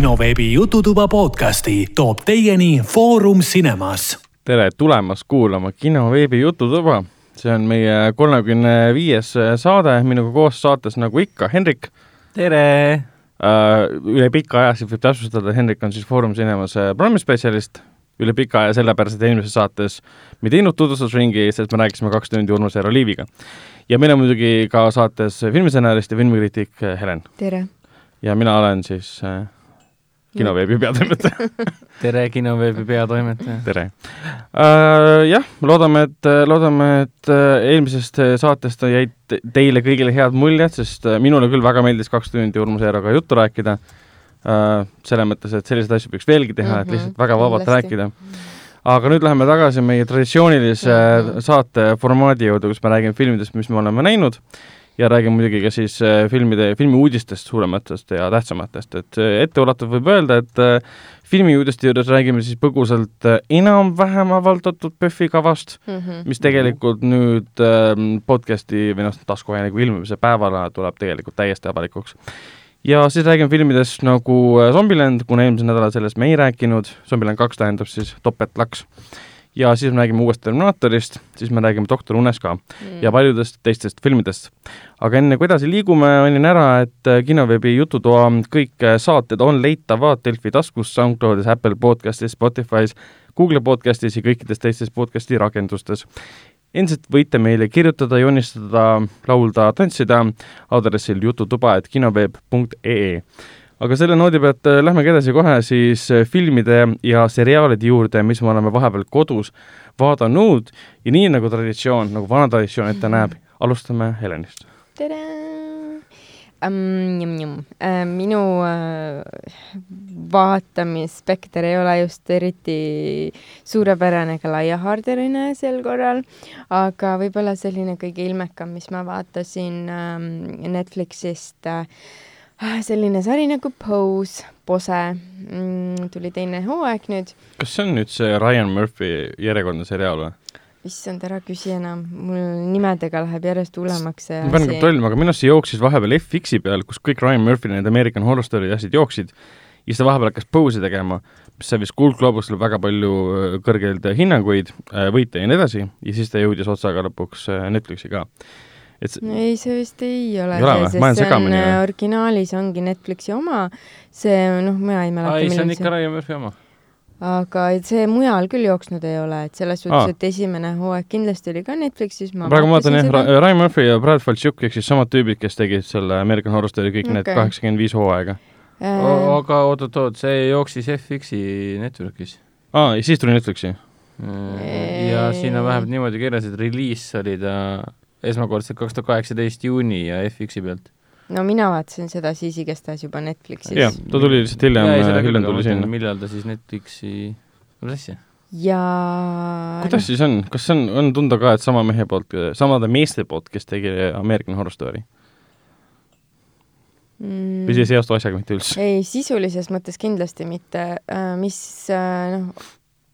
kinoveebi Jututuba podcasti toob teieni Foorum Cinemas. tere tulemast kuulama kinoveebi Jututuba. see on meie kolmekümne viies saade, minuga koos saates nagu ikka Hendrik. tere! üle pika aja siis võib täpsustada, Hendrik on siis Foorum Cinemas programmispetsialist üle pika aja, sellepärast et eelmises saates me ei teinud tutvustusringi, sest me rääkisime kaks tundi Urmas Eero Liiviga. ja meil on muidugi ka saates filmistsenarist ja filmikriitik Helen. tere! ja mina olen siis äh, kinoveebi peatoimetaja tere, kinoveebi peatoimetaja! tere uh,! jah, loodame, et, loodame, et äh, eelmisest saatest jäid teile kõigile head muljed, sest äh, minule küll väga meeldis kaks tundi Urmas Eeroga juttu rääkida uh,. selles mõttes, et selliseid asju võiks veelgi teha mm, -hmm, et lihtsalt väga vabalt Kindlasti. rääkida. aga nüüd läheme tagasi meie traditsioonilise mm -hmm. saate formaadi juurde, kus me räägime filmidest, mis me oleme näinud ja räägime muidugi ka siis äh, filmide, filmiuudistest suurematest ja tähtsamatest, et äh, etteulatuvalt võib öelda, et äh, filmiuudiste juures räägime siis põgusalt enam-vähem avaldatud PÖFFi kavast mm, -hmm. mis tegelikult nüüd ähm, podcasti või noh, taskuhäälingu ilmumise päevana tuleb tegelikult täiesti avalikuks. Ja siis räägime filmidest nagu Zombieland, kuna eelmisel nädalal sellest me ei rääkinud, Zombieland kaks tähendab siis topeltlaks ja siis me räägime uuest Terminaatorist, siis me räägime Doktor Unes ka mm. ja paljudest teistest filmidest. aga enne kui edasi liigume, mainin ära, et äh, kinoveebi Jututoa kõik äh, saated on leitavad Delfi taskus, SoundCloudis, Apple podcastis, Spotify's, Google podcastis ja kõikides teistes podcasti rakendustes. endiselt võite meile kirjutada, joonistada, laulda, tantsida aadressil jututuba.kinoveeb.ee aga selle noodi pealt äh, lähmegi edasi kohe siis äh, filmide ja seriaalide juurde, mis me oleme vahepeal kodus vaadanud ja nii nagu traditsioon, nagu vana traditsioon ette näeb, alustame Helenist. tere! Um, äh, minu äh, vaatamisspekter ei ole just eriti suurepärane ega laiahaardeline sel korral, aga võib-olla selline kõige ilmekam, mis ma vaatasin ähm, Netflixist Ah, selline sari nagu Pose, Pose. Mm,, tuli teine hooaeg nüüd. kas see on nüüd see Ryan Murphy järjekordne seriaal või? issand, ära küsi enam, mul nimedega läheb järjest hullemaks see ma pean kontrollima, aga minu arust see jooksis vahepeal FX-i peal, kus kõik Ryan Murphy need American Horror Story asjad jooksid. Ja siis ta vahepeal hakkas Pose'i tegema, mis sai vist Gold Globusele väga palju äh, kõrgeid hinnanguid, äh, võite ja nii edasi, ja siis ta jõudis otsaga lõpuks äh, Netflixi ka et ei, see vist ei ole ei see, sest see on või? originaalis ongi Netflixi oma, see noh, mina ei mäleta. ei, see on ikka Ryan Murphy oma. aga see mujal küll jooksnud ei ole, et selles suhtes, et esimene hooaeg kindlasti oli ka Netflixis. praegu ma vaatan jah, Ryan Murphy ja Brad Falchuk ehk siis samad tüübid, kes tegid selle American Horror Story kõik okay. need kaheksakümmend viis hooaega äh.... aga oot-oot-oot, see jooksis FX-i Networkis. aa, ja siis tuli Netflixi? ja siin on vähemalt niimoodi kirjas, et reliis oli ta esmakordselt kaks tuhat kaheksateist juuni ja FX-i pealt. no mina vaatasin seda siis igastahes juba Netflixis. jah, ta tuli lihtsalt hiljem, hiljem tuli sinna. millal ta siis Netflixi, mis asja? ja kuidas siis on, kas on, on tunda ka, et sama mehe poolt, samade meeste poolt, kes tegi American Horror Story mm.? või see ei seostu asjaga mitte üldse? ei, sisulises mõttes kindlasti mitte, äh, mis äh, noh,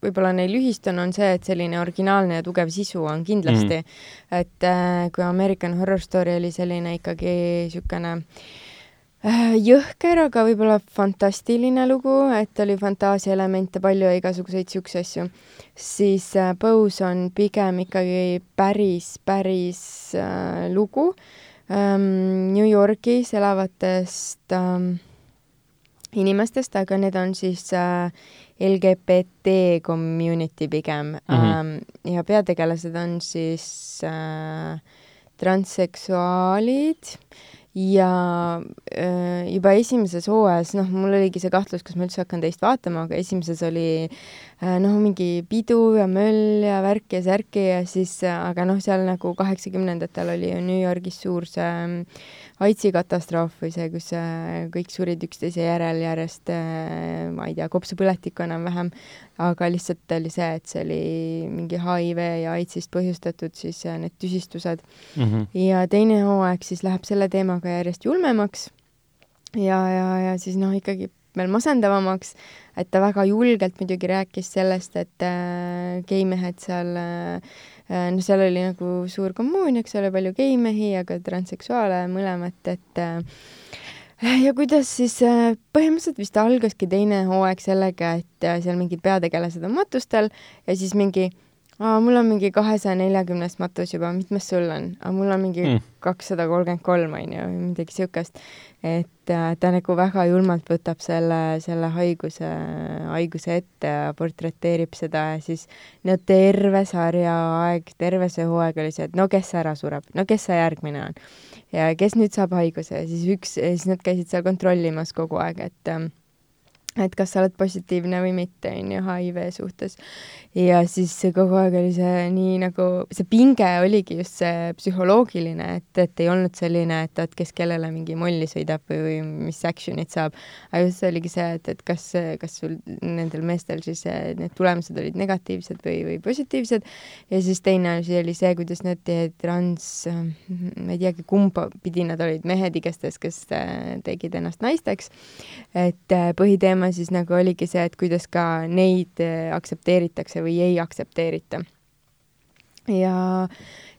võib-olla neil ühist on, on see, et selline originaalne ja tugev sisu on kindlasti mm. -hmm. et äh, kui American Horror Story oli selline ikkagi niisugune äh, jõhker, aga võib-olla fantastiline lugu, et oli fantaasiaelemente palju ja igasuguseid niisuguseid asju, siis äh, Pose on pigem ikkagi päris, päris äh, lugu ähm, New Yorgis elavatest ähm, inimestest, aga need on siis äh, LGBT community pigem mm -hmm. ja peategelased on siis äh, transseksuaalid ja äh, juba esimeses hooajas, noh, mul oligi see kahtlus, kas ma üldse hakkan teist vaatama, aga esimeses oli äh, noh, mingi pidu ja möll ja värk ja särki ja siis, aga noh, seal nagu kaheksakümnendatel oli ju New Yorgis suur see äh, AIDSi katastroof või see, kus äh, kõik surid üksteise järel järjest, äh, ma ei tea, kopsupõletikku enam-vähem, aga lihtsalt oli see, et see oli mingi HIV ja AIDSist põhjustatud siis äh, need tüsistused mm. -hmm. ja teine hooaeg siis läheb selle teemaga järjest julmemaks ja, ja, ja siis noh, ikkagi veel masendavamaks, et ta väga julgelt muidugi rääkis sellest, et äh, geimehed seal äh, Äh, no seal oli nagu suur kommuun, eks ole, palju geimehi, aga transseksuaale mõlemat, et äh, ja kuidas siis äh, põhimõtteliselt vist algaski teine hooaeg sellega, et äh, seal mingid peategelased on matustel ja siis mingi aa, mul on mingi kahesaja neljakümnes matus juba, mitmes sul on? aa, mul on mingi Mm. kakssada kolmkümmend kolm, on ju, või midagi siukest. et äh, ta nagu väga julmalt võtab selle, selle haiguse, haiguse ette ja portreteerib seda ja siis no terve sarja aeg, terve see hooaeg oli see, et no kes ära sureb, no kes see järgmine on. ja kes nüüd saab haiguse ja siis üks, siis nad käisid seal kontrollimas kogu aeg, et ähm, et kas sa oled positiivne või mitte, on ju, HIV suhtes. ja siis kogu aeg oli see nii nagu, see pinge oligi just see psühholoogiline, et, et ei olnud selline, et, et kes kellele mingi molli sõidab või, või mis action'it saab. aga just see oligi see, et, et kas, kas sul nendel meestel siis eh, need tulemused olid negatiivsed või, või positiivsed. ja siis teine asi oli see, kuidas need trans, ma ei teagi, kumba pidi nad olid, mehed igastahes, kes eh, tegid ennast naisteks. et eh, põhiteema siis nagu oligi see, et kuidas ka neid eh, aktsepteeritakse või ei aktsepteerita. ja,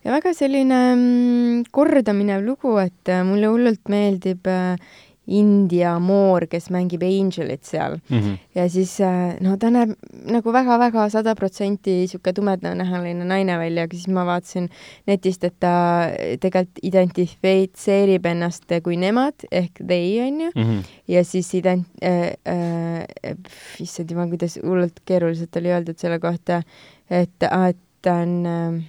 ja väga selline mm, kordaminev lugu, et eh, mulle hullult meeldib eh, India moor, kes mängib Angelit seal mm. -hmm. ja siis eh, no ta näeb nagu väga-väga sada protsenti niisugune tumedanähaline naine välja, aga siis ma vaatasin netist, et ta tegelikult identifitseerib ennast kui nemad ehk they onju Mm -hmm. ja siis ident- äh,, äh, issand jumal, kuidas hullult keeruliselt oli öeldud selle kohta, et, et ta on äh,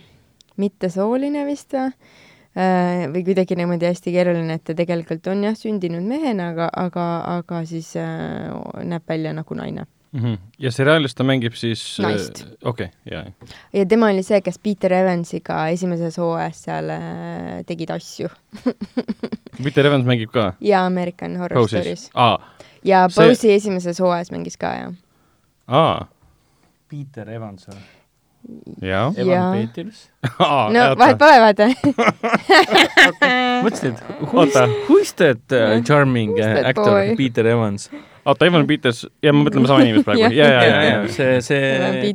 mittesooline vist või äh,, või kuidagi niimoodi hästi keeruline, et ta tegelikult on jah, sündinud mehena, aga, aga, aga siis äh, näeb välja nagu naine. Mm -hmm. ja seriaalis ta mängib siis Naist. okei jaa. ja tema oli see, kes Peter Evansiga esimeses hooajas seal äh, tegid asju Peter Evans mängib ka ja American Horror Poses Stories. aa, ja See- Pose'i esimeses hooajas mängis ka, jah. aa, Peter Evans või? jaa. Evan Peters? no vahet pole, vaata. mõtlesin, et who is Oota., who is that uh, Jah. charming Who's uh, actor boy? Peter Evans? oota, Evan Peters, ja ma mõtlen sama inimest praegu, ja, ja, ja, ja, see, see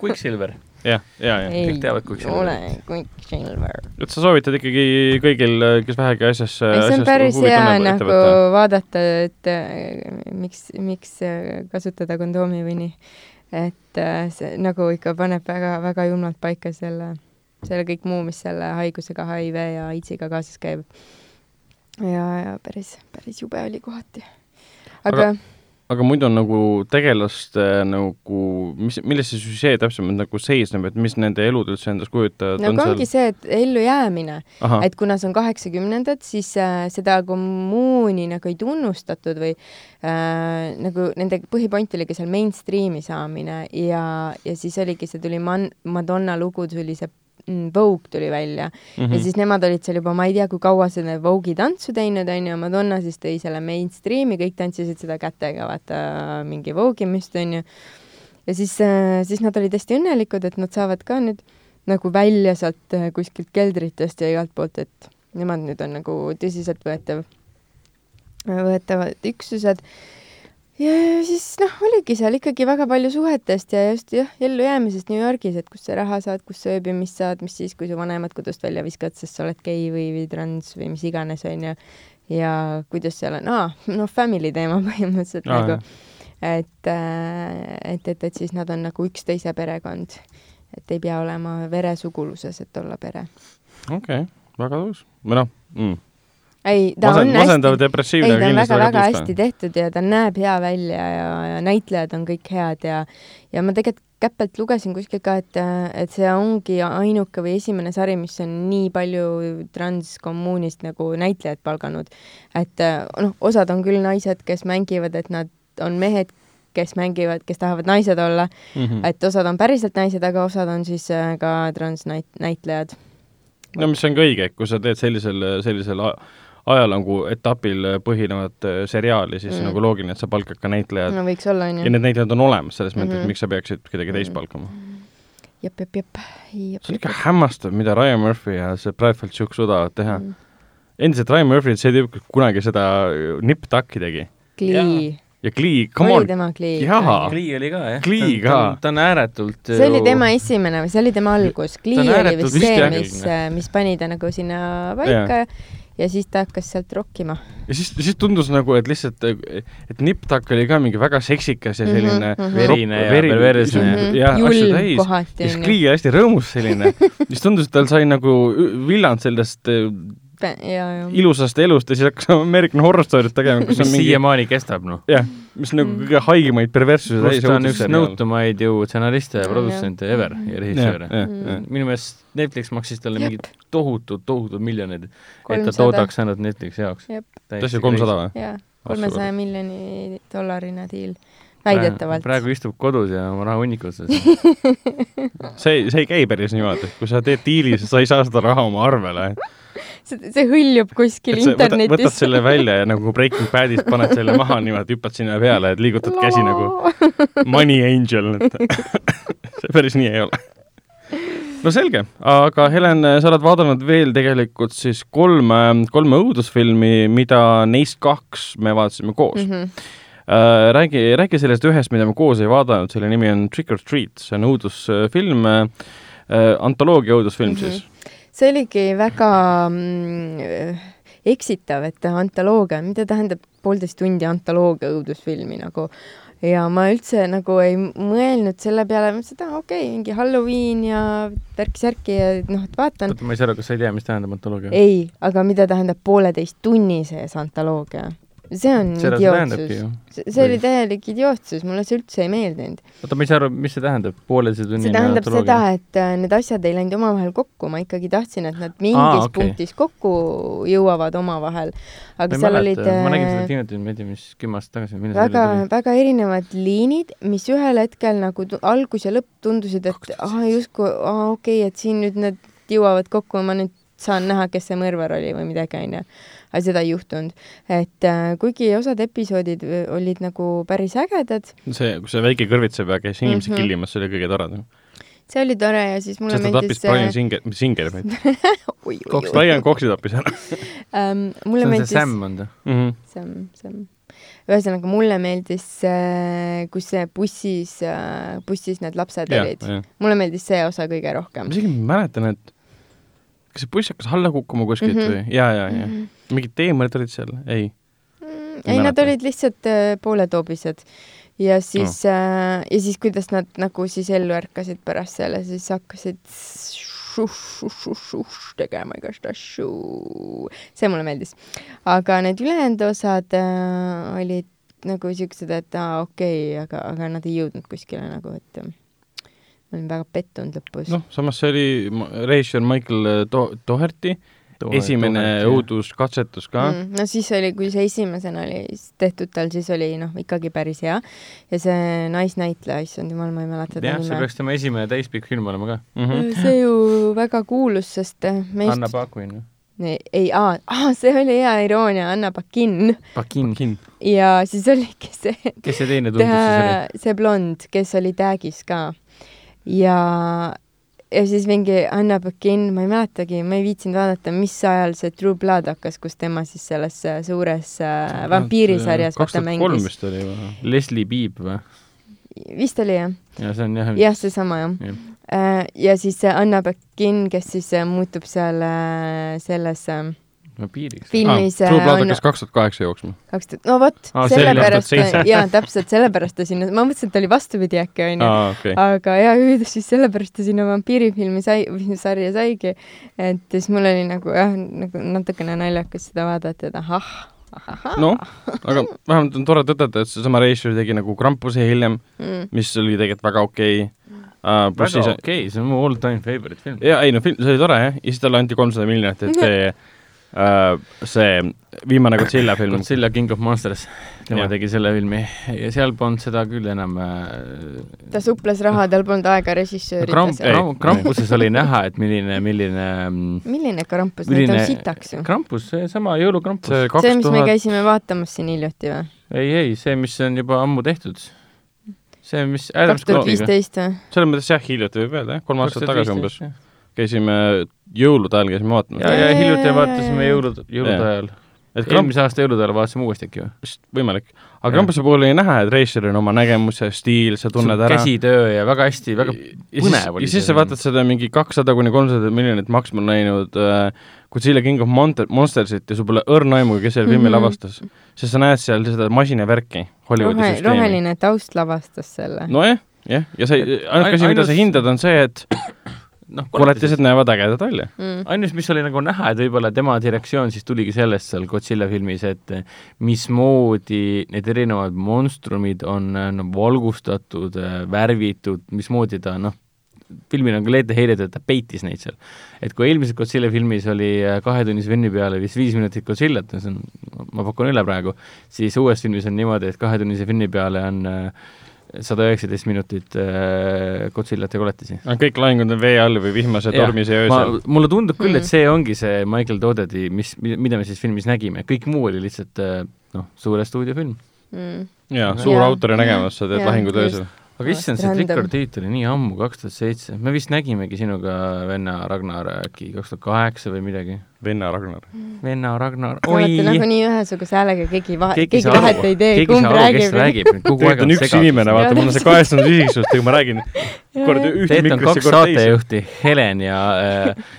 Quicksilver. ja, ja, ja. ei Kõik teavad Quicksilveri. ole Quicksilver. et sa soovitad ikkagi kõigil, kes vähegi asjasse, see on päris hea nagu vaadata, et äh, miks, miks äh, kasutada kondoomi või nii. Et äh, see nagu ikka paneb väga-väga julmalt paika selle, selle kõik muu, mis selle haigusega HIV ja AIDS-iga kaasas käib. ja, ja päris, päris jube oli kohati. aga, aga aga muidu on nagu tegelaste nagu, mis, milles see süžee täpsemalt nagu seisneb, et mis nende elud üldse endast kujutavad? no aga ongi see, et ellujäämine, et kuna see on kaheksakümnendad, siis äh, seda kommuuni nagu ei tunnustatud või äh, nagu nende põhipoint oligi seal mainstream'i saamine ja, ja siis oligi, see tuli Man-, Madonna lugu tuli see Vogue tuli välja mm Mhm. -hmm. ja siis nemad olid seal juba, ma ei tea, kui kaua seda Vogue'i tantsu teinud, onju, Madonna siis tõi selle mainstream'i, kõik tantsisid seda kätega, vaata mingi Vogue'i mist, onju. ja siis, siis nad olid hästi õnnelikud, et nad saavad ka nüüd nagu välja sealt äh, kuskilt keldritest ja igalt poolt, et nemad nüüd on nagu tõsiseltvõetav, võetavad üksused. Ja siis noh, oligi seal ikkagi väga palju suhetest ja just jah, ellujäämisest New Yorgis, et kust sa raha saad, kust sa ööbimist saad, mis siis, kui su vanemad kodust välja viskad, sest sa oled gei või, või trans või mis iganes, onju. ja kuidas seal on, aa, noh, family teema põhimõtteliselt Aa, nagu, et, et, et, et siis nad on nagu üksteise perekond. et ei pea olema veresuguluses, et olla pere. okei, väga tõus. või noh mm., ei, ta Masend- on masendav depressiivne ei, ta on väga-väga väga hästi tehtud ja ta näeb hea välja ja, ja näitlejad on kõik head ja ja ma tegelikult käpelt lugesin kuskil ka, et, et see ongi ainuke või esimene sari, mis on nii palju transkommuunist nagu näitlejad palganud. et noh, osad on küll naised, kes mängivad, et nad on mehed, kes mängivad, kes tahavad naised olla Mm -hmm. et osad on päriselt naised, aga osad on siis äh, ka transnäitlejad. no mis on ka õige, et kui sa teed sellisel, sellisel a- ajaloo etapil põhinevat äh, seriaali, siis mm. Nagu loogiline, et sa palkad ka näitlejad no. no võiks olla, ja onju. need näitlejad on olemas, selles mõttes mm, -hmm. Mhm. et miks sa peaksid kedagi teist Mm. palkama. jep, jep, jep. see on ikka hämmastav, mida Ryan Murphy ja see Brad Falchuk suudavad teha mm.. Endiselt Ryan Murphy, see tüüp, kes kunagi seda Nip Tucki tegi Glee. ja Glee, come oli on, tema Glee? Jaa. Glee oli ka jah. Glee ka. ta on ääretult see oli tema esimene või see oli tema algus? Glee on oli vist see, mis mis pani ta nagu sinna paika ja ja siis ta hakkas sealt rokkima. ja siis, siis tundus nagu, et lihtsalt, et Nip Tuck oli ka mingi väga seksikas ja selline Mhm, mhm. Verine ja perversne. Mhm. ja asju täis. ja siis onju. Klee hästi rõõmus selline. siis tundus, et tal sai nagu villand sellest ja, ja. Ilusast elust ja siis hakkas American Horror Story't tegema, kus mis on mingi, siiamaani kestab, noh. jah, mis nagu Mm. kõige haigemaid perverssuse pluss ta on üks nõutumaid ju stsenariste ja produtsente jah. ever ja režissööre. jah, Mm. jah. minu meelest Netflix maksis talle mingid tohutud, tohutud miljonid, et ta toodaks ainult Netflixi jaoks. Tõesti kolmsada või? jaa, Ah, kolmesaja miljoni dollarine diil, väidetavalt. praegu istub kodus ja oma raha hunnikus. see, see ei käi päris niimoodi, kui sa teed diili, siis sa ei saa seda raha oma arvele. see, see hõljub kuskil et sa võtad, internetis. selle välja ja nagu Breaking Badist paned selle maha niimoodi, hüppad sinna peale, et liigutad käsi nagu money angel, et see päris nii ei ole. no selge, aga Helen, sa oled vaadanud veel tegelikult siis kolme, kolme õudusfilmi, mida neist kaks me vaatasime koos mm. -hmm. Räägi, räägi sellest ühest, mida me koos ei vaadanud, selle nimi on Trick or Treat, see on õudusfilm uh,, antoloogia õudusfilm mm -hmm. siis. See oligi väga mm, eksitav, et antoloogia, mida tähendab poolteist tundi antoloogia õudusfilmi nagu ja ma üldse nagu ei mõelnud selle peale, mõtlesin, et aa okei okay,, mingi Halloween ja värki-särki ja noh, et vaatan. oota, ma ei saa aru, kas sa ei tea, mis tähendab antoloogia? ei, aga mida tähendab pooleteist tunni sees antoloogia? See on seda idiootsus. see see oli täielik idiootsus, mulle see üldse ei meeldinud. oota, ma ei saa aru, mis see tähendab, pooleteise tunnine see tähendab seda, et äh, need asjad ei läinud omavahel kokku, ma ikkagi tahtsin, et nad mingis Aa, ah, okay. punktis kokku jõuavad omavahel. ma aga ei seal mäleta olid, ma nägin seda filmi, ma ei tea, mis kümme aastat tagasi, millal see väga välja, väga erinevad liinid, mis ühel hetkel nagu algus ja lõpp tundusid, et ah justkui, aa okei okay,, et siin nüüd need jõuavad kokku, ma nüüd saan näha, kes see mõrvar oli või midagi, onju. Aga seda ei juhtunud. et äh, kuigi osad episoodid äh, olid nagu päris ägedad, see, kus see väike kõrvitsepea käis inimesi mm. -hmm. killimas, see oli kõige toredam. see oli tore ja siis mulle sest ta tappis meeldis äh, Brian Singer, Singer meid. oi, oi, oi. Brian Coxi tappis ära see mulle on see meeldis Sam on ta? mm. -hmm. Sam, Sam. ühesõnaga, mulle meeldis, kus see bussis, bussis need lapsed jah, olid. mulle meeldis see osa kõige ma rohkem. isegi mäletan, et kas see buss hakkas alla kukkuma kuskilt mm. -hmm. või? ja, ja, ja. mingid teemarid olid seal, ei. Mm, Ei nad olid lihtsalt äh, pooletoobised ja siis Oh. äh, ja siis, kuidas nad nagu siis ellu ärkasid pärast selle, siis hakkasid tegema igast asju. see mulle meeldis. aga need ülejäänud osad äh, olid nagu siuksed, et aa okei okay,, aga, aga nad ei jõudnud kuskile nagu, et ma olin väga pettunud lõpus. noh, samas see oli režissöör Michael Do-, Doherty esimene. õuduskatsetus ka mm.. no siis oli, kui see esimesena oli tehtud tal, siis oli noh, ikkagi päris hea. ja see naisnäitleja, issand jumal, ma ei mäleta ta jah, see nime. peaks tema esimene täispikk film olema ka. Mm -hmm. see ju väga kuulus, sest äh, meist Anna Paquin ju. ei, ei, aa, aa, see oli hea iroonia, Anna Pakin. Paquin. Kin. ja siis oligi see, kes see teine tundus siis oli? see blond, kes oli tag'is ka. ja, ja siis mingi Anna Pakin, ma ei mäletagi, ma ei viitsinud vaadata, mis ajal see True Blood hakkas, kus tema siis selles äh, suures äh, vampiirisarjas kaks vaata tuhat kolm vist oli või? Leslie Biib või? vist oli jah, ja see on jah. jah, seesama jah Jah. äh,. ja siis Anna Pakin, kes siis äh, muutub seal äh, selles äh, vampiiriks. filmis True äh, Blood on hakkas kaks tuhat kaheksa jooksma. kaks tuhat, no vot oli sellepärast 2007., jaa, täpselt sellepärast ta sinna, ma mõtlesin, et ta oli vastupidi äkki onju. aga jaa, siis sellepärast ta sinna vampiirifilmi sai, või sarja saigi. et siis mul oli nagu jah, nagu natukene naljakas seda vaadata, et ahah, ahahah noh, aga vähemalt on tore tõdeda, et seesama režissöör tegi nagu Krampuse hiljem, mm.. mis oli tegelikult väga okei uh,. pluss väga okei, see on mu all time favorite film. ja ei no film, see oli tore jah, ja siis talle anti kolmsada miljonit, et see uh,, see viimane Godzilla film. Godzilla King of Monsters, tema Jah. tegi selle filmi ja seal polnud seda küll enam äh, ta suples raha, tal polnud aega režissöörida Kramp-, seal. Kramp- Krampuses oli näha, et milline, milline mm, milline krampus, need on sitaks ju. Krampus, seesama jõulukrampus. see see, kaks mis me käisime vaatamas siin hiljuti või? ei, ei, see, mis on juba ammu tehtud. see, mis tuhat Scottiga. viisteist või? selles mõttes jah, hiljuti võib öelda jah, kolm aastat tagasi umbes. käisime jõulude ajal käisime vaatamas ja, ja hiljuti vaatasime jõulud, jõulude ajal. eelmise aasta jõulude ajal vaatasime uuesti äkki või? vist võimalik. aga. Krampuse puhul oli näha, et reisijal on oma nägemus ja stiil, sa tunned ära. käsitöö ja väga hästi, väga ja siis, põnev oli ja siis sa vaatad seda mingi kakssada kuni kolmsada miljonit maksma läinud äh, Godzilla King of Monster, Monstersit ja sul pole õrna aimu, kes selle filmi Mhm. lavastas. sest sa näed seal seda masinavärki, Hollywoodi rohe, süsteemi. roheline taust lavastas selle no.. nojah, jah, ja sa, ainuke asi, mida sa hindad, on see, et noh, koletised näevad ägedad välja. Mm. ainus, mis oli nagu näha, et võib-olla tema direktsioon siis tuligi sellest seal Godzilla filmis, et eh, mismoodi need erinevad monstrumid on eh, no, valgustatud, värvitud, mismoodi ta noh, filmil on küll ette heidetud, et ta peitis neid seal. et kui eelmises Godzilla filmis oli eh, kahetunnise filmi peale vist viis minutit Godzillat, see on, ma pakun üle praegu, siis uues filmis on niimoodi, et kahetunnise filmi peale on eh, sada üheksateist minutit äh, Godzillat ja koletisi. kõik lahingud on vee all või vihmase tormise ma öösel., mulle tundub küll, et see ongi see Michael Doddedi, mis, mida me siis filmis nägime, kõik muu oli lihtsalt äh, noh, suure stuudiofilm. Mm. jaa, suur Jaa. autori nägemus, sa teed lahingud öösel. Aga issand, see random. Trick or Treat oli nii ammu, kaks tuhat seitse, me vist nägimegi sinuga venna Ragnar äkki kaks tuhat kaheksa või midagi. venna Ragnar. venna Ragnar, Te olete oi, nagunii ühesuguse häälega, keegi vahe, keegi keegi vahet ei tee, kumb aru, kes räägib. räägib, kogu aeg on üks inimene, vaata, mul on see kaheksakümmend isiksus, kui ma räägin kord ühte mikrisse, kaks kord teise. saatejuhti, Helen ja äh,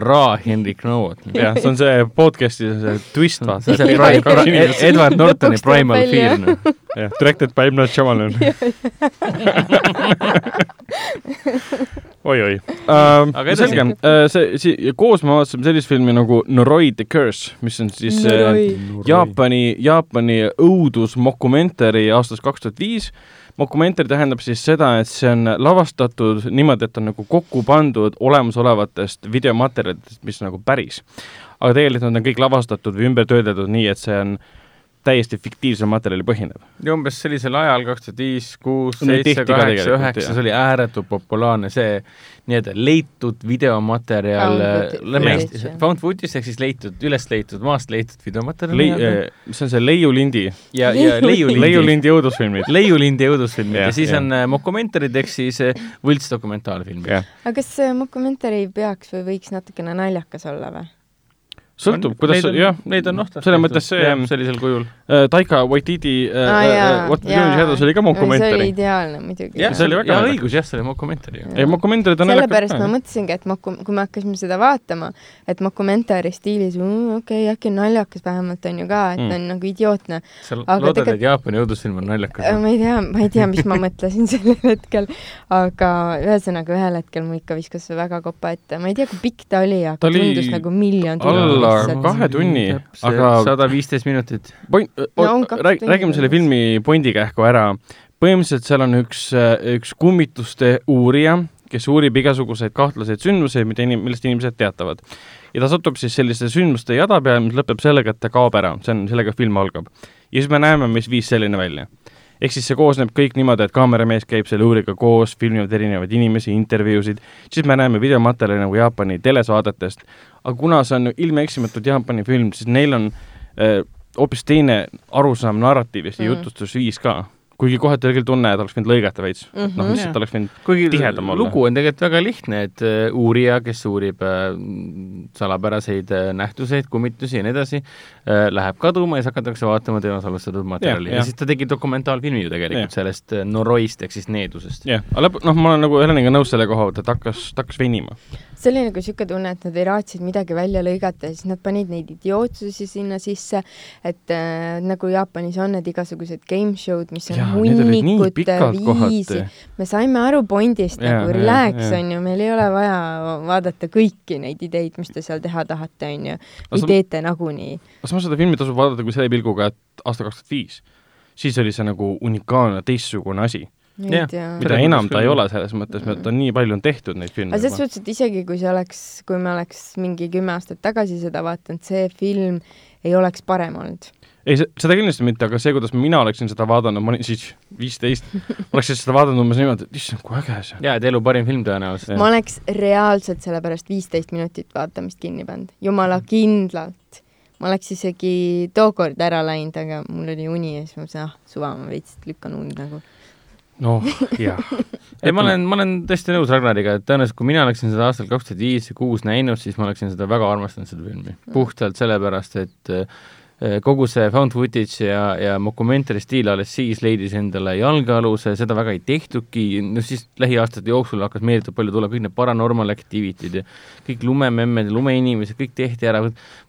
Ra Henrik Noot. jah, see on see podcast'i see twist, vaata. Edward Nortoni Primal. Fear, noh. jah, directed by M. Night Shyamalan. oi-oi. Aga edasi. selge uh,, see, see, koos me vaatasime sellist filmi nagu Noroi the Curse, mis on siis uh, Jaapani, Jaapani õudusmokumentari aastast kaks tuhat viis. Mokumentari tähendab siis seda, et see on lavastatud niimoodi, et on nagu kokku pandud olemasolevatest videomaterjalidest, mis nagu päris. aga tegelikult nad on kõik lavastatud või ümber töödeldud nii, et see on täiesti fiktiivsel materjalil põhinev. ja umbes sellisel ajal, kaks tuhat viis, kuus, seitse, kaheksa, üheksa, see oli ääretult populaarne, see nii-öelda leitud videomaterjal Found, footage, lähme. Eesti, found footage ehk siis leitud, üles leitud, maast leitud videomaterjal Lei- nii-öelda., see on see Leiulindi, ja, ja leiulindi, Leiulindi õudusfilmid. leiulindi õudusfilmid Jah, ja siis jah. on äh, mokumentarid ehk siis äh, võltsdokumentaalfilmid. aga kas see mokumentari ei peaks või võiks natukene naljakas olla või? sõltub, kuidas, jah, Neid on noh, selles mõttes see sellisel kujul. äh, Taika Waititi äh, Aa, jaa, äh, What jaa. Shadows oli ka see oli mokumentari. ideaalne muidugi. jah, see oli väga ja naljakas. õigus, jah, see oli mokumentari. ei, mokumentarid on sellepärast ma mõtlesingi, et moku-, kui me hakkasime seda vaatama, et mokumentari stiilis mm,, okei okay,, äkki on naljakas vähemalt on ju ka, et Mm. on nagu idiootne. sa Aga loodad, tegelikult- et Jaapani õudusfilm on naljakas? ma ei tea, ma ei tea, mis ma mõtlesin sellel hetkel, aga ühesõnaga ühel hetkel mul ikka viskas see väga kopa ette, ma ei tea, kui pikk ta oli, aga tundus nagu miljon lihtsalt. Kahe tunni, aga- sada viisteist minutit. point räägime selle filmi pointi kähku ära. põhimõtteliselt seal on üks, üks kummituste uurija, kes uurib igasuguseid kahtlaseid sündmusi, mida inim-, millest inimesed teatavad. ja ta satub siis selliste sündmuste jada peale, mis lõpeb sellega, et ta kaob ära, see on, sellega film algab. ja siis me näeme, mis viis selline välja. Ehk siis see koosneb kõik niimoodi, et kaameramees käib selle uurijaga koos, filmivad erinevaid inimesi, intervjuusid, siis me näeme videomaterjali nagu Jaapani telesaadetest, aga kuna see on ilmeeksimatult Jaapani film, siis neil on äh, hoopis teine arusaam narratiivist ja Mm. jutustusviis ka. Kuigi kohati oli küll tunne, et oleks võinud lõigata veits mm. -hmm. noh, Mhm. lihtsalt oleks võinud kuigi tihedam olla. lugu on tegelikult väga lihtne, et äh, uurija, kes uurib äh, salapäraseid äh, nähtuseid, kummitusi ja nii edasi äh,, läheb kaduma ja siis hakatakse vaatama tema salvestatud materjali ja, ja siis ta tegi dokumentaalfilmi ju tegelikult Jah. sellest äh, Noroist ehk siis needusest. jah, aga lõpp, noh, ma olen nagu Heleniga nõus selle koha pealt, et hakkas, ta hakkas venima. see oli nagu niisugune tunne, et nad ei raatsinud midagi välja lõigata ja siis nad panid neid idiootsusi sinna sisse, et äh, nagu Jaapanis on need igasugused game show'd, mis on Jaa, pikad viisi. me saime aru pointist Jaa, nagu relax on ju, meil ei ole vaja vaadata kõiki neid ideid, mis te seal teha tahate, on ju, või teete nagunii. samas seda filmi tasub vaadata kui selle pilguga, et aasta kaks tuhat viis, siis oli see nagu unikaalne teistsugune asi, Jah. ja mida Selles enam ta ei ole selles mõttes, et on nii palju on tehtud neid filme aga selles suhtes, et isegi kui see oleks, kui me oleks mingi kümme aastat tagasi seda vaadanud, see film ei oleks parem olnud. ei, seda kindlasti mitte, aga see, kuidas mina oleksin seda vaadanud, ma olin siis viisteist, oleks siis seda vaadanud umbes niimoodi, et issand, kui äge see on. jaa, et elu parim film tõenäoliselt. ma oleks reaalselt selle pärast viisteist minutit vaatamist kinni pannud, jumala kindlalt. ma oleks isegi tookord ära läinud, aga mul oli uni ja siis ma mõtlesin, ah suva, ma veits lükkan und nagu. noh, jah. ei, ma olen, ma olen tõesti nõus Ragnariga, et tõenäoliselt kui mina oleksin seda aastal kaks tuhat viis või kuus näinud, siis ma oleksin seda väga armastanud, seda filmi. puhtalt sellepärast, et äh, kogu see found footage ja, ja mockumentary stiil alles siis leidis endale jalgealuse, seda väga ei tehtudki, no siis lähiaastate jooksul hakkas meeletult palju tulla kõik need paranormal activity'd ja kõik lumememmed ja lumeinimesed, kõik tehti ära,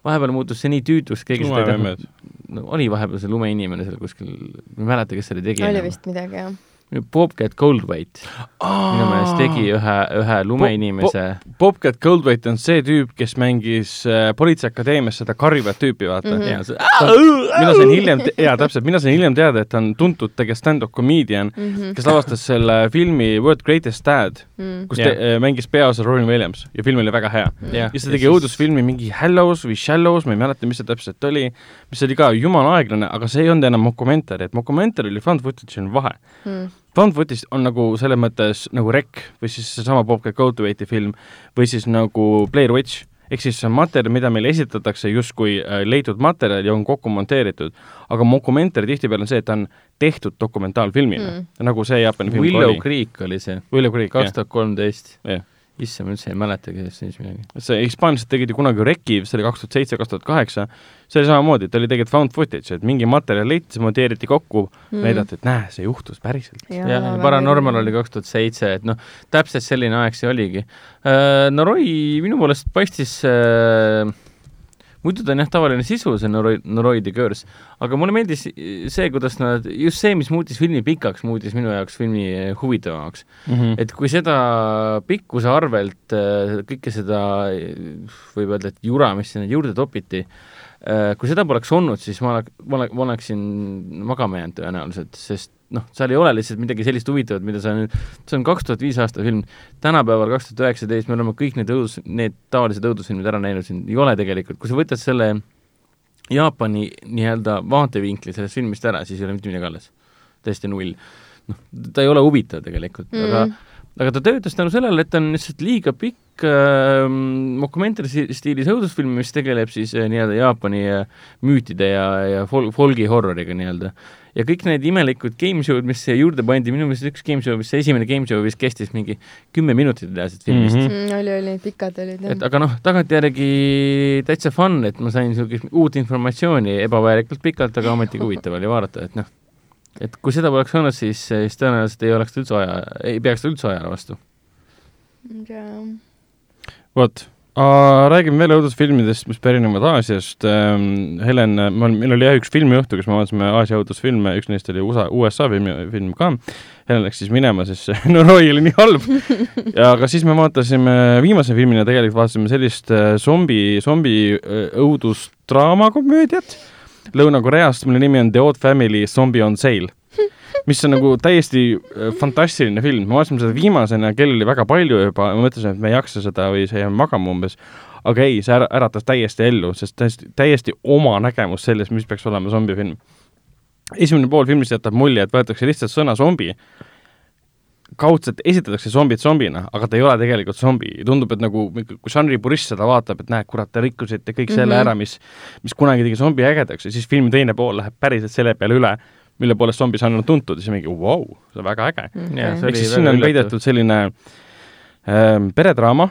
vahepeal muutus see nii tüütuks, keegi seda ei tahtnud. no oli vahepeal see lumeinimene seal kuskil, ma ei mäleta, kes selle tegi. oli vist midagi, jah Bobcat Goldthwait minu meelest tegi ühe, ühe lumeinimese Bo. Bobcat Goldthwait on see tüüp, kes mängis äh, Politseiakadeemias seda karjuvat tüüpi, vaata mm. -hmm. mina sain hiljem, jaa, täpselt, mina sain hiljem teada, et ta on tuntud tegelikult stand-up comedian mm, -hmm. kes lavastas selle filmi World Greatest Dad mm, -hmm. kus yeah. te, äh, mängis peaosa Robin Williams ja film oli väga hea mm. -hmm. ja siis ta tegi õudusfilmi mingi Hallows või Shallows, ma ei mäleta, mis see täpselt oli, mis oli ka jumala aeglane, aga see ei olnud enam mokumentari, et mokumentari oli found footage on vahe mm. -hmm Found Footage on nagu selles mõttes nagu Rec või siis seesama Bobcat Goldthwaiti film või siis nagu Blair Witch, ehk siis see on materjal, mida meile esitatakse justkui äh, leitud materjal ja on kokku monteeritud, aga mokumentari tihtipeale on see, et ta on tehtud dokumentaalfilmina mm., nagu see Jaapani film Willow oli. Creek oli see. Willow Creek, jah. kaks tuhat kolmteist. jah issand, ma üldse ei mäletagi sellest siis midagi. see hispaanlased tegid ju kunagi Reki, see oli kaks tuhat seitse, kaks tuhat kaheksa, see oli samamoodi, et oli tegelikult found footage, et mingi materjal leiti, see monteeriti kokku mm., näidati, et näe, see juhtus päriselt. jah, Paranormal oli kaks tuhat seitse, et noh, täpselt selline aeg see oligi uh,. Noroi minu poolest paistis uh, muidu ta on jah, tavaline sisu, see Noroi-, Noroidi Curse, aga mulle meeldis see, kuidas nad, just see, mis muutis filmi pikaks, muutis minu jaoks filmi huvitavamaks mm. -hmm. et kui seda pikkuse arvelt äh, kõike seda, võib öelda, et jura, mis sinna juurde topiti, kui seda poleks olnud, siis ma ole-, ma ole-, ma oleksin magama jäänud tõenäoliselt, sest noh, seal ei ole lihtsalt midagi sellist huvitavat, mida sa nüüd, see on kaks tuhat viis aasta film, tänapäeval, kaks tuhat üheksateist, me oleme kõik need õudus, need tavalised õudusfilmid ära näinud, siin ei ole tegelikult, kui sa võtad selle Jaapani nii-öelda vaatevinkli sellest filmist ära, siis ei ole mitte midagi alles. täiesti null. noh, ta ei ole huvitav tegelikult mm., aga aga ta töötas tänu sellele, et ta on lihtsalt liiga pikk äh, mokumentari stiilis õudusfilm, mis tegeleb siis äh, nii-öelda Jaapani äh, müütide ja, ja fol-, folgi horroriga nii-öelda ja kõik need imelikud game show'd, mis siia juurde pandi, minu meelest üks game show, mis see esimene game show vist kestis mingi kümme minutit reaalselt filmist mhm. mm. -hmm. oli, oli, pikad olid jah. et aga noh, tagantjärgi täitsa fun, et ma sain niisugust uut informatsiooni ebavajalikult pikalt, aga ometigi huvitav oli vaadata, et noh, et kui seda poleks olnud, siis, siis tõenäoliselt ei oleks ta üldse aja, ei peaks ta üldse ajale vastu. vot räägime veel õudusfilmidest, mis pärinevad Aasiast. Ähm, Helen, meil oli jah üks filmiõhtu, kus me vaatasime Aasia õudusfilme, üks neist oli USA, USA filmi, film ka. Helen läks siis minema, sest see no roi oli nii halb. ja aga siis me vaatasime viimase filmina tegelikult vaatasime sellist äh, zombi, zombi äh, õudusdraama komöödiat Lõuna-Koreast, mille nimi on The Odd Family Zombie on Sale. Mis on nagu täiesti äh, fantastiline film, me vaatasime seda viimasena, kell oli väga palju juba, ma mõtlesin, et me ei jaksa seda või see jääb magama umbes, aga ei, see äratas täiesti ellu, sest täiesti, täiesti oma nägemus sellest, mis peaks olema zombifilm. esimene pool filmist jätab mulje, et võetakse lihtsalt sõna zombi, kaudselt esitatakse zombit zombina, aga ta ei ole tegelikult zombi, tundub, et nagu kui žanri purist seda vaatab, et näed, kurat, te rikkusite kõik selle mm -hmm. ära, mis, mis kunagi tegi zombi ägedaks ja siis filmi teine pool läheb päriselt selle peale üle mille poolest zombis on tuntud ja siis mingi vau wow,, see on väga äge. Okay.. ehk siis sinna on peidetud selline ähm, peredraama,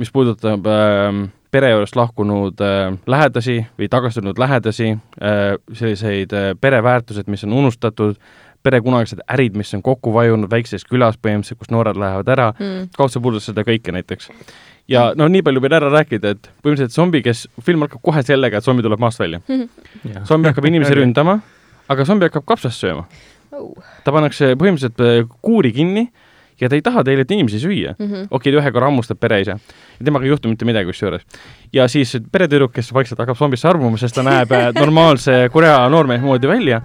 mis puudutab ähm, pere juurest lahkunud äh, lähedasi või tagastunud lähedasi äh,, selliseid äh, pereväärtused, mis on unustatud, pere kunagised ärid, mis on kokku vajunud väikses külas põhimõtteliselt, kus noored lähevad ära mm., kaudselt puudutas seda kõike näiteks. ja no nii palju võin ära rääkida, et põhimõtteliselt zombi, kes, film algab kohe sellega, et zombi tuleb maast välja. Zombi hakkab inimesi ründama aga zombi hakkab kapsast sööma. Oh.. ta pannakse põhimõtteliselt äh, kuuri kinni ja ta ei taha tegelikult inimesi süüa mm -hmm.. okei, ta ühe korra hammustab pereisa ja temaga ei juhtu mitte midagi kusjuures. ja siis peretüdruk, kes vaikselt hakkab zombisse armuma, sest ta näeb äh, normaalse Korea noormehe moodi välja,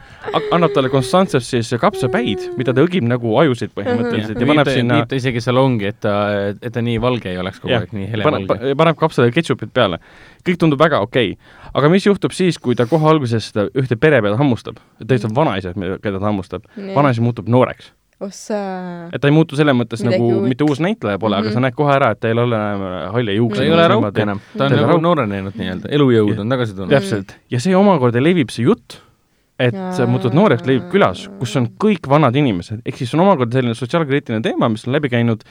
annab talle konstantselt siis kapsapäid, mida ta õgib nagu ajusid põhimõtteliselt mm -hmm. ja paneb sinna viib ta isegi salongi, et ta, et ta nii valge ei oleks kogu aeg, nii helevalge. paneb kapsale ketšupit peale. kõik tundub väga okei okay aga mis juhtub siis, kui ta kohe alguses seda ühte pere peale hammustab, täitsa vanaisa, keda ta hammustab, vanaisa muutub nooreks. Ossa. et ta ei muutu selles mõttes Midagi nagu uut. mitte uus näitleja pole mm, -hmm. aga sa mhm. näed kohe ära, et ta ei ole enam halle juukseid. ta ei ole rauk enam, ta on nagu noorenenud nii-öelda, elujõud on tagasi tulnud. täpselt, ja see omakorda levib, see jutt et sa muutud nooreks, leidub külas, kus on kõik vanad inimesed, ehk siis on omakorda selline sotsiaalkriitiline teema, mis on läbi käinud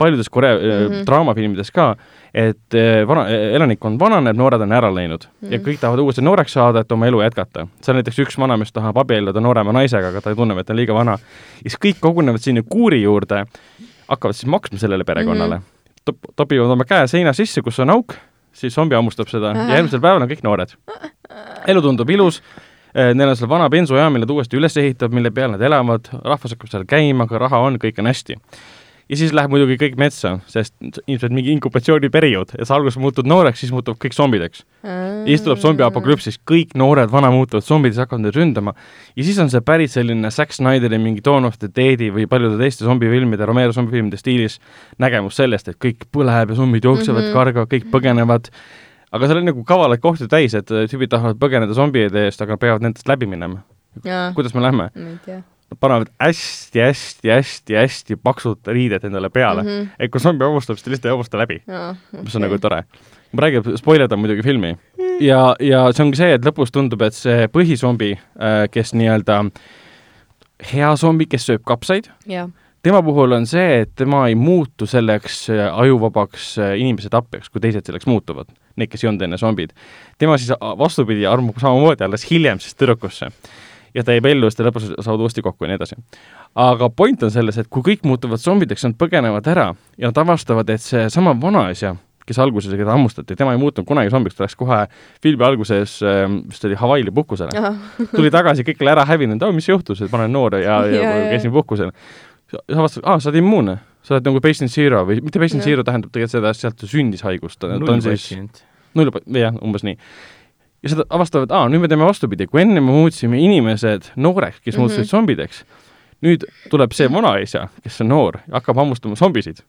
paljudes Korea mm -hmm. draamafilmides ka, et eh, vana, elanikkond vananeb, noored on ära läinud mm -hmm. ja kõik tahavad uuesti nooreks saada, et oma elu jätkata. seal näiteks üks vanamees tahab abielluda noorema naisega, aga ta tunneb, et ta on liiga vana. ja siis kõik kogunevad sinna kuuri juurde, hakkavad siis maksma sellele perekonnale mm. -hmm. Top, topivad oma käe seina sisse, kus on auk, siis zombi hammustab seda ja järgmisel päeval on kõik noored. elu tundub ilus eh, Neil on seal vana bensujaam, mille ta uuesti üles ehitab, mille peal nad elavad, rahvas hakkab seal käima, aga raha on, kõik on hästi ja siis läheb muidugi kõik metsa, sest ilmselt mingi inkubatsiooniperiood ja sa alguses muutud nooreks, siis muutuvad kõik zombideks. ja siis tuleb zombi apokalüpsis, kõik noored vana muutuvad zombid, siis hakkavad neid ründama. ja siis on see päris selline Zack Snyderi mingi Dawn of the Dead'i või paljude teiste zombifilmide, Romero zombifilmide stiilis nägemus sellest, et kõik põleb ja zombid jooksevad mm -hmm. karga, kõik põgenevad aga seal on nagu kavalaid kohti täis, et tüübid tahavad põgeneda zombide eest, aga peavad nendest läbi minema. kuidas me lähme? Nad panevad hästi-hästi-hästi-hästi paksud riided endale peale mm. -hmm. et kui zombi avustab, siis ta lihtsalt ei avusta läbi no,. Okay. mis on nagu tore. ma räägin, spoilerdan muidugi filmi. ja, ja see ongi see, et lõpus tundub, et see põhizombi, äh, kes nii-öelda hea zombi, kes sööb kapsaid yeah., tema puhul on see, et tema ei muutu selleks äh, ajuvabaks äh, inimese tapjaks, kui teised selleks muutuvad, need, kes ei olnud enne zombid. tema siis vastupidi armub samamoodi alles hiljem siis tüdrukusse ja ta jääb ellu, siis ta lõpus saavad uuesti kokku ja nii edasi. aga point on selles, et kui kõik muutuvad zombideks, nad põgenevad ära ja nad avastavad, et seesama vanaisa, kes alguses, keda hammustati, tema ei muutunud kunagi zombiks, ta läks kohe filmi alguses ähm, vist oli Hawaii'le puhkusele. tuli tagasi, kõik oli ära hävinud, mis juhtus, et ma olen noor ja, ja, ja käisin puhkusel. sa avastad, aa, sa oled immuunne, sa oled nagu patient zero või mitte patient zero tähendab tegelikult seda, et sealt sündis haigus, ta on siis null, jah, umbes nii ja seda avastavad, aa, nüüd me teeme vastupidi, kui enne me muutsime inimesed nooreks, kes mm -hmm. muutusid zombideks, nüüd tuleb see vanaisa, kes on noor, hakkab hammustama zombisid.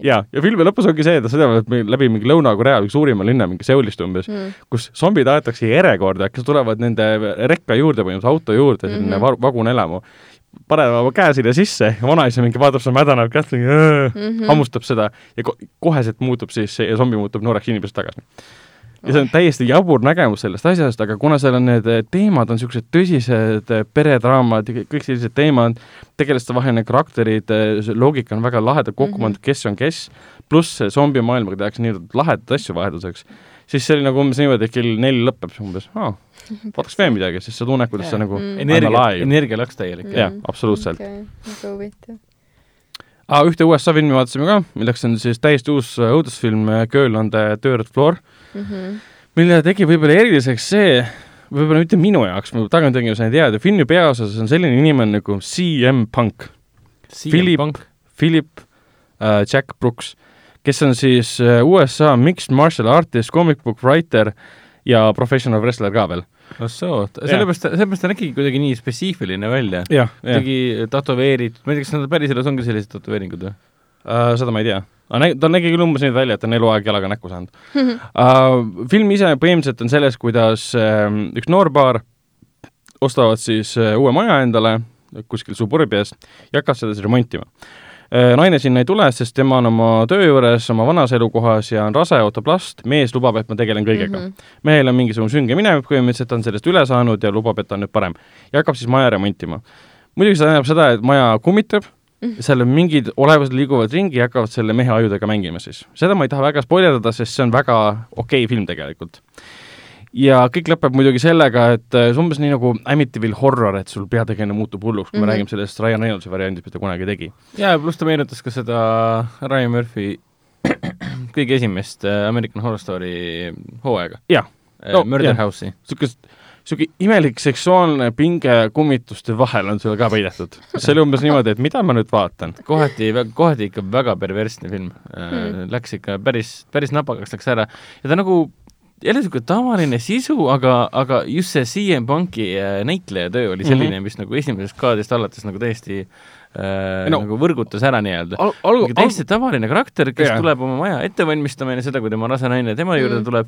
ja, ja filmi lõpus ongi see, et nad sõidavad läbi mingi Lõuna-Korea üks suurima linna, mingi Seulist umbes mm., kus zombid aetakse järjekorda, kes tulevad nende rekka juurde või auto juurde, selline mm -hmm. vagunelamu panevad oma käe sinna sisse ja vanaisa mingi vaatab seda mädanat kätt, -hmm. hammustab seda ja ko koheselt muutub siis, zombi muutub nooreks inimesest tagasi ja see on täiesti jabur nägemus sellest asjast, aga kuna seal on need eh, teemad, on niisugused tõsised eh, peredraamad ja kõik sellised teemad, tegelastevaheline karakterid, eh, loogika on väga lahedalt kokku pandud mm, -hmm. kes on kes, pluss zombimaailmaga tehakse nii-öelda lahedaid asju vahelduseks, siis see oli nagu umbes niimoodi, et kell neli lõpeb umbes, aa, vaataks veel midagi, sest sa tunned, kuidas sa nagu mm. energia, energia läks täielik. jah, absoluutselt okay.. väga huvitav ah,. ühte USA filmi vaatasime ka, milleks on siis täiesti uus õudusfilm Girl on the third floor mm, -hmm. mille tegi võib-olla eriliseks see, võib-olla mitte minu jaoks, ma tagantjärgi sain teada, filmi peaosas on selline inimene nagu CM Punk. Philip, Philip äh, Jack Brooks, kes on siis äh, USA mixed martial artist, comic book writer ja professional wrestler ka veel no soo, sellepärast, sellepärast ta nägigi kuidagi nii spetsiifiline välja. kuidagi tätoveeritud, ma ei tea, kas nad päriselus ongi sellised tätoveeringud või uh,? Seda ma ei tea aga ta nägi küll umbes nii välja, et ta on eluaeg jalaga näkku saanud uh,. film ise põhimõtteliselt on selles, kuidas uh, üks noorpaar ostavad siis uh, uue maja endale kuskil suburbias ja hakkavad seda siis remontima uh,. naine sinna ei tule, sest tema on oma töö juures oma vanas elukohas ja on rase, ootab last, mees lubab, et ma tegelen kõigega mm. -hmm. mehel on mingisugune sünge minevik põhimõtteliselt, ta on sellest üle saanud ja lubab, et ta on nüüd parem. ja hakkab siis maja remontima. muidugi see tähendab seda, et maja kummitab. Seal on mingid olevused liiguvad ringi ja hakkavad selle mehe ajudega mängima siis. seda ma ei taha väga spoilerdada, sest see on väga okei okay film tegelikult. ja kõik lõpeb muidugi sellega, et see on umbes nii nagu Amityville horror, et sul peategelane muutub hulluks, kui mm -hmm. me räägime sellest Ryan Reynoldsi variandist, mis ta kunagi tegi. jaa, pluss ta meenutas ka seda Ryan Murphy kõige esimest äh, American Horror Story hooaega. jah äh, no,. Murder House'i. niisugust niisugune imelik seksuaalne pinge kummituste vahel on sul ka peidetud. see oli umbes niimoodi, et mida ma nüüd vaatan. kohati, kohati ikka väga perversne film hmm.. Läks ikka päris, päris napakaks läks ära ja ta nagu jälle niisugune tavaline sisu, aga, aga just see CM Punki äh, näitleja töö oli selline mm, -hmm. mis nagu esimesest kaadrist alates nagu täiesti äh, no, nagu võrgutas ära nii-öelda al. Al täiesti tavaline karakter, kes yeah. tuleb oma maja ette valmistama enne seda, kui tema rase naine tema juurde mm -hmm. tuleb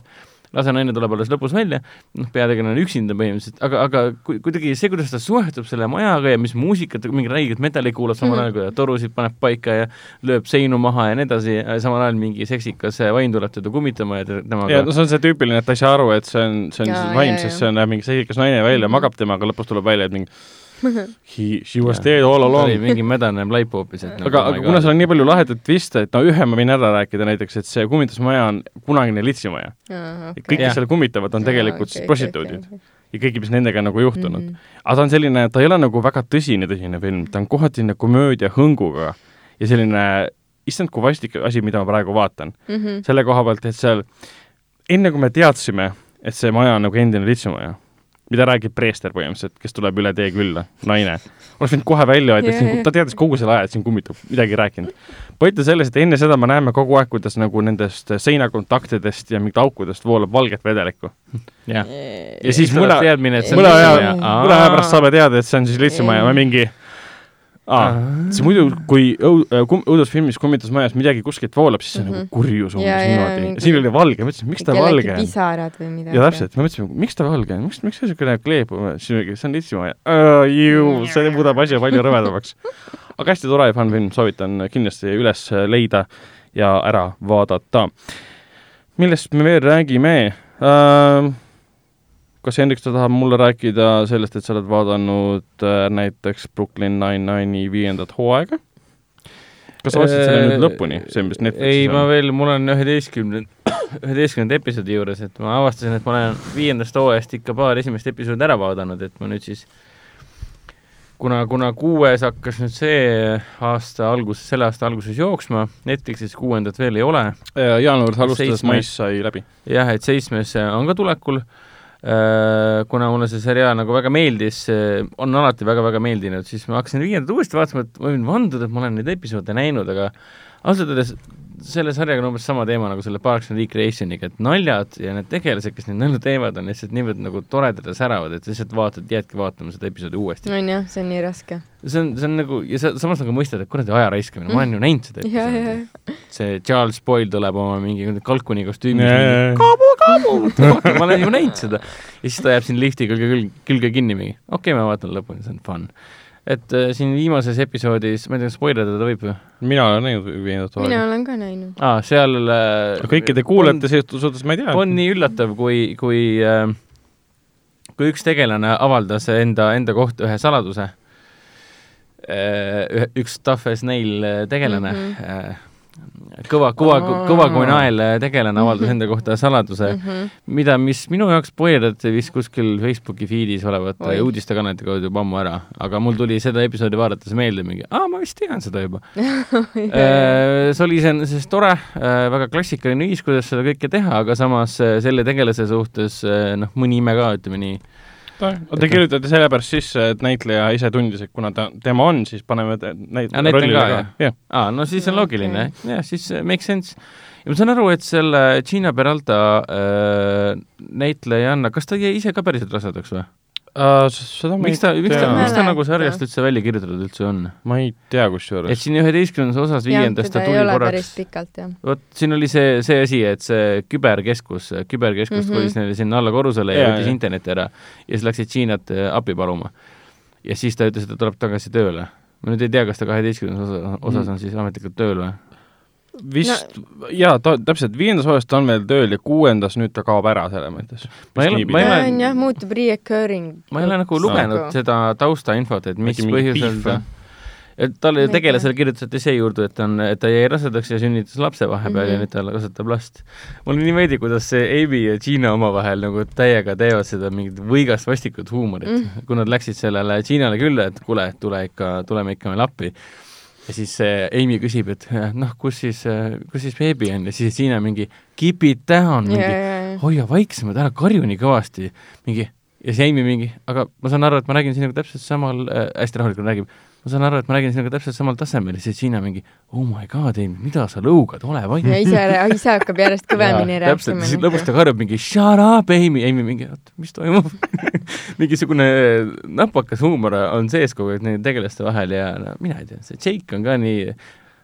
lase naine tuleb alles lõpus välja, noh, peategelane on üksinda põhimõtteliselt, aga, aga ku-, kuidagi see, kuidas ta suhtub selle majaga ja mis muusikat, mingit räiget metalli kuulab samal ajal, kui ta torusid paneb paika ja lööb seinu maha ja nii edasi, samal ajal mingi seksikas vaim tuleb teda kummitama ja temaga ja no see on see tüüpiline, et ta ei saa aru, et see on, see on siis vaim, sest see on mingi seksikas naine välja magab temaga, lõpus tuleb välja, et mingi he, she was dead all along. mingi mädane laip hoopis, et nagu, aga, aga kuna seal on nii palju lahedat twiste, et no ühe ma võin ära rääkida näiteks, et see kummitusmaja on kunagine litsimaja. kõik, Jah. kes seal kummitavad, on tegelikult siis prostituudid ja kõik, mis nendega nagu juhtunud. Mhm. aga ta on selline, ta ei ole nagu väga tõsine, tõsine film, ta on kohati selline komöödia hõnguga ja selline, issand, kui vastik asi, mida ma praegu vaatan. Mhm. selle koha pealt, et seal enne kui me teadsime, et see maja on nagu endine litsumaja, mida räägib preester põhimõtteliselt, kes tuleb üle tee külla, naine, oleks võinud kohe välja öelda, et ta teadis kogu selle aja, et siin kummitab, midagi ei rääkinud. point on selles, et enne seda me näeme kogu aeg, kuidas nagu nendest seinakontaktidest ja mingit aukudest voolab valget vedelikku. ja siis mõne, mõne aja, mõne aja pärast saame teada, et see on siis litsumaja, ma mingi aa, see muidu, kui kum-, õudusfilmis Kummitusmajas midagi kuskilt voolab, siis see on Mhm. nagu kurjus umbes niimoodi. mingi- siin oli valge, ma mõtlesin, miks ta valge on. pisarad või midagi. ja täpselt, me mõtlesime, miks ta valge on, miks, miks see niisugune kleepub, siis mingi, see on litsumaja. Ju, see muudab asja palju rõvedamaks. aga hästi tore ja fun film, soovitan kindlasti üles leida ja ära vaadata. millest me veel räägime äh,? Kas Hendrik, sa tahad mulle rääkida sellest, et sa oled vaadanud äh, näiteks Brooklyn Nine-Nine'i viiendat hooaega? kas sa vaatasid selle nüüd lõpuni, see, mis Netflixis ei, ma veel, mul on üheteistkümne, üheteistkümnenda episoodi juures, et ma avastasin, et ma olen viiendast hooajast ikka paar esimest episoodi ära vaadanud, et ma nüüd siis kuna, kuna kuues hakkas nüüd see aasta alguses, selle aasta alguses jooksma, Netflixis kuuendat veel ei ole, jaanuaris alustades, mais sai läbi. jah, et seitsmes on ka tulekul, kuna mulle see seriaal nagu väga meeldis, on alati väga-väga meeldinud, siis ma hakkasin viiendat uuesti vaatama, et ma võin vanduda, et ma olen neid episoode näinud, aga ausalt öeldes selle sarjaga on umbes sama teema nagu selle Parks and Recreationiga, et naljad ja need tegelased, kes neid nalju teevad, on lihtsalt niivõrd nagu toredad ja säravad, et lihtsalt vaatad, jäädki vaatama seda episoodi uuesti. on jah, see on nii raske. see on, see on nagu ja sa samas nagu mõistad, et kuradi aja raiskamine, ma olen ju näinud seda episoodi. see Charles Boyle tuleb oma mingi kalkuni kostüümis kaabu, kaabu, ma olen ju näinud seda. ja siis ta jääb siin lifti külge, külge, külge kinni mingi, okei okay,, ma vaatan lõpuni, see on fun. Et äh, siin viimases episoodis, ma ei tea, kas spoilerdada võib või? mina olen näinud viiendat mina hooaega. olen ka näinud. aa, seal äh, kõikide kuulajate suhtes ma ei tea. on nii üllatav, kui, kui äh, kui üks tegelane avaldas enda, enda kohta ühe saladuse, üks Tough as Nail tegelane mm. -hmm. kõva, kõva, kõva kui nael äh, tegelane avaldas enda kohta saladuse mm. -hmm. mida, mis minu jaoks spoilerdati vist kuskil Facebooki feed'is olevat Oi. äh, uudistekanalite kaudu juba ammu ära, aga mul tuli seda episoodi vaadates meelde mingi, aa, ma vist tean seda juba. Äh, see oli iseenesest tore, väga klassikaline viis, kuidas seda kõike teha, aga samas selle tegelase suhtes noh, mõni ime ka, ütleme nii. Te kirjutate sellepärast sisse, et näitleja ise tundis, et kuna ta, tema on, siis paneme näit- Aa, näitlen rollile ka, jah?. jah, aa, no siis on loogiline, jah, siis äh, make sense. ja ma saan aru, et selle Gina Peralta äh, näitlejanna, kas ta jäi ise ka päriselt rasedaks või? Äh, seda ma miks ta, miks ta, tea. miks ta nagu sarjast üldse välja kirjutatud üldse on? ma ei tea et kusjuures. siin üheteistkümnendas osas viiendast ta tuli korraks vot siin oli see, see asi, et see küberkeskus, küberkeskus mm Mhm. -hmm. kolis neile sinna alla korrusele ja võttis interneti ära ja siis läksid Hiinat äh, appi paluma. ja siis ta ütles, et ta tuleb tagasi tööle. ma nüüd ei tea, kas ta kaheteistkümnendas osa, osas Mm. on siis ametlikult tööl või? Vist no., jaa, ta täpselt, viiendas hooajas ta on veel tööl ja kuuendas nüüd ta kaob ära selles mõttes. Ma ei ole- ma ei ta ole- on jah, muutub reoccurring. ma ei ole nagu lugenud seda taustainfot, et mis põhjusel ta et talle ei tegelasele kirjutati see juurde, et ta on, et ta jäi rasedaks ja sünnitas lapse vahepeal mm -hmm. ja Mhm. nüüd ta kasvatab last. mulle nii meeldib, kuidas see Amy ja Gina omavahel nagu täiega teevad seda mingit võigast vastikut huumorit mm. Mm., kui nad läksid sellele Ginale külla, et kuule, tule ikka, tuleme ikka meile appi. Ja siis see Amy küsib, et eh, noh, kus siis, kus siis beebi on ja siis Gina mingi keep it down, mingi ja, ja. hoia vaiksemalt, ära karju nii kõvasti, mingi, ja see Amy mingi, aga ma saan aru, et ma räägin sinuga täpselt samal äh,, hästi rahulikult räägib, ma saan aru, et ma räägin sinuga täpselt samal tasemel ja siis Hiina mingi oh my god, Amy, mida sa lõugad, ole vait. ja ise, ise hakkab järjest kõvemini täpselt, rääkima. siis lõpus ta karjub mingi shut up, Amy, Amy mingi, oot, mis toimub mingisugune napakas huumor on sees kogu aeg nende tegelaste vahel ja no mina ei tea, see Jake on ka nii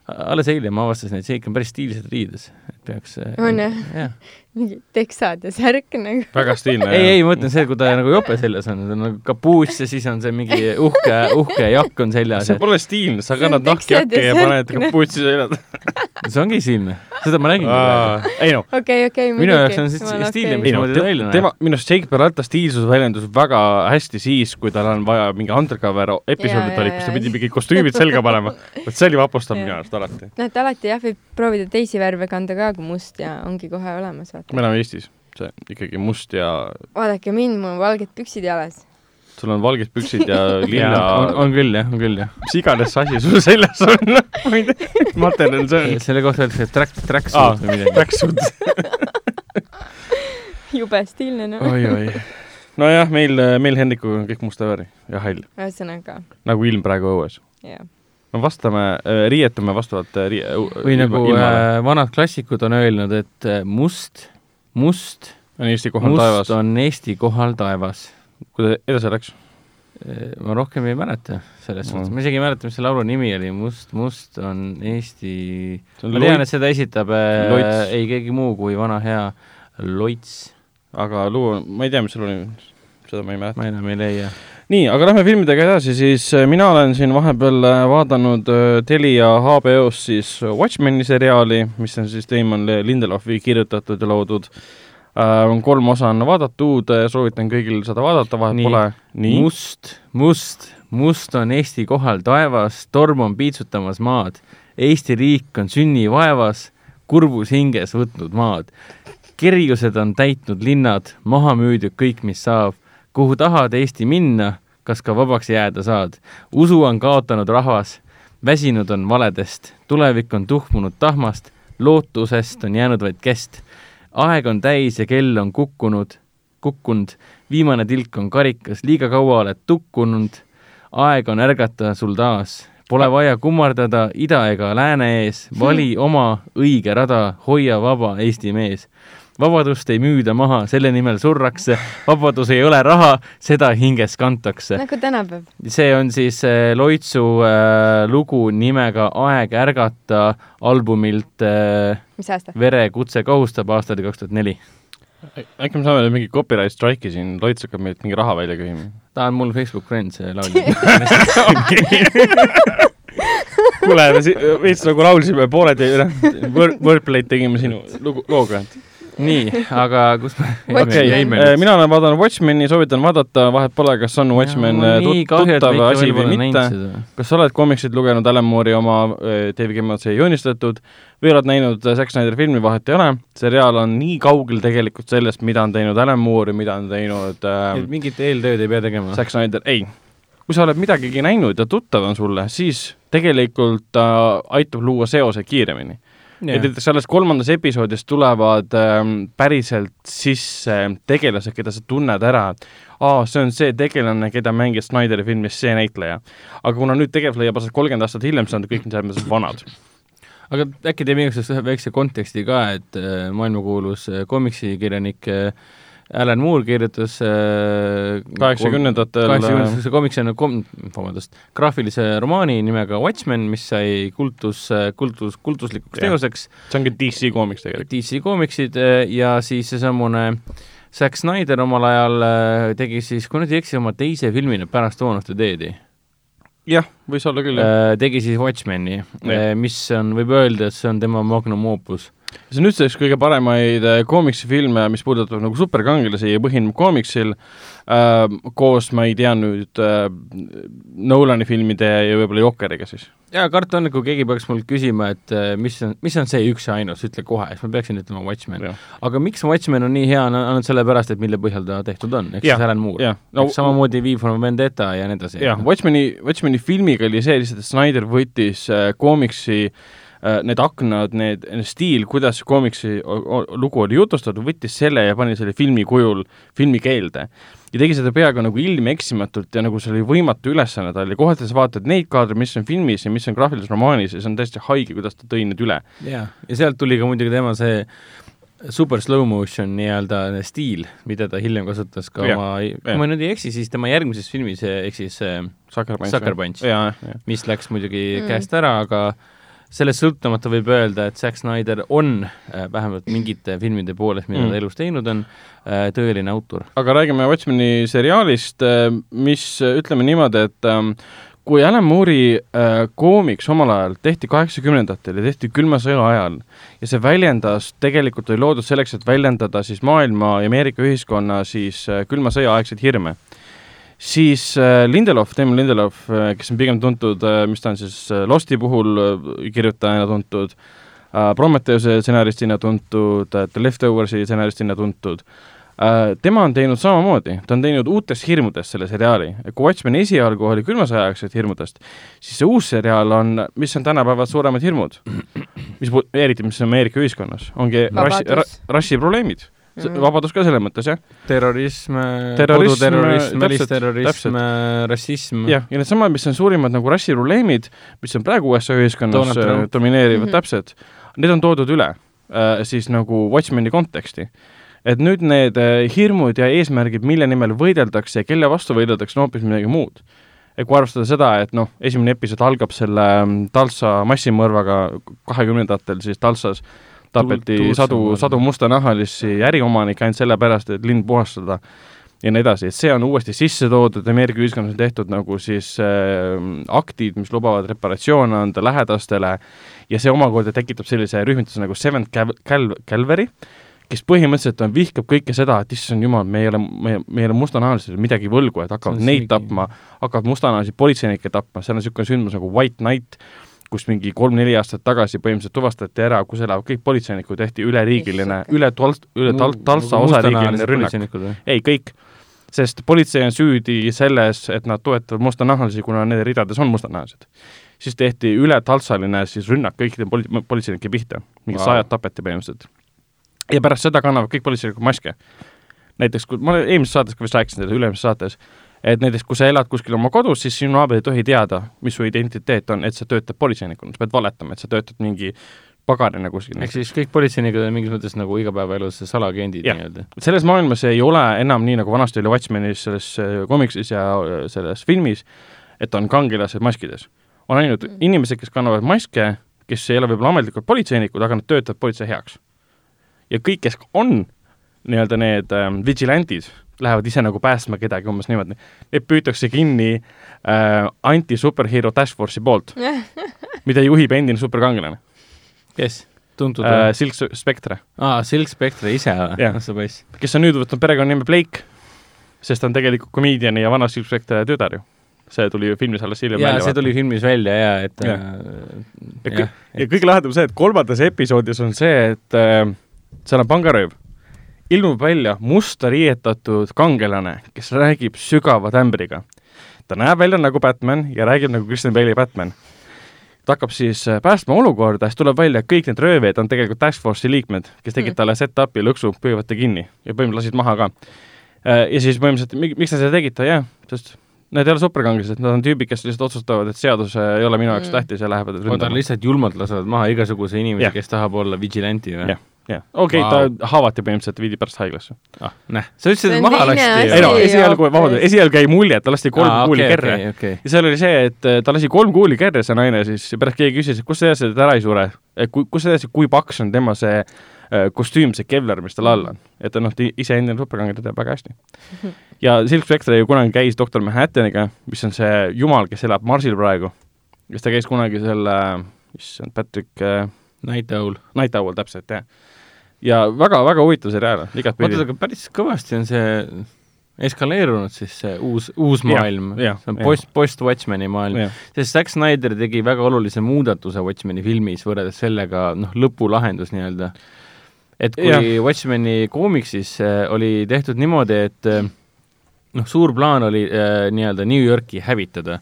alles eile ma avastasin, et ikka on päris stiilsed riides, et peaks On jah? Jah. mingi teksad ja särk nagu. väga stiilne. ei, ei, ma mõtlen see, kui ta nagu jope seljas on, ta on nagu kapuus ja siis on see mingi uhke, uhke jakk on seljas see. pole stiilne, sa See on kannad nahkjakke ja ja paned kapuutsi selja see ongi stiilne, seda ma räägingi praegu. ei noh, okei, okei. Minu jaoks on siis stiilne, ei noh mismoodi ta välja, näeb. tema, minu arust Jake Peralta stiilsus väljendus väga hästi siis, kui tal on vaja mingi undercover olid, jaa, kus ta pidi mingid kostüümid selga panema. vot see oli vapustav minu arust alati. noh, et alati jah, võib proovida teisi värve kanda ka kui must ja ongi kohe olemas, vaata. Me elame Eestis, see ikkagi must ja vaadake mind, mul on valged püksid jalas. sul on valged püksid ja on, lilla, on küll jah, on küll jah. mis iganes asi sul seljas on, ma ei tea, materjal see on. selle kohta öeldakse track, track suit või midagi. tracksuit. jube stiilne, noh. oi-oi. nojah, meil, meil Hendrikuga on kõik musta värvi ja hall, ühesõnaga, nagu ilm praegu õues. jah. me vastame, riietume vastavalt äh, rii-. või nagu äh, vanad klassikud on öelnud, et äh, must, must, on Eesti kohal must taevas. on Eesti kohal taevas. kuidas edasi läks? ma rohkem ei mäleta selles Mm. suhtes, ma isegi ei mäleta, mis selle laulu nimi oli, Must, must on Eesti on ma tean, et, seda esitab äh, Loits. ei keegi muu kui vana hea Loits, aga lugu, ma ei tea, mis lugu nimi, seda ma ei mäleta. ma enam ei leia. nii, aga lähme filmidega edasi, siis äh, mina olen siin vahepeal äh, vaadanud äh, Telia HBO-s siis Watchmeni seriaali, mis on siis Damon Lindelofi kirjutatud ja loodud äh,. kolm osa on vaadatud, soovitan kõigil seda vaadata, vahet Nii. pole. must, must, must on Eesti kohal taevas, torm on piitsutamas maad. Eesti riik on sünnivaevas, kurbus hinges võtnud maad. kerjused on täitnud linnad, maha müüdud kõik, mis saab. Kuhu tahad Eesti minna, kas ka vabaks jääda saad? usu on kaotanud rahvas, väsinud on valedest, tulevik on tuhmunud tahmast, lootusest on jäänud vaid kest. aeg on täis ja kell on kukkunud, kukkunud, viimane tilk on karikas, liiga kaua oled tukkunud, aeg on ärgata sul taas, pole vaja kummardada ida ega lääne ees, vali oma õige rada, hoia vaba Eesti mees. Vabadust ei müüda maha, selle nimel surrakse, vabadus ei ole raha, seda hinges kantakse. nagu tänapäev. see on siis äh, Loitsu äh, lugu nimega Aeg ärgata albumilt äh, mis aasta? Verekutse kohustab aastal kaks tuhat neli. äkki me saame nüüd mingi copyright strike'i siin, Loits hakkab meilt mingi raha välja küsima. ta on mul Facebook friend, see laulja. kuule, me veits nagu laulsime pooled ja word, wordplay'd tegime sinu lugu, looga. nii, aga kus me Eh, nüüd? mina olen vaadanud Watchmeni, soovitan vaadata, vahet pole, kas on Watchmen tut- et tuttav asi või mitte. kas sa oled komiksid lugenud, Alan Moore'i oma eh, David Kimmelsi joonistatud või oled näinud Zack Snyderi filmi, vahet ei ole. seriaal on nii kaugel tegelikult sellest, mida on teinud Alan Moore ja mida on teinud äh, et mingit eeltööd ei pea tegema? Zack Snyder, ei. kui sa oled midagigi näinud ja tuttav on sulle, siis tegelikult ta äh, aitab luua seose kiiremini. Et näiteks alles kolmandas episoodis tulevad ähm, päriselt sisse tegelased, keda sa tunned ära, et aa, see on see tegelane, keda mängis Snyderi filmis see näitleja. aga kuna nüüd tegevus leiab aset kolmkümmend aastat hiljem, siis on kõik selles mõttes vanad. aga äkki teeme igaks juhuks ühe väikse konteksti ka, et äh, maailmakuulus äh, komiksikirjanik äh, Alan Moore kirjutas äh, kaheksakümnendatel kaheksakümnendatel see komiks on kom-, vabandust, graafilise romaani nimega Watchmen, mis sai kultus, kultus, kultuslikuks teoseks, see ongi DC koomiks tegelikult. DC koomiksid äh, ja siis seesamune Zack Snyder omal ajal äh, tegi siis, kui nüüd ei eksi, oma teise filmina pärast Dawn of the Dead'i jah, võis olla küll, jah. äh, tegi siis Watchmeni äh,, mis on, võib öelda, et see on tema magnum opus. See on üldse üks kõige paremaid äh, koomiksifilme, mis puudutab nagu superkangelasi ja põhineb koomiksil äh,, koos, ma ei tea nüüd äh,, Nolani filmide ja võib-olla Jokeriga siis. jaa, karta on, et kui keegi peaks mult küsima, et äh, mis on, mis on see üks ja ainus, ütle kohe, siis ma peaksin ütlema Watchmen. aga miks Watchmen on nii hea, on ainult sellepärast, et mille põhjal ta tehtud on, ehk siis Alan Moore. no samamoodi V for Vendetta ja nii edasi. jah, Watchmeni, Watchmeni filmiga oli see lihtsalt, et Snyder võttis äh, koomiksi äh, need aknad, need, stiil, kuidas koomiksi lugu oli jutustatud, võttis selle ja pani selle filmi kujul filmikeelde. ja tegi seda peaaegu nagu ilmeksimatult ja nagu see oli võimatu ülesanne tal ja kohati sa vaatad neid kaadreid, mis on filmis ja mis on graafilises romaanis ja see on täiesti haige, kuidas ta tõi need üle. jaa, ja sealt tuli ka muidugi tema see super slow motion nii-öelda stiil, mida ta hiljem kasutas ka Jah, oma, kui ma nüüd ei eksi, siis tema järgmises filmis, ehk siis äh, Sucker Punch. Sucker Punch. mis läks muidugi Mm. mm. käest ära, aga sellest sõltumata võib öelda, et Zack Snyder on äh, vähemalt mingite filmide poolest, mida mm. ta elus teinud on äh,, tõeline autor. aga räägime Watchmeni seriaalist, mis ütleme niimoodi, et ähm, kui Alan Moore'i äh, koomiks omal ajal tehti kaheksakümnendatel ja tehti külma sõja ajal ja see väljendas, tegelikult oli loodud selleks, et väljendada siis maailma ja Ameerika ühiskonna siis äh, külma sõja aegseid hirme siis äh, Lindelof, Damon Lindelof, äh, kes on pigem tuntud, äh, mis ta on siis Losti puhul kirjutajana tuntud, Prometheuse stsenaristina tuntud, The Leftoversi stsenaristina tuntud, tema on teinud samamoodi, ta on teinud uutest hirmudest selle seriaali. kui Watchmen esialgu oli külma sõja aegset hirmudest, siis see uus seriaal on, mis on tänapäeval suuremad hirmud, mis, eriti mis on Ameerika ühiskonnas, ongi rassi, rassiprobleemid Mm. Vabadus ka selles mõttes, jah. terrorism, koduterrorism, välisterrorism, rassism. jah, ja needsamad, mis on suurimad nagu rassiprobleemid, mis on praegu USA ühiskonnas äh, domineerivad mm, -hmm. täpselt, need on toodud üle äh, siis nagu Watchmeni konteksti. et nüüd need äh, hirmud ja eesmärgid, mille nimel võideldakse ja kelle vastu võideldakse, on hoopis midagi muud et kui arvestada seda, et noh, esimene episood algab selle mm, Talsa massimõrvaga kahekümnendatel siis Talsas äh, tapeti Tuul, sadu, sadu mustanahalisi äriomanikke ainult sellepärast, et linn puhastada ja nii edasi, et see on uuesti sisse toodud, Ameerika ühiskonnas on tehtud nagu siis äh, aktid, mis lubavad reparatsioone anda lähedastele ja see omakorda tekitab sellise rühmituse nagu Seventh Cal-, Cal-, Calvary, kes põhimõtteliselt on, vihkab kõike seda, et issand jumal, me ei ole, me, me ei ole mustanahalised midagi võlgu, et hakkavad neid tapma, hakkavad mustanahalisi politseinikke tapma, seal on niisugune sündmus nagu White Night, kus mingi kolm-neli aastat tagasi põhimõtteliselt tuvastati ära, kus elavad kõik politseinikud, tehti üleriigiline, üle tal-, üle tal-, Talsa osariigiline rünnak. ei, kõik. sest politsei on süüdi selles, et nad toetavad mustanahalisi, kuna nende ridades on mustanahalised. siis tehti ületalsaline siis rünnak kõikide poli-, politseinike pihta, mingi wow. sajad tapeti põhimõtteliselt. ja pärast seda kannavad kõik politseinikud maske. näiteks, kui ma eelmises saates ka vist rääkisin teile, üle-eelmises saates, et näiteks kui sa elad kuskil oma kodus, siis sinu naaber ei tohi teada, mis su identiteet on, et sa töötad politseinikuna, sa pead valetama, et sa töötad mingi pagarina kuskil. ehk siis kõik politseinikud on mingis mõttes nagu igapäevaelus salaagendid nii-öelda? selles maailmas ei ole enam nii, nagu vanasti oli Watchmenis selles äh, komiksis ja äh, selles filmis, et on kangelased maskides. on ainult mm. inimesed, kes kannavad maske, kes ei ole võib-olla ametlikult politseinikud, aga nad töötavad politsei heaks. ja kõik, kes on nii-öelda need ähm, vigilantid, lähevad ise nagu päästma kedagi, umbes niimoodi. Need püütakse kinni äh, anti-superhero Task Force'i poolt mida juhib endine superkangelane. kes? tuntud äh,? Silk Spectre. aa, Silk Spectre ise või? kes on nüüd võtnud perekonnanime Blake, sest ta on tegelikult komediani ja vana Silk Spectre tütar ju see tuli ju filmis alles hiljem välja. see tuli filmis välja ja et ja, äh, ja, ja kõige lahedam see, et kolmandas episoodis on see, et äh, seal on pangarööv ilmub välja musta riietatud kangelane, kes räägib sügava tämbriga. ta näeb välja nagu Batman ja räägib nagu Christian Bale'i Batman. ta hakkab siis äh, päästma olukorda, siis tuleb välja, et kõik need röövijad on tegelikult Task Force'i liikmed, kes tegid mm. talle set-up'i lõksu, püüavad ta kinni ja põhimõtteliselt lasid maha ka. Äh, ja siis põhimõtteliselt, miks te seda tegite, jah, sest Need ei ole superkangelased, nad on tüübid, kes lihtsalt otsustavad, et seadus ei ole minu jaoks mm. tähtis ja lähevad ründama. Nad lihtsalt julmalt lasevad maha igasuguse inimese, kes tahab olla vigilanti või? jah jah, okei okay, wow., ta haavati põhimõtteliselt, viidi pärast haiglasse. ah, näh, sa ütlesid, et maha lasti. ei no esialgu, vabandust, esialgu jäi mulje, et ta lasti kolm ah, kuuli okay, kerre okay,. Okay. ja seal oli see, et äh, ta lasi kolm kuuli kerre, see naine siis, ja pärast keegi küsis, et kust sa teadsid, et ta ära ei sure. kui, kust sa teadsid, kui paks on tema see äh, kostüüm, see kevlar, mis tal all on. et ta noh, ise endine superkangelane teab väga hästi. ja Silk Spectre ju kunagi käis doktor Manhattaniga, mis on see jumal, kes elab Marsil praegu. kes ta käis kunagi selle, issand, Patrick äh, Night Owl. Night Owl, täpselt, jah ja väga-väga huvitav seriaal, igatpidi. oota, aga päris kõvasti on see eskaleerunud siis see uus, uus maailm, see on post, post-Watchmeni maailm, sest Zack Snyder tegi väga olulise muudatuse Watchmeni filmis võrreldes sellega, noh, lõpulahendus nii-öelda. et kui ja. Watchmeni koomiksis äh, oli tehtud niimoodi, et äh, noh, suur plaan oli äh, nii-öelda New Yorki hävitada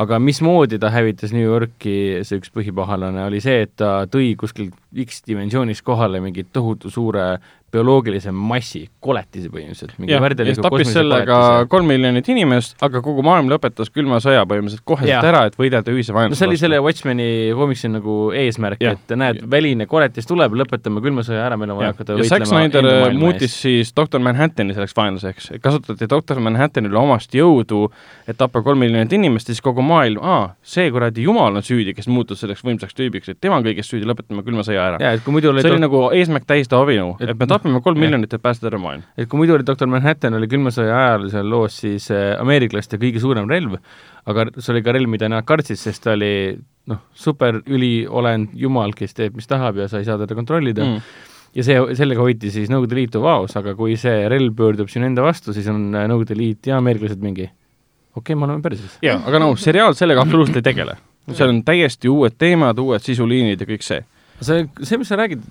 aga mismoodi ta hävitas New Yorki, see üks põhipahalane, oli see, et ta tõi kuskil X dimensioonis kohale mingi tohutu suure bioloogilise massi, koletise põhimõtteliselt. jah, ja siis tappis sellega kolm miljonit inimest, aga kogu maailm lõpetas külma sõja põhimõtteliselt koheselt ära, et võidelda ühise vaenlase no see oli selle Watchmeni koomiksi nagu eesmärk, et näed, väline koletis tuleb, lõpetame külma sõja ära, meil on vaja hakata võitlema Zack Snyder muutis siis doktor Manhattani selleks vaenlaseks, kasutati doktor Manhattanile omast jõudu, et tappa kolm miljonit inimest ja siis kogu maailm, aa, see kuradi jumal on süüdi, kes muutus selleks võimsaks tüübiks, et tema on kõigest süüdi, lõpetame külma sõja ära. see oli nagu eesmärk tähistada abinõu, et me tapame kolm miljonit, et päästa terve maailm. et kui muidu oli doktor Manhattan oli külma sõja ajal seal loos siis äh, ameeriklaste kõige suurem relv, aga see oli ka relv, mida nad kartsid, sest ta oli noh, super üliolend jumal, kes teeb, mis tahab ja sa ei saa teda kontrollida mm. ja see, sellega hoiti siis Nõukogude Liitu vaos, aga kui see relv pöördub sinu enda vastu, siis on äh, Nõukogude Liit ja ameeriklased mingi okei okay,, me oleme perses. jaa, aga no seriaal sellega absoluutselt ei tegele. seal on täiesti uued teemad, uued sisuliinid ja kõik see. see, see, mis sa räägid,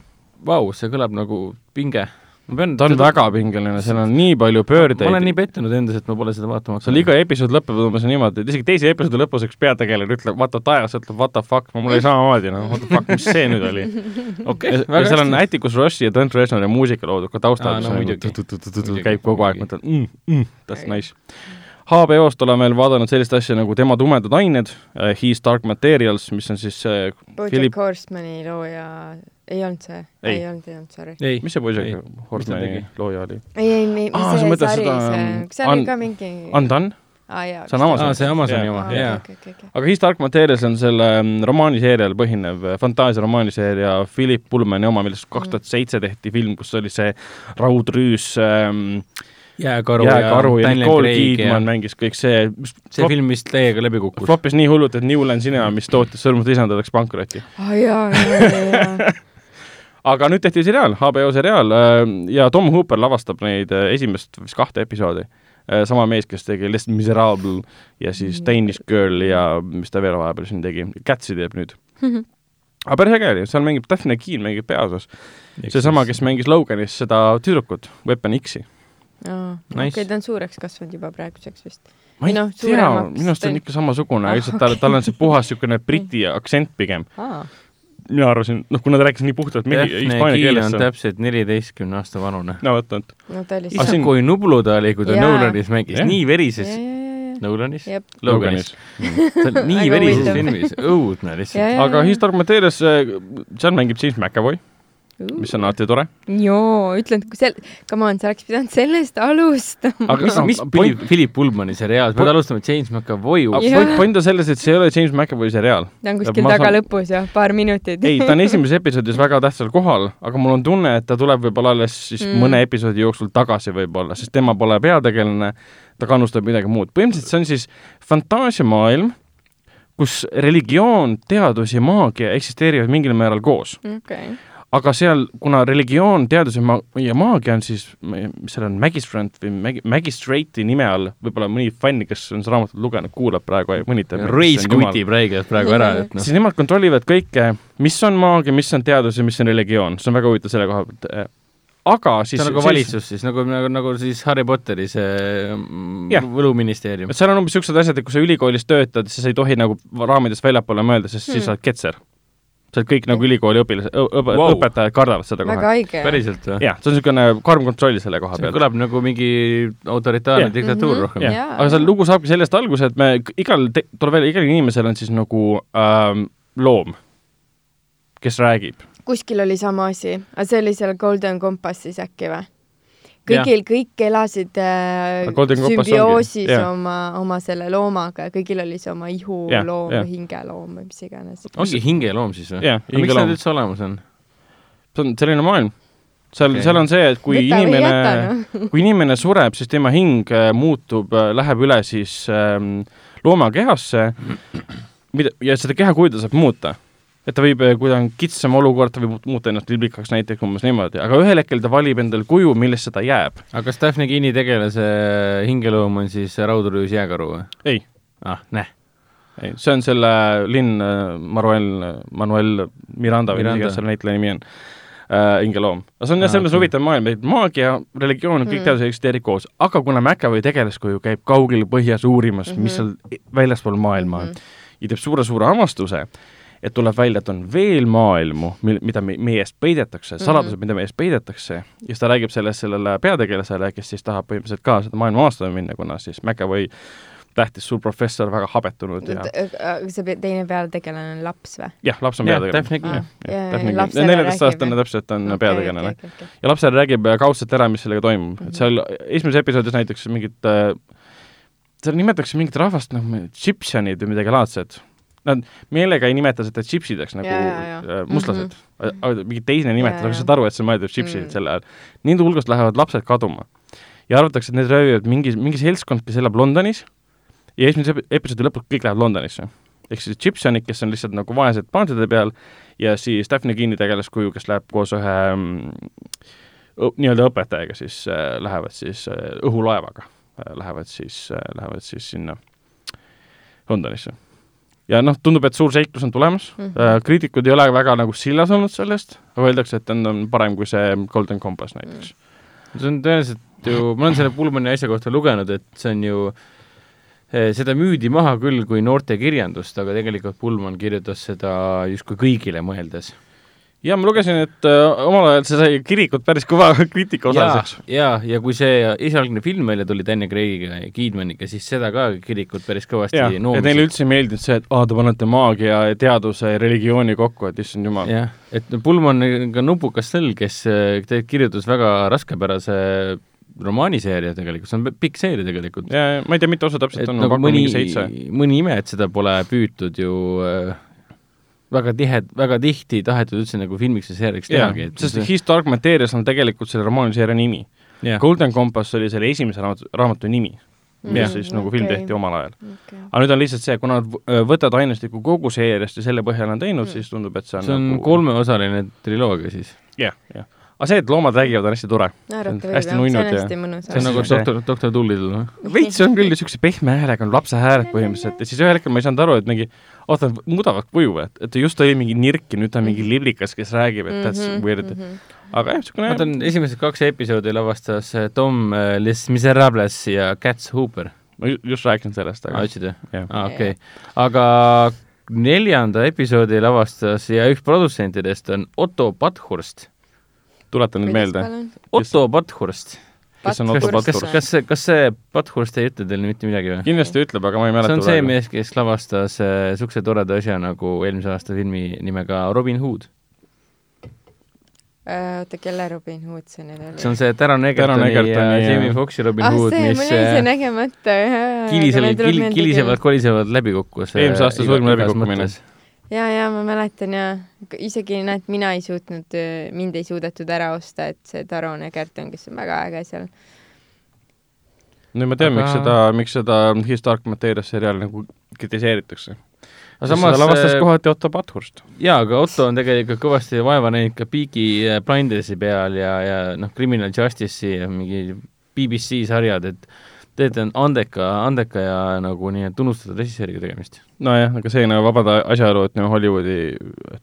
vau, see kõlab nagu pinge ma pean, ta on seda... väga pingeline, seal on nii palju pöördeid. ma olen nii pettunud endas, et ma pole seda vaatama hakanud. seal iga episood lõpeb umbes niimoodi, et isegi teise episoodi lõpus üks peategelane ütleb what the tajas, ütleb what the fuck, mul oli samamoodi, noh, what the fuck, mis see nüüd oli okay,. ja seal on Atticus Rossi ja Trent Reznori muusika loodud ka taustal, mis käib kogu aeg, mõtled mm, mm, that's nice. HBO-st oleme veel vaadanud sellist asja nagu Tema tumedad ained His Dark Materials, mis on siis uh, Bojack Philip... Horsemani looja ei olnud see? ei olnud, ei olnud, sorry. mis see Bojack Horsemani looja oli? ei, ei, mis ah, see sari, see, seal oli ka mingi Undone? Ah, jah, see on Amazon ah,. see Amazoni oma, jaa. aga His Dark Materials on selle mm, romaaniseerial põhinev fantaasia romaaniseeria Philip Pullmani oma, millest kaks tuhat seitse tehti film, kus oli see raudrüüs ähm, jääkaru, jääkaru ja, ja Nicole Kidman mängis kõik see. see film vist täiega läbi kukkus. flopis nii hullult, et New Line Cinema, mis tootis Sõrmuste isanda, läks pankrotti. aa jaa, jaa, jaa aga nüüd tehti seriaal, HBO seriaal äh, ja Tom Hooper lavastab neid äh, esimest vist kahte episoodi. Äh, sama mees, kes tegi Les Miserable ja siis mm. Danish Girl ja mis ta veel vahepeal siin tegi, Catsi teeb nüüd aga päris äge oli, seal mängib Daphne Keen mängib peaosas. seesama, kes mängis Loganis seda tüdrukut, Weapon X-i nice. okei, ta on suureks kasvanud juba praeguseks vist. ma ei no, tea, minu arust on ikka samasugune ah,, lihtsalt tal, tal on see puhas niisugune briti aktsent pigem ah. Mina arvasin, noh, kuna ta rääkis nii puhtalt hispaania keeles. on täpselt neljateistkümne aasta vanune. no vot, vot. no ta oli issand, kui nublu ta oli, kui ta Nolanis mängis, nii verises. Nolanis? Loganis. ta on nii verises filmis, õudne lihtsalt. aga His Dark Materials, äh, seal mängib James McAvoy mis on alati tore. joo, ütlen, kui sel-, come on, sa oleks pidanud sellest alustama. aga mis, mis Philip, Philip Pullmani seriaal, pead alustama James McAvoy. point on selles, et see ei ole James McAvoy seriaal. ta on kuskil taga saan... lõpus jah, paar minutit ei, ta on esimeses episoodis väga tähtsal kohal, aga mul on tunne, et ta tuleb võib-olla alles siis mm. mõne episoodi jooksul tagasi võib-olla, sest tema pole peategelane, ta kannustab midagi muud. põhimõtteliselt see on siis fantaasiamaailm, kus religioon, teadus ja maagia eksisteerivad mingil määral koos okay aga seal, kuna religioon, teadus ja ma-, ja maagia on siis, mis seal on, magistrant või mag-, magistrate'i nime all, võib-olla mõni fänn, kes on seda raamatut lugenud, kuulab praegu ja mõnitab. Reis kutib räigelt praegu ära, et noh. siis nemad kontrollivad kõike, mis on maagia, mis on teadus ja mis on religioon, see on väga huvitav selle koha pealt aga siis see on nagu valitsus siis, nagu, nagu, nagu siis Harry Potteri see yeah. võluministeerium. seal on umbes niisugused asjad, et kui sa ülikoolis töötad, siis ei tohi nagu raamidest väljapoole mõelda, sest hmm. siis sa oled ketser see kõik nagu ülikooli õpilased, wow. õpetajad kardavad seda kohe. päriselt või? jah, see on niisugune karm kontroll selle koha pealt. kõlab nagu mingi autoritaarne yeah. diktatuur mm -hmm. rohkem. Yeah. aga see lugu saabki sellest alguse, et me igal, tuleb välja, igal inimesel on siis nagu ähm, loom, kes räägib. kuskil oli sama asi, aga see oli seal Golden Compassis äkki või? Kõigil, kõik elasid äh, sümbioosis oma, oma selle loomaga ja kõigil oli see oma ihuloom või hingeloom või mis iganes. ongi hingeloom siis või? miks need üldse olemas on? see on selline maailm. seal okay., seal on see, et kui Võta inimene, no. kui inimene sureb, siis tema hing äh, muutub, äh, läheb üle siis ähm, loomakehasse, mida, ja seda kehakujuda saab muuta et ta võib, kui ta on kitsam olukord, ta võib muuta ennast liblikaks näiteks umbes niimoodi, aga ühel hetkel ta valib endale kuju, millesse ta jääb. aga kas Daphne Keeni tegelase hingeloom on siis raudrüüs jääkaru või? ei. ah, näh. ei, see on selle Lynn äh, Manuel, Manuel Miranda või mis iganes selle näitleja nimi on äh,, hingeloom. aga see on jah ah, selles mõttes huvitav maailm, et maagia, religioon, kõik mm. teadused eksisteerib koos, aga kuna McAvoy tegelaskuju käib kaugel põhjas uurimas mm, -hmm. mis seal väljaspool maailma on mm -hmm. ja teeb suure-suure avastuse, et tuleb välja, et on veel maailmu, mil-, mida me, meie eest peidetakse, saladused mm, -hmm. mida meie eest peidetakse, ja siis ta räägib sellest sellele peategelasele, kes siis tahab põhimõtteliselt ka seda maailma avastama minna, kuna siis McAvoy tähtis suur professor, väga habetunud ja see teine peategelane on laps või? jah, laps on Jah, peategelane. King. neljateistaastane täpselt on Okei, peategelane okei, okei, okei. ja lapsele räägib kaudselt ära, mis sellega toimub mm, -hmm. et seal esimeses episoodis näiteks mingit äh, seal nimetatakse mingit rahvast noh, tšipsjonid või midagi laadset. Nad meelega ei nimeta seda tšipsideks nagu Ja, ja, ja. äh, mustlased mm. -hmm. mingi teine nimetus, aga saad aru, et see on mõeldud tšipsid Mm. mm. sel ajal. Nende hulgast lähevad lapsed kaduma ja arvatakse, et need röövivad mingi, mingi seltskond, kes elab Londonis ja esimese epi- episoodi lõpus kõik lähevad Londonisse. ehk siis Chipsonid, kes on lihtsalt nagu vaesed paantide peal ja siis Daphne Keeni tegelaskuju, kes läheb koos ühe mm, nii-öelda õpetajaga siis äh, lähevad siis äh, õhulaevaga äh, lähevad siis äh,, lähevad siis sinna Londonisse. Ja noh, tundub, et suur seiklus on tulemas mm. -hmm. kriitikud ei ole väga nagu sillas olnud sellest, aga öeldakse, et on, parem kui see Golden Compass näiteks see on tõenäoliselt ju, ma olen selle Pullmani asja kohta lugenud, et see on ju eh, seda müüdi maha küll kui noortekirjandust, aga tegelikult Pullman kirjutas seda justkui kõigile mõeldes. Ja ma lugesin, et äh, omal ajal see sai kirikut päris kõva kriitika osaliseks. ja, ja kui see esialgne film välja tuli Danny Craigiga ja Kidmaniga, siis seda ka kirikud päris kõvasti jah, et neile üldse ei meeldinud see, et aa, te panete maagia ja teaduse ja religiooni kokku, et issand jumal. jah, et Pullman on ka nupukas sel, kes te- kirjutas väga raskepärase romaaniseeria tegelikult, see on pi- pikk seeria tegelikult. ja, ja ma ei tea, mitu osa täpselt et on, nagu mõni mõni ime, et seda pole püütud ju äh, väga tihe, väga tihti tahetud üldse nagu filmiks ja seeriaks tehagi, sest His Dark Materials on tegelikult selle romaaniseeria nimi. jah, Golden Compass oli selle esimese raamatu, raamatu nimi, mis Jah. siis nagu film Okei. tehti omal ajal. okay. aga nüüd on lihtsalt see, kuna nad äh, võtavad ainestikku kogu seeriast ja selle põhjal on teinud, siis tundub, et see on see on nagu... kolmeosaline triloogia siis. jah, jah. aga see, et loomad räägivad, on hästi tore. hästi see nunnud on ja- see on nagu see- doktor, doktor Doolittle või? veits on küll niisuguse pehme häälega, on lapse hääled põhimõtteliselt ja siis ühel hetkel ma ei saanud aru, et mingi oota, nad muudavad kuju, et, et just oli mingi nirk ja nüüd ta on mingi liblikas, kes räägib, et that's Mhm, weird. aga jah, niisugune Nad on esimesed kaks episoodi lavastas äh, Tom äh, Les Miserables ja Cats Hooper. ma ju- just rääkisin sellest, aga ütlesid või? jah. aa, okei okay.. aga neljanda episoodi lavastas ja üks produtsentidest on Otto Pathurst. tuletan nüüd meelde, Otto Pathurst. Kes on kas Otto, kas, Pathurst. kas see, kas see Pathurst ei ütle teile mitte midagi või? kindlasti ütleb, aga ma ei see mäleta on see mees, kes lavastas niisuguse äh, toreda asja nagu eelmise aasta filmi nimega Robin Hood. Äh, oota, kelle Robin Hood see nüüd oli? see on see Taron Egertoni, Egertoni ja ja- Jamie Foxxi Robin ah Hood, see, mis mul jäi see äh, nägemata. kilisel-, kil-, kilisevad, kolisevad läbi kukkus. Eelmise aasta suurim läbikukkumine. ja, ja ma mäletan ja isegi näed, mina ei suutnud, mind ei suudetud ära osta, et see Taron Egerton, kes on väga äge seal. nüüd ma tean Aga- miks seda, miks seda His Dark Materials seriaali nagu kritiseeritakse. aga samas samas lavastas äh, kohati Otto Pathurst. jaa, aga Otto on tegelikult kõvasti vaeva näinud ka Peaky Blindersi peal ja, ja noh, Criminal Justice'i ja mingi BBC sarjad, et tegelikult on andeka, andeka ja nagu nii tunnustatud režissööriga tegemist. nojah, aga see nagu vabada asjaolu, et nagu Hollywoodi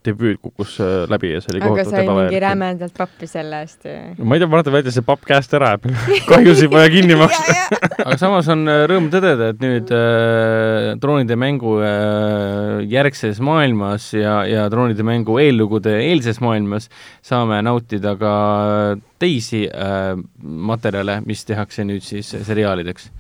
debüüt kukkus äh, läbi ja see oli aga kohutavalt sai mingi rämedalt pappi selle eest ju. ma ei tea, vaata välja see papp käest ära jääb. kahjusid vaja kinni maksta. aga samas on äh, rõõm tõdeda, et nüüd äh, troonide mängu äh, järgses maailmas ja, ja troonide mängu eellugude eelses maailmas saame nautida ka teisi äh, materjale, mis tehakse nüüd siis seriaalideks.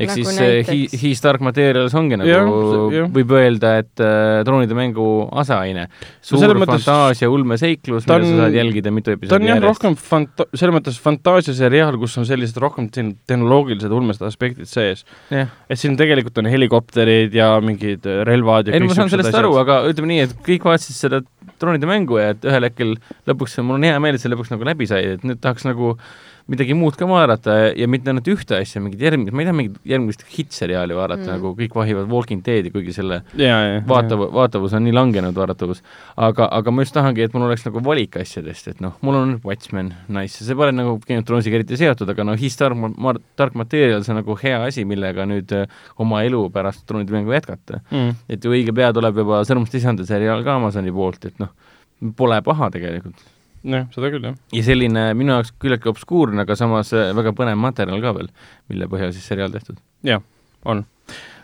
ehk Nagu siis äh, He, näiteks? He Stark Materials ongi nagu jah. võib öelda, et äh, troonide mängu aseaine. suur mõttes- fantaasia, ulmeseiklus, ta mida on- sa saad jälgida mitu ta on episoodi jah, järjest. rohkem fanta-, selles mõttes fantaasiaseriaal, kus on sellised rohkem te- tehnoloogilised ulmesed aspektid sees. jah et siin tegelikult on helikopterid ja mingid äh, relvad ja ei no ma saan sellest asjad. aru, aga ütleme nii, et kõik vaatasid seda troonide mängu ja et ühel hetkel lõpuks, mul on hea meel, et see lõpuks nagu läbi sai, et nüüd tahaks nagu midagi muud ka vaadata ja mitte ainult ühte asja, mingit järgmist, ma ei taha mingit järgmist hittseriaali vaadata Mm. nagu kõik vahivad Walking Deadi, kuigi selle ja, ja, vaatav, vaatavus on nii langenud, vaadatavus. aga, aga ma just tahangi, et mul oleks nagu valik asjadest, et noh, mul on Watchmen, nice, see pole nagu Game of Thronesiga eriti seotud, aga noh, His Dark, Dark Material, see on nagu hea asi, millega nüüd äh, oma elu pärast troonide mängu jätkata mm.. et ju õige pea tuleb juba Sõrmuste isanda seriaal ka Amazoni poolt, et noh, pole paha tegelikult. jah, seda küll, jah. ja selline minu jaoks küllaltki obskuurne, aga samas äh, väga põnev materjal ka veel, mille põhjal siis seriaal tehtud. jah, on.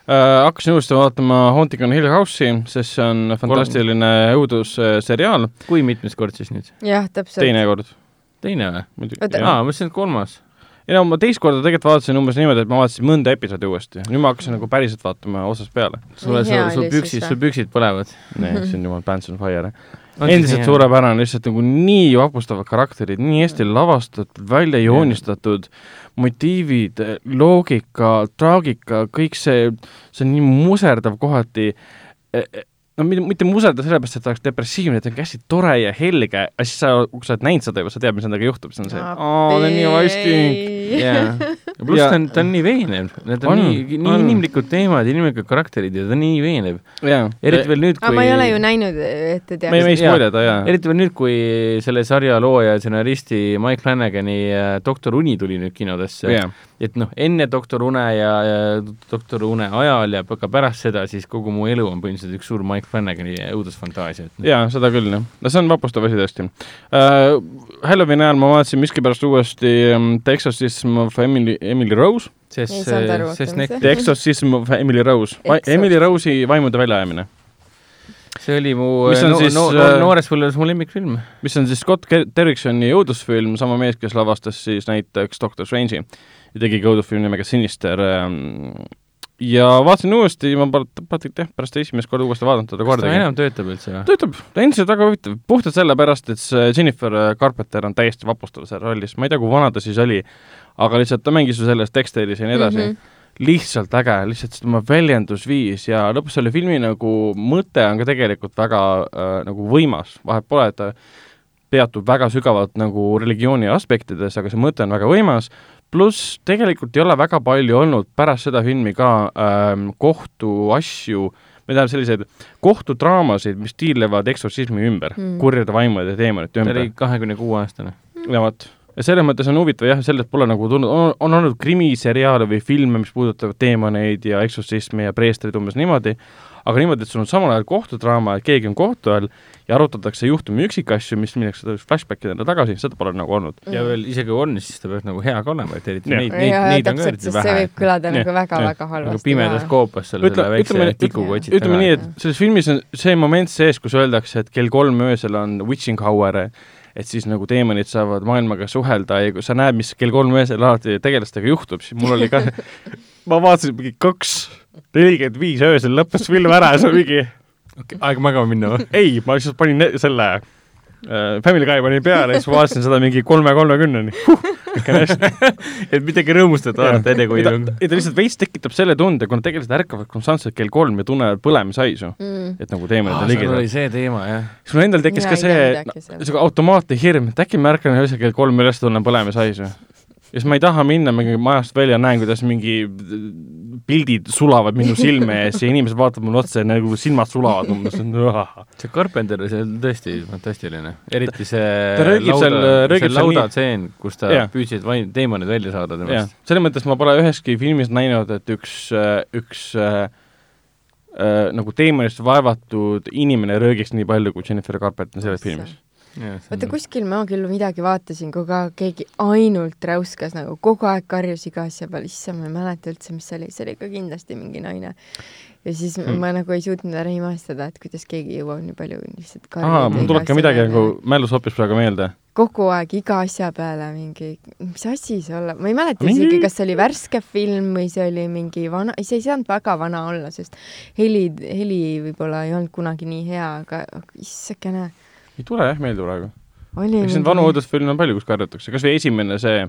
hakkasin uuesti vaatama Haunting on Hill House'i, sest see on fantastiline õudusseriaal. kui mitmes kord siis nüüd? jah, täpselt. teine kord. teine või? Aa, ma mõtlesin, et kolmas. ei no ma teist korda tegelikult vaatasin umbes niimoodi, et ma vaatasin mõnda episoodi uuesti, nüüd ma hakkasin nagu päriselt vaatama otsast peale. sulle, sul, sul püksid, sul püksid põlevad. nee, see on jumal Pants on Fire. On endiselt suurepärane, lihtsalt nagu nii vapustavad karakterid, nii hästi lavastatud, välja joonistatud, motiivid, loogika, traagika, kõik see, see on nii muserdav kohati. No mitte, muserdav sellepärast, et ta oleks depressiivne, et ta on hästi tore ja helge, aga siis sa, kui sa oled näinud seda juba, sa tead, mis nendega juhtub, siis on see, aa, ta on nii vastik. Jaa. pluss Ja- ta on, ta on nii veenev, need on, On, nii, nii on. inimlikud teemad, inimlikud karakterid ja ta on nii veenev. jaa. eriti veel nüüd, aga kui ma ei ole ju näinud, et te me ei, me ei spoilida, jaa. eriti veel nüüd, kui selle sarja looja ja stsenaristi Mike Flanagani äh, Doktor Uni tuli nüüd kinodesse Jaa. et noh, enne Doktor Une ja, ja Doktor Une ajal ja ka pärast seda, siis kogu mu elu on põhimõtteliselt üks suur Mike Flanagani õudusfantaasia. noh, jaa, seda küll, jah. no see on vapustav asi tõesti uh,. Halloweeni ajal ma vaatasin miskipärast uuesti The Exorcism of Emily, Emily Rose. sest sest need, The Exorcism of Emily Rose. Emily Rose'i vaimude väljaajamine, see oli mu on no, siis, no, no, äh, noores põlves mu lemmikfilm. mis on siis Scott Derricksoni õudusfilm, sama mees, kes lavastas siis näiteks Doctor Strange'i ja tegi ka õudusfilmi nimega Sinister um, ja vaatasin uuesti, ma praktiliselt jah, pärast esimest korda uuesti vaadanud teda kas ta kordagi. enam töötab üldse või? töötab, ta endiselt väga huvitav, puhtalt sellepärast, et see Jennifer Carpenter on täiesti vapustav seal rollis, ma ei tea, kui vana ta siis oli, aga lihtsalt ta mängis ju selles Dexteris ja nii edasi. Mm. -hmm lihtsalt äge, lihtsalt tema väljendusviis ja lõpus selle filmi nagu mõte on ka tegelikult väga äh, nagu võimas, vahet pole, et ta peatub väga sügavalt nagu religiooni aspektides, aga see mõte on väga võimas, pluss tegelikult ei ole väga palju olnud pärast seda filmi ka ähm, kohtuasju, või tähendab selliseid kohtudraamasid, mis tiirlevad eksortsismi ümber Mm. mm., kurjade vaimude ja teemonite ta ümber oli kahekümne kuue aastane. ja vot, ja selles mõttes on huvitav jah, sellest pole nagu tulnud, on, on olnud krimiseriaale või filme, mis puudutavad teemoneid ja eksotsismi ja preestreid umbes niimoodi, aga niimoodi, et sul on samal ajal kohtudraama, et keegi on kohtu all ja arutatakse juhtumi üksikasju, mis minnakse flashbackidele tagasi, seda pole nagu olnud. ja veel isegi kui on, siis ta peaks nagu hea ka olema, et eriti Jah. neid, neid, neid on ka eriti sest see vähe võib. kõlada nagu väga-väga nagu halvasti. pimedas koopas seal Ütle- selle väikse tikuga otsid ütleme nii, et selles filmis on see moment sees, kus öeldakse, et kell kolm öösel on witching hour, et siis nagu teemonid saavad maailmaga suhelda ja kui sa näed, mis kell kolm öösel alati tegelastega juhtub, siis mul oli ka, ma vaatasin mingi kaks nelikümmend viis öösel lõppes film ära ja see on mingi okay,. aeg magama minna või? ei, ma lihtsalt panin selle äh, Family Guy panin peale ja siis ma vaatasin seda mingi kolme kolmekümneni huh,. et midagi rõõmustat vaadata, enne kui ta, ta lihtsalt veits tekitab selle tunde, kuna tegelased ärkavad konstantselt kell kolm ja tunnevad põlemishaisu, mm.. et nagu aa, on sul oli see teema, jah. sul endal tekkis ka ei see niisugune automaatne hirm, et äkki ma ärkan öösel kell kolm üles, tunnen põlemishaisu. Ja siis ma ei taha minna mingi majast välja, näen, kuidas mingi pildid sulavad minu silme ees ja inimesed vaatavad mulle otsa ja nagu silmad sulavad umbes. see Carpenter, see on tõesti fantastiline, eriti see Ta röögib seal- röögib see seal laudatseen, kus ta Jah. püüdsid vaim-, teemonid välja saada temast., selles mõttes ma pole üheski filmis näinud, et üks, üks äh, äh, nagu teemonist vaevatud inimene röögiks nii palju kui Jennifer Carpenter selles filmis. vaata, kuskil ma küll midagi vaatasin, kui ka keegi ainult räuskas nagu kogu aeg karjus iga asja peale, issand, ma ei mäleta üldse, mis see oli, see oli ka kindlasti mingi naine. ja siis Hmm. mm. ma nagu ei suutnud ära imestada, et kuidas keegi jõuab nii palju lihtsalt karjuda mul tuleb ka midagi nagu mälus hoopis praegu meelde. kogu aeg iga asja peale mingi, mis asi see olla, ma ei mäleta Mingi- isegi, kas see oli värske film või see oli mingi vana, see ei saanud väga vana olla, sest heli, heli võib-olla ei olnud kunagi nii hea, aga aga issakene, ei tule jah meelde praegu. oli eks neid vanu õudusfilme on palju, kus karjutakse, kas või esimene see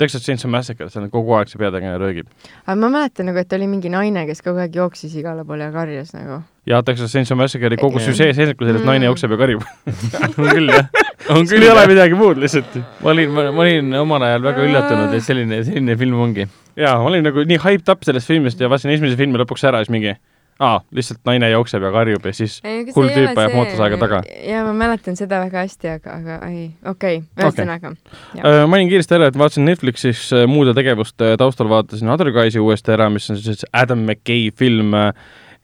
Texas Chainsaw Massacre, seal on kogu aeg see peategelane röögib. aga ma mäletan nagu, et oli mingi naine, kes kogu aeg jooksis igale poole ja karjus nagu. ja Texas Chainsaw Massacre'i kogu Jah. süžee seisneb, kui sellest Mm. naine jookseb ja karjub. on küll, jah. on küll, ei ole midagi muud lihtsalt. ma olin, ma ma olin omal ajal väga üllatunud, et selline, selline film ongi. jaa, ma olin nagu nii hyped up sellest filmist ja vaatasin esimese filmi lõpuks ära ja siis mingi aa, lihtsalt naine jookseb ja karjub ja siis hull tüüp ajab mootorsaega taga. jaa, ma mäletan seda väga hästi, aga, aga ei, okei okay,, ühesõnaga okay.. Äh, mainin kiiresti ära, et vaatasin Netflixis äh, muude tegevuste taustal vaatasin Other Guys'i uuesti ära, mis on siis Adam McKay film,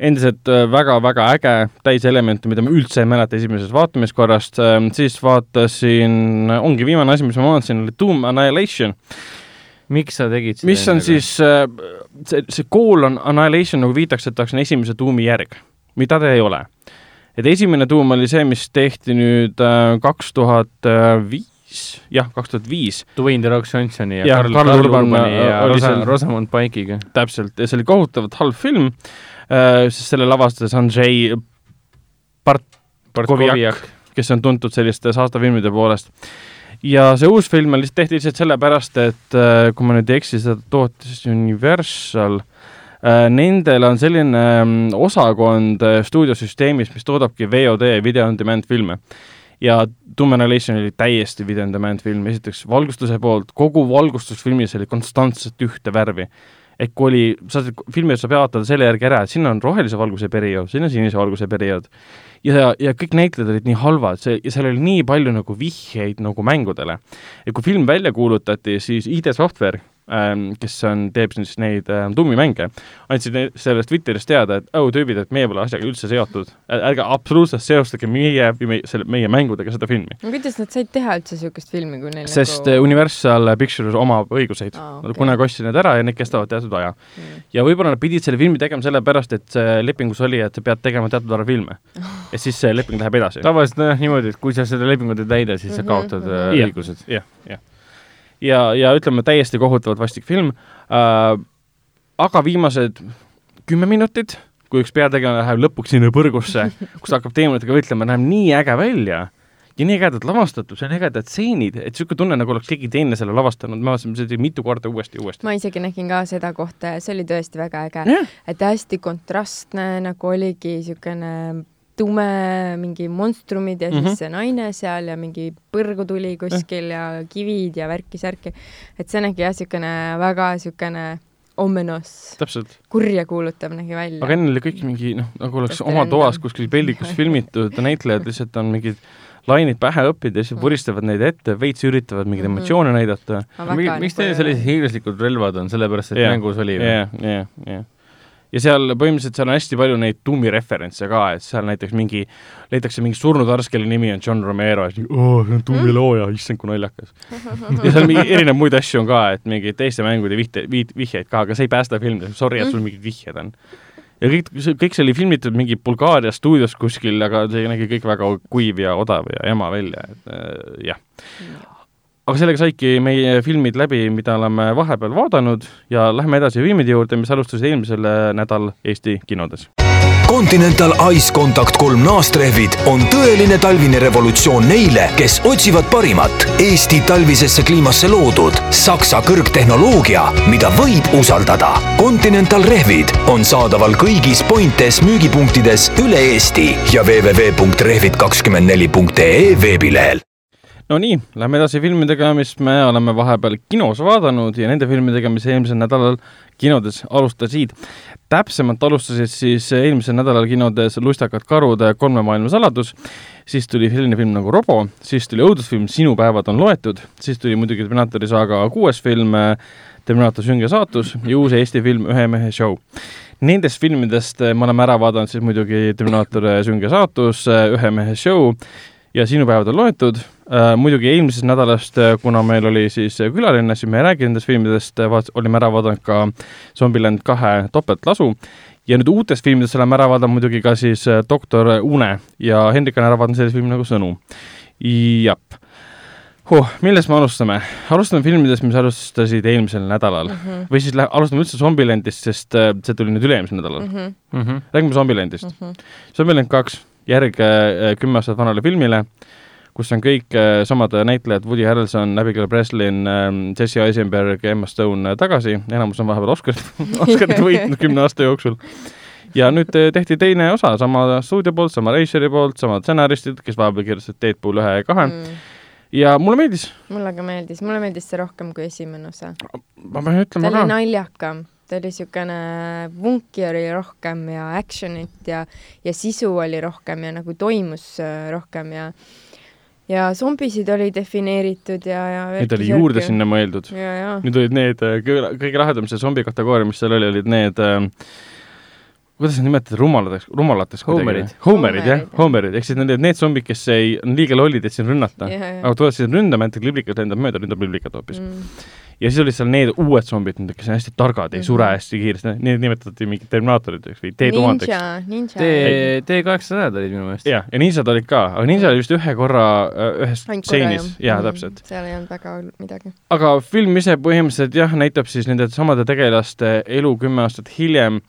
endiselt äh, väga-väga äge, täis elemente, mida ma üldse ei mäleta esimesest vaatamiskorrast, siis vaatasin, ongi viimane asi, mis ma vaatasin, oli Doom Annihilation, miks sa tegid seda? mis on siis äh, see, see kool on Annihilation nagu viitaks, et ta oleks esimese tuumi järg, mida ta ei ole. et esimene tuum oli see, mis tehti nüüd äh, kaks tuhat viis, jah, kaks tuhat viis. Dwayne The Rock Johnsoni ja, ja Karl, Karl Urban ja Rosa, Rosamund Pike'iga. täpselt, ja see oli kohutavalt halb film äh,, sest selle lavastas Andrei Bartkoviak, kes on tuntud selliste saastafilmide poolest. Ja see uus film on lihtsalt tehti lihtsalt sellepärast, et äh, kui ma nüüd ei eksi, seda tootis Universal äh,. Nendel on selline mm, osakond äh, stuudiosüsteemis, mis toodabki VOD, video on demand filme ja Doom Annihilation oli täiesti video on demand film, esiteks valgustuse poolt, kogu valgustus filmis oli konstantselt ühte värvi. Et kui oli, sa saad, filmi saab jaotada selle järgi ära, et siin on rohelise valguse periood, siin on sinise valguse periood. ja, ja kõik näitlejad olid nii halvad, see, ja seal oli nii palju nagu vihjeid nagu mängudele. ja kui film välja kuulutati, siis ID Software kes on, teeb siis neid ähm, tummimänge, andsid sellest Twitteris teada, et oh tüübid, et meie pole asjaga üldse seotud. ärge absoluutselt seostage meie, meie, selle, meie mängudega seda filmi. no kuidas nad said teha üldse niisugust filmi, kui neil sest nagu... nagu... Universal Pictures omab õiguseid ah, okay., kunagi ostsid need ära ja need kestavad teatud aja. Mm. ja võib-olla nad pidid selle filmi tegema sellepärast, et see lepingus oli, et sa pead tegema teatud arv filme. ja siis see leping läheb edasi. tavaliselt nojah, niimoodi, et kui sa seda lepingut ei täida, siis sa Mhm, kaotad äh, Jah. õigused. jah, jah. ja, ja ütleme, täiesti kohutavalt vastik film äh,. aga viimased kümme minutit, kui üks peategelane läheb lõpuks sinna põrgusse, kus ta hakkab teemonitega võitlema, näeb nii äge välja ja nii ägedalt lavastatud, see on ägedad stseenid, et niisugune tunne, nagu oleks keegi teine selle lavastanud, me vaatasime seda mitu korda uuesti ja uuesti. ma isegi nägin ka seda kohta ja see oli tõesti väga äge jah, et hästi kontrastne nagu oligi niisugune tume mingi monstrumid ja siis Mhm. see naine seal ja mingi põrgutuli kuskil ja kivid ja värki-särki. et see nägi jah, niisugune väga niisugune omenos, täpselt. kurjakuulutav nägi välja. aga enne oli kõik mingi noh, nagu oleks Täiesti oma toas kuskil peldikus filmitud, näitlejad lihtsalt on mingid lainid pähe õppinud ja siis vuristavad neid ette, veits üritavad mingeid Mhm. emotsioone näidata. miks teil sellised hiiglaslikud relvad on, sellepärast et Jah. mängus oli või? jah, jah, jah. Ja seal põhimõtteliselt seal on hästi palju neid tuumi referentse ka, et seal näiteks mingi, leitakse mingi surnud arst, kelle nimi on John Romero ja siis oo, see on tuumi looja, issand kui naljakas. ja seal mingi erinevaid muid asju on ka, et mingeid teiste mängude vihte, vihjeid ka, aga see ei päästa filmi, sorry, et sul mingid vihjed on. ja kõik, kõik see oli filmitud mingi Bulgaaria stuudios kuskil, aga see nägi kõik väga kuiv ja odav ja jama välja, et äh, jah. Aga sellega saidki meie filmid läbi, mida oleme vahepeal vaadanud ja lähme edasi filmide juurde, mis alustasid eelmisel nädalal Eesti kinodes. Continental Ice Contact kolm naastrehvid on tõeline talvine revolutsioon neile, kes otsivad parimat Eesti talvisesse kliimasse loodud Saksa kõrgtehnoloogia, mida võib usaldada. Continental rehvid on saadaval kõigis Pointes müügipunktides üle Eesti ja www.rehvid24.ee veebilehel. No nii, lähme edasi filmidega, mis me oleme vahepeal kinos vaadanud ja nende filmidega, mis eelmisel nädalal kinodes alustasid. täpsemalt alustasid siis eelmisel nädalal kinodes Lustakad karud, kolme maailma saladus, siis tuli selline film nagu Robo, siis tuli õudusfilm Sinu päevad on loetud, siis tuli muidugi Terminaatori saaga kuues film Terminaator sünge saatus ja uus Eesti film Ühe mehe show. Nendest filmidest me oleme ära vaadanud siis muidugi Terminaator sünge saatus, Ühe mehe show ja Sinu päevad on loetud äh,. muidugi eelmisest nädalast, kuna meil oli siis külaline, siis me ei räägi nendest filmidest, vaat-, olime ära vaadanud ka Zombieland kahe topeltlasu ja nüüd uutest filmidest oleme ära vaadanud muidugi ka siis äh, Doktor Une ja Hendrik on ära vaadanud sellise filmi nagu Sõnu. jah huh,. millest me alustame? alustame filmidest, mis alustasid eelmisel nädalal mm -hmm. või siis alustame üldse Zombielandist, sest äh, see tuli nüüd üle-eelmisel nädalal mm. -hmm. Mhm. räägime Zombielandist mm. -hmm. Zombieland kaks, järg äh, kümme aastat vanale filmile, kus on kõik äh, samad näitlejad, Woody Harrelson, Abigail Breslin äh,, Jesse Eisenberg, Emma Stone äh, tagasi, enamus on vahepeal Oscarit, Oscarit võitnud kümne aasta jooksul. ja nüüd tehti teine osa sama stuudio poolt, sama režissööri poolt, samad stsenaristid, kes vahepeal kirjutasid Deadpool ühe ja kahe mm. ja mulle meeldis, mulle ka meeldis, mulle meeldis see rohkem kui esimene osa. ma pean ta ütlema oli ka, naljakam, ta oli niisugune, vunki oli rohkem ja action'it ja, ja sisu oli rohkem ja nagu toimus äh, rohkem ja ja zombisid oli defineeritud ja, ja nüüd oli juurde. sinna mõeldud. nüüd olid need äh, kõige, kõige lahedam see zombi kategooria, mis seal oli, olid need äh, kuidas neid nimetada, rumalateks, rumalateks Homerid. Homerid jah Homerid,, ehk siis need, need zombid, kes ei, on liiga lollid, et sind rünnata. ja, ja aga tulevad sind ründama, et liblikas lendab mööda, ründab liblikat hoopis. mm.. Ja siis olid seal need uued zombid, kes on hästi targad, ei sure Mhm. hästi kiiresti, need nimetati mingi terminaatoriteks või T-tuhandeks. Ninja, Ninja. T, T kaheksasajad olid minu meelest. jah, ja ninjad olid ka, aga ninja oli vist ühe korra äh, ühes stseenis, jaa, täpselt. seal ei olnud väga midagi. aga film ise põhimõtteliselt jah, näitab siis nende samade tegelaste elu kümme aastat hiljem,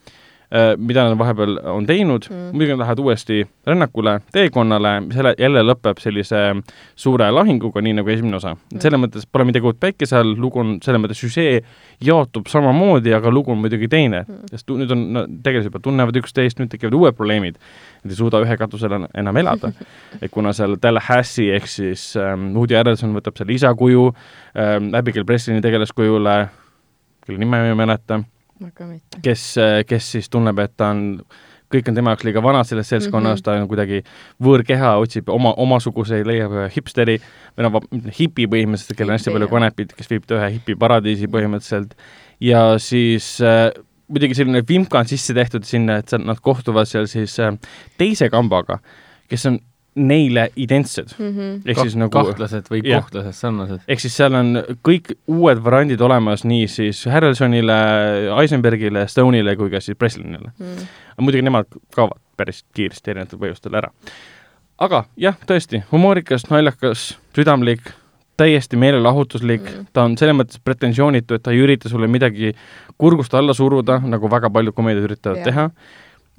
mida nad vahepeal on teinud mm. Mm., muidugi nad lähevad uuesti rännakule, teekonnale, selle jälle lõpeb sellise suure lahinguga, nii nagu esimene osa. et selles mõttes pole midagi uut päikese all, lugu on selles mõttes süžee jaotub samamoodi, aga lugu on muidugi teine mm. Mm. sest nüüd on no,, tegelased juba tunnevad üksteist, nüüd tekivad uued probleemid. Nad ei suuda ühe katuse all enam elada. et kuna seal Tallahassee ehk siis ähm, Woody Harrelson võtab selle isa kuju ähm,, Abigail Breslini tegelaskujule, kelle nime ma ei mäleta. kes, kes siis tunneb, et ta on, kõik on tema jaoks liiga vanad selles seltskonnas mm, Mhm. -hmm. ta on kuidagi võõrkeha, otsib oma, omasuguseid, leiab hipsteri või noh, hipi põhimõtteliselt, kellel on hästi palju kanepit, kes viib ta ühe hipiparadiisi põhimõtteliselt ja siis äh, muidugi selline vimka on sisse tehtud sinna, et nad kohtuvad seal siis äh, teise kambaga, kes on neile identsed. Mhm. ehk siis nagu kahtlased või kohtlased sarnased. ehk siis seal on kõik uued variandid olemas nii siis Harrelsonile, Eisenbergile, Stone'ile kui ka siis Breslinile. aga muidugi nemad kaovad päris kiiresti erinevatel põhjustel ära. aga jah, tõesti, humoorikas, naljakas, südamlik, täiesti meelelahutuslik Mm. mm., ta on selles mõttes pretensioonitu, et ta ei ürita sulle midagi kurgust alla suruda, nagu väga paljud komeediad üritavad ja. teha.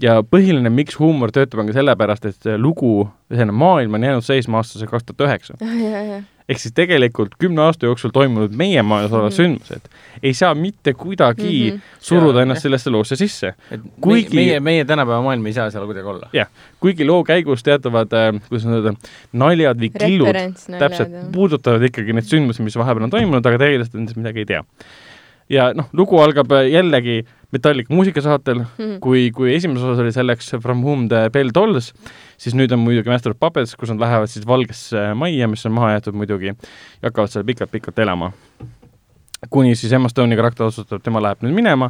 Ja põhiline, miks huumor töötab, on ka sellepärast, et see lugu, selline maailm on jäänud seisma aastasse kaks tuhat üheksa. ja, ja, ehk siis tegelikult kümne aasta jooksul toimunud meie maailmas olevad Mhm. sündmused ei saa mitte kuidagi mm. -hmm. suruda Jaa, ennast jah. sellesse loosse sisse. Kuigi- meie, meie tänapäeva maailm ei saa seal kuidagi olla. kuigi loo käigus teatavad äh,, kuidas nüüd öelda, naljad või killud täpselt puudutavad ikkagi neid sündmusi, mis vahepeal on toimunud, aga tegelikult nendest midagi ei tea. Ja noh, lugu algab äh, jällegi Metallica muusikasaatel, Mhm. kui, kui esimeses osas oli selleks From whom the bell tolls, siis nüüd on muidugi Master of Puppets, kus nad lähevad siis valgesse majja, mis on maha jäetud muidugi, ja hakkavad seal pikalt-pikalt elama. kuni siis Emma Stone'i karakter otsustab, tema läheb nüüd minema,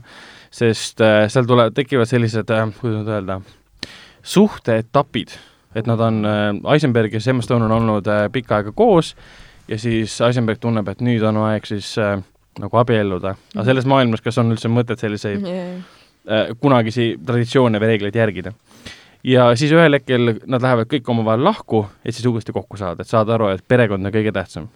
sest äh, seal tule-, tekivad sellised äh,, kuidas nüüd öelda, suhteetapid, et nad on äh,, Eisenberg ja Emma Stone on olnud äh, pikka aega koos ja siis Eisenberg tunneb, et nüüd on aeg siis äh, nagu abielluda, aga selles maailmas, kas on üldse mõtet selliseid äh, kunagisi traditsioone või reegleid järgida. ja siis ühel hetkel nad lähevad kõik omavahel lahku, et siis uuesti kokku saada, et saada aru, et perekond on kõige tähtsam.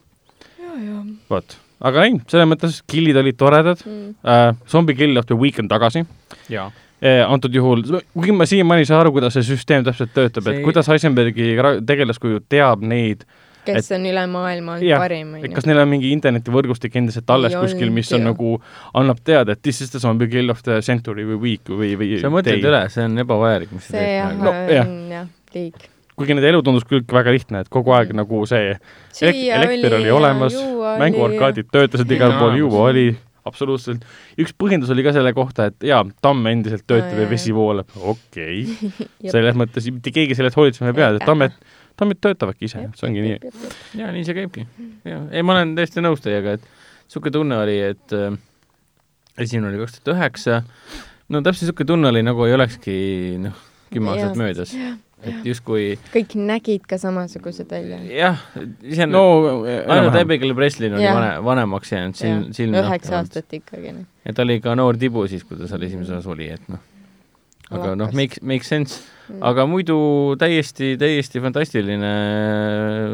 vot, aga ei, selles mõttes killid olid toredad äh,, Zombie Kill of the Week on tagasi jaa. eh,. antud juhul, kuigi ma siiamaani ei saa aru, kuidas see süsteem täpselt töötab see..., et kuidas Eisenbergi ra- tegelaskuju teab neid, kes on üle maailma olnud Jah, parim, et kas neil on mingi internetivõrgustik endiselt alles Ei kuskil, mis on olnud, nagu, annab teada, et this is the zombie kill of the century või week või, või sa mõtled üle, see on ebavajalik, mis sa see teed jah praegu. No, jah. on jah, liig. kuigi nende elu tundus küll väga lihtne, et kogu aeg nagu see elek- elekter oli olemas, mänguarkaadid töötasid igal pool, juua oli, absoluutselt. üks põhjendus oli ka selle kohta, et jaa, tamm endiselt töötab ja vesi voolab, okei okay.. Selles mõttes mitte keegi selle eest hoolitsema ei pea, et tammed, tammed töötavadki ise, see ongi nii. jaa, nii see käibki. jaa, ei ma olen täiesti nõus teiega, et niisugune tunne oli, et äh, esimene oli kaks tuhat üheksa, no täpselt niisugune tunne oli, nagu ei olekski noh, kümme aastat möödas. et justkui kõik nägid ka samasugused välja. jah, ise no ainult enam-vähem. Abigail Breslin oli vane, vanemaks jäänud, silm, silm üheksa. aastat ikkagi. ja ta oli ka noor tibu siis, kui ta seal esimeses osas oli, et noh, aga noh, Vakas. make, make sense. Aga muidu täiesti, täiesti fantastiline,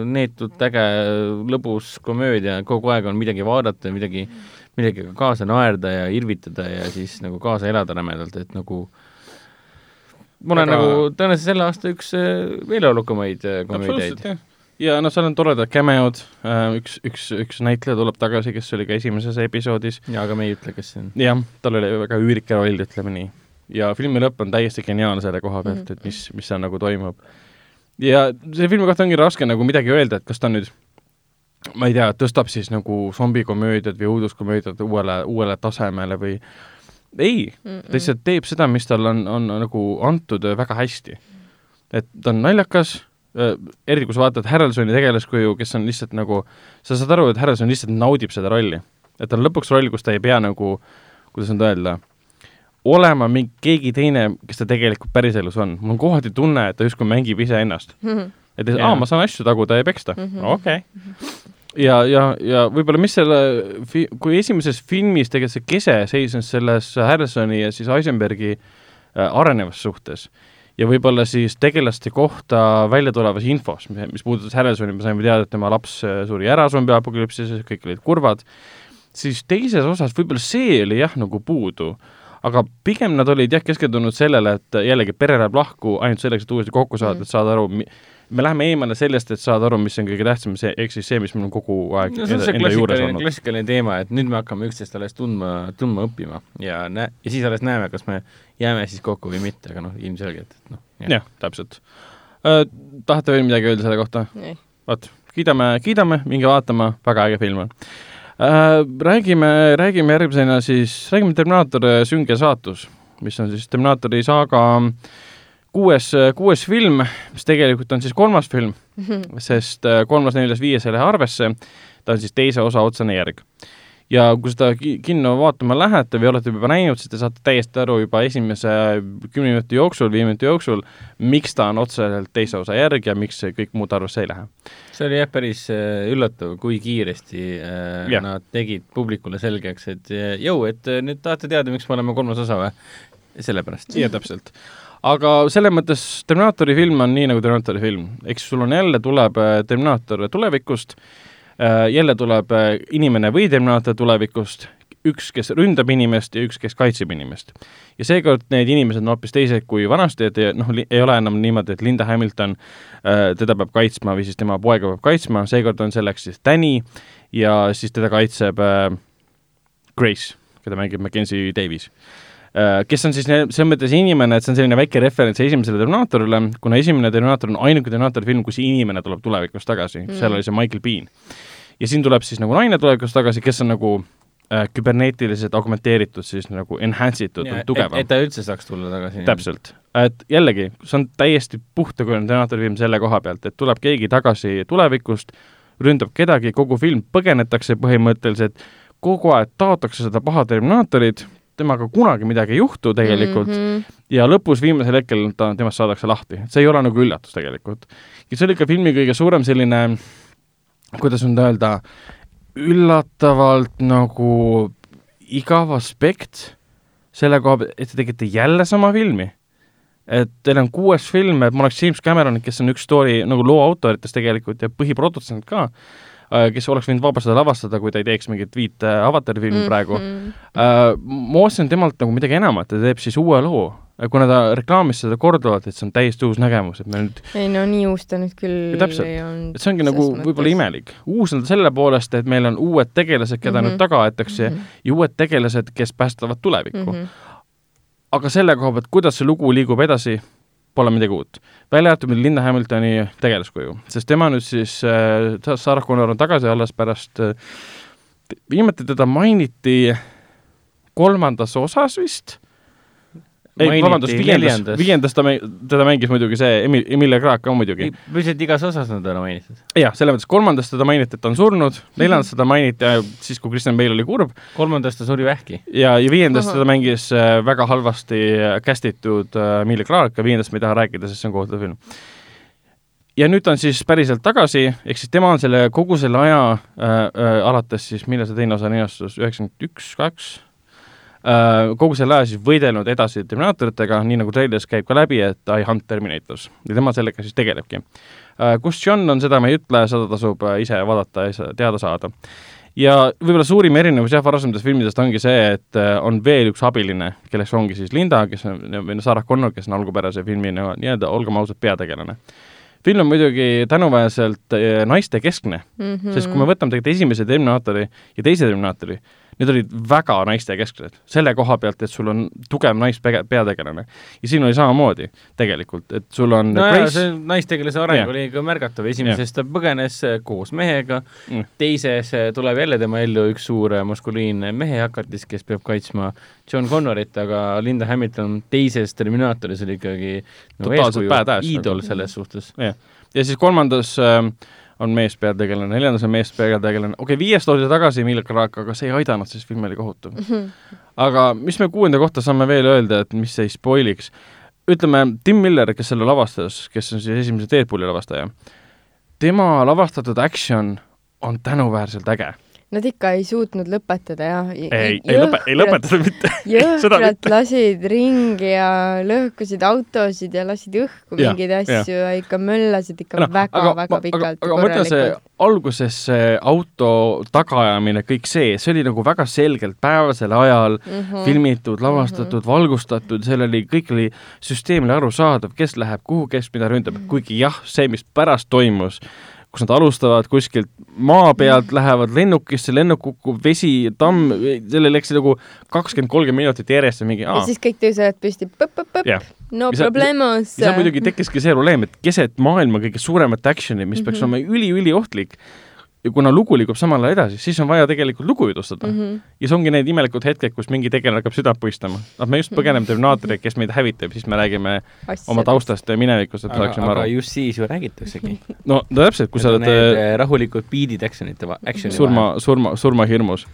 neetud, äge, lõbus komöödia, kogu aeg on midagi vaadata ja midagi, millegagi kaasa naerda ja irvitada ja siis nagu kaasa elada rämedalt, et nagu ma olen Aga- nagu tõenäoliselt selle aasta üks äh, meeleolukamaid äh, komöödiaid. Ja noh, seal on toredad cameod, üks, üks, üks näitleja tuleb tagasi, kes oli ka esimeses episoodis, ja aga me ei ütle, kes see on. jah, tal oli väga üürike roll, ütleme nii. Ja filmi lõpp on täiesti geniaalne selle koha pealt Mhm. mm, -hmm. et mis, mis seal nagu toimub. ja selle filmi kohta ongi raske nagu midagi öelda, et kas ta nüüd ma ei tea, tõstab siis nagu zombikomöödiad või õuduskomöödiad uuele, uuele tasemele või ei, ta lihtsalt teeb seda, mis tal on, on nagu antud äh, väga hästi. et ta on naljakas, eriti kui sa vaatad Harrelsoni tegelaskuju, kes on lihtsalt nagu, sa saad aru, et Harrelson lihtsalt naudib seda rolli. et ta on lõpuks roll, kus ta ei pea nagu, kuidas nüüd öelda, olema mingi keegi teine, kes ta tegelikult päriselus on. mul on kohati tunne, et ta justkui mängib iseennast. et Jaa. aa, ma saan asju taguda ja peksta Mhm. okei. ja, ja, ja võib-olla mis selle kui esimeses filmis tegelikult see kese seisnes selles Harrisoni ja siis Eisenbergi äh, arenevas suhtes ja võib-olla siis tegelaste kohta välja tulevas infos, mis puudutas Harrisoni, me saime teada, et tema laps äh, suri ära zombiapokalüpsis, kõik olid kurvad, siis teises osas võib-olla see oli jah, nagu puudu aga pigem nad olid jah, keskendunud sellele, et jällegi pere läheb lahku ainult selleks, et uuesti kokku saada mm., et saada aru, me läheme eemale sellest, et saada aru, mis on kõige tähtsam, see, ehk siis see, mis meil on kogu aeg no, see on see klassikaline, klassikaline teema, et nüüd me hakkame üksteist alles tundma, tundma õppima ja näe-, ja siis alles näeme, kas me jääme siis kokku või mitte, aga noh, ilmselgelt, et noh. jah ja,, täpselt äh,. tahate veel midagi öelda selle kohta? vot, kiidame, kiidame, minge vaatama, väga äge film on. Räägime, räägime järgmisena siis, räägime Terminaator sünge saatus, mis on siis Terminaatori saaga äh, kuues, kuues film, mis tegelikult on siis kolmas film mm, -hmm. sest äh, kolmas, neljas, viies ei lähe arvesse, ta on siis teise osa otsene järg. Ja kui seda kinno vaatama lähete või olete juba näinud, siis te saate täiesti aru juba esimese kümne minuti jooksul, viie minuti jooksul, miks ta on otseselt teise osa järg ja miks kõik muud arvesse ei lähe. see oli jah, päris äh, üllatav, kui kiiresti äh, ja. nad tegid publikule selgeks, et jõu, et nüüd tahate teada, miks me oleme kolmas osa või? sellepärast. jah, täpselt aga selles mõttes Terminaatori film on nii, nagu Terminaatori film, eks sul on jälle, tuleb äh, Terminaator tulevikust, äh, jälle tuleb äh, inimene või Terminaator tulevikust, üks, kes ründab inimest ja üks, kes kaitseb inimest. ja seekord need inimesed on hoopis teised kui vanasti, et noh, ei ole enam niimoodi, et Linda Hamilton äh, teda peab kaitsma või siis tema poega peab kaitsma, seekord on selleks siis Danny ja siis teda kaitseb äh, Grace, keda mängib Mackenzie Davis äh, Äh, kes on siis selles mõttes inimene, et see on selline väike referents esimesele Terminaatorile, kuna esimene Terminaator on ainuke Terminaatori film, kus inimene tuleb tulevikus tagasi mm., seal oli see Michael Bean. Ja siin tuleb siis nagu naine tulevikus tagasi, kes on nagu äh, küberneetiliselt augmenteeritud, siis nagu enhance itud, tugevam. et ta üldse saaks tulla tagasi. täpselt. et jällegi, see on täiesti puhtakujuline Terminaatori film selle koha pealt, et tuleb keegi tagasi tulevikust, ründab kedagi, kogu film põgenetakse põhimõtteliselt, kogu aeg taotakse seda paha Terminaatorit, temaga kunagi midagi ei juhtu tegelikult mm -hmm. ja lõpus viimasel hetkel ta, temast saadakse lahti, see ei ole nagu üllatus tegelikult. ja see oli ka filmi kõige suurem selline, kuidas nüüd öelda, üllatavalt nagu igav aspekt selle koha pealt, et te tegite jälle sama filmi. et teil on kuues film, et ma oleks James Cameron, kes on üks story nagu loo autoritest tegelikult ja põhiprodutsent ka, Äh, kes oleks võinud vabastada lavastada, kui ta ei teeks mingit viit äh, avatari filmi mm -hmm. praegu uh,. ma ootasin temalt nagu midagi enamat, ta teeb siis uue loo, kuna ta reklaamis seda korduvalt, et see on täiesti uus nägemus, et me nüüd ei no nii uus ta nüüd küll täpselt, et see ongi nagu võib-olla imelik. uus on ta selle poolest, et meil on uued tegelased, keda mm -hmm. nüüd taga aetakse mm -hmm. ja uued tegelased, kes päästavad tulevikku mm. -hmm. aga selle koha pealt, kuidas see lugu liigub edasi, pole midagi uut. välja arvatud meil Linda Hamiltoni tegelaskuju, sest tema nüüd siis äh,, Sarah Connor on tagasi alles pärast äh,, viimati teda mainiti kolmandas osas vist ei, vabandust, viiendas, viiendas ta, teda mängis muidugi see Emil, Emilia Clarke ka muidugi. üldiselt igas osas on teda mainitud. jah, selles mõttes kolmandas teda mainiti, et ta on surnud, neljandas teda mainiti siis, kui Kristjan Bale oli kurb. kolmandas ta suri vähki. ja, ja viiendas Aha. teda mängis äh, väga halvasti cast itud äh, Emilia Clarke, viiendast me ei taha rääkida, sest see on kohutav film ja nüüd ta on siis päriselt tagasi, ehk siis tema on selle, kogu selle aja äh, äh, alates siis, millal see teine osa linastus, üheksakümmend üks, kaks Äh, kogu selle aja siis võidelnud edasi Terminaatoritega, nii nagu treilis käib ka läbi, et I hunt Terminators ja tema sellega siis tegelebki. Äh, kus John on, seda me ei ütle, seda tasub äh, ise vaadata ja teada saada. ja võib-olla suurim erinevus jah, varasematest filmidest ongi see, et on veel üks abiline, kelleks ongi siis Linda, kes on, või noh, Sarah Connor, kes on algupärase filmi nii-öelda, olgem ausad, peategelane film on muidugi tänuväärselt naistekeskne mm, -hmm. sest kui me võtame tegelikult esimese Terminaatori ja teise Terminaatori, need olid väga naistekesksed, selle koha pealt, et sul on tugev naispeategelane. ja siin oli samamoodi tegelikult, et sul on no Grace... see naistegelase areng yeah. oli ka märgatav, esimeses yeah. ta põgenes äh, koos mehega mm., teises äh, tuleb jälle tema ellu üks suur äh, maskuliinne mehehakatis, kes peab kaitsma John Connorit, aga Linda Hamilton teises Terminaatoris oli ikkagi no, eeskuju, iidol selles suhtes. yeah., ja siis kolmandas äh, on meespeategelane, neljandas on meespeategelane, okei okay,, viies toodi tagasi Emilia Clarke, aga see ei aidanud, sest film oli kohutav mm. -hmm. aga mis me kuuenda kohta saame veel öelda, et mis ei spoiliks, ütleme, Tim Miller, kes selle lavastas, kes on siis esimese Deadpooli lavastaja, tema lavastatud action on tänuväärselt äge Nad ikka ei suutnud lõpetada, jah. ei, ei lõpe-, ei lõpetanud mitte jõhkralt lasid ringi ja lõhkusid autosid ja lasid õhku ja, mingeid asju ja. ja ikka möllasid ikka väga-väga pikalt. aga, aga mõtle see alguses see auto tagaajamine, kõik see, see oli nagu väga selgelt päevasel ajal mm -hmm. filmitud, lavastatud mm, -hmm. valgustatud, seal oli, kõik oli süsteemile arusaadav, kes läheb kuhu, kes mida ründab mm, -hmm. kuigi jah, see, mis pärast toimus, kus nad alustavad kuskilt maa pealt, lähevad lennukisse, lennuk kukub, vesi, tamm, sellel läks nagu kakskümmend, kolmkümmend minutit järjest ja mingi aa. ja siis kõik tõusevad püsti, no problemos. ja muidugi tekkiski see probleem, et keset maailma kõige suuremat action'i, mis mm -hmm. peaks mhm. olema üliüliohtlik, ja kuna lugu liigub samal ajal edasi, siis on vaja tegelikult lugu jutustada mm. -hmm. ja see ongi need imelikud hetked, kus mingi tegelane hakkab südant puistama. noh, me just põgeneme Terminaatorit, kes meid hävitab, siis me räägime Asjadest. oma taustast ja minevikust, et saaksime aru. aga just siis ju räägitaksegi. no täpselt, kui sa oled äh, rahulikud biidid action'ite, action'i surma, surma, surmahirmus.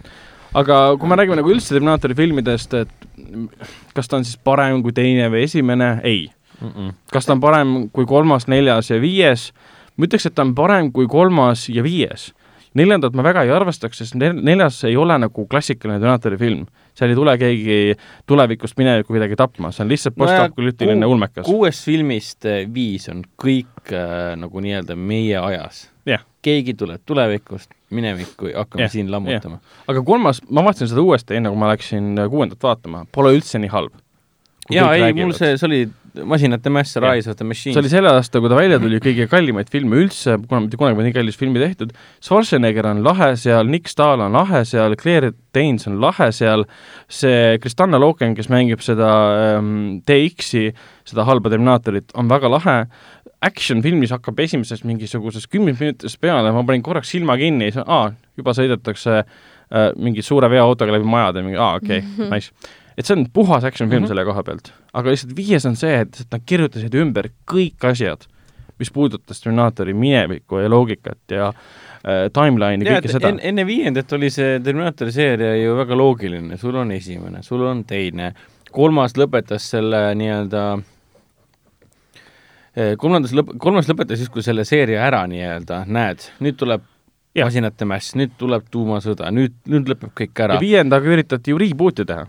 aga kui me räägime nagu üldse Terminaatori filmidest, et kas ta on siis parem kui teine või esimene, ei mm. -mm. kas ta on parem kui kolmas, neljas ja viies ma ütleks, et ta on parem kui kolmas ja viies. neljandat ma väga ei arvestaks, sest nel-, neljas ei ole nagu klassikaline Donatori film. seal ei tule keegi tulevikust minevikku kuidagi tapma, see on lihtsalt postapokalüptiline ulmekas. kuuest filmist eh, viis on kõik äh, nagu nii-öelda meie ajas yeah.. keegi tuleb tulevikust, minevikku, hakkame yeah, siin lammutama yeah.. aga kolmas, ma vaatasin seda uuesti, enne kui ma läksin kuuendat vaatama, pole üldse nii halb. jaa, ei, mul see, see oli masinate mäss, Rise of the Machines. see oli selle aasta, kui ta välja tuli, kõige kallimaid filme üldse, kuna mitte kunagi pole nii kallis filmi tehtud, Schwarzenegger on lahe seal, Nick Stahl on lahe seal, Claire Danes on lahe seal, see Kristanna Loken, kes mängib seda ähm, DX-i, seda halba Terminaatorit, on väga lahe, action filmis hakkab esimeses mingisuguses kümnes minutites peale, ma panin korraks silma kinni ja siis, aa, juba sõidetakse äh, mingi suure veoautoga läbi majade, mingi aa, okei okay, nice et see on puhas action film mm -hmm. selle koha pealt. aga lihtsalt viies on see, et nad kirjutasid ümber kõik asjad, mis puudutas Terminaatori minevikku ja loogikat ja äh, timeline'i, kõike seda en,. enne viiendat oli see Terminaatori seeria ju väga loogiline, sul on esimene, sul on teine, kolmas lõpetas selle nii-öelda äh, kolmandas lõp-, kolmas lõpetas siis, kui selle seeria ära nii-öelda näed, nüüd tuleb masinate mäss, nüüd tuleb tuumasõda, nüüd, nüüd lõpeb kõik ära. ja viiendaga üritati ju reboot'i teha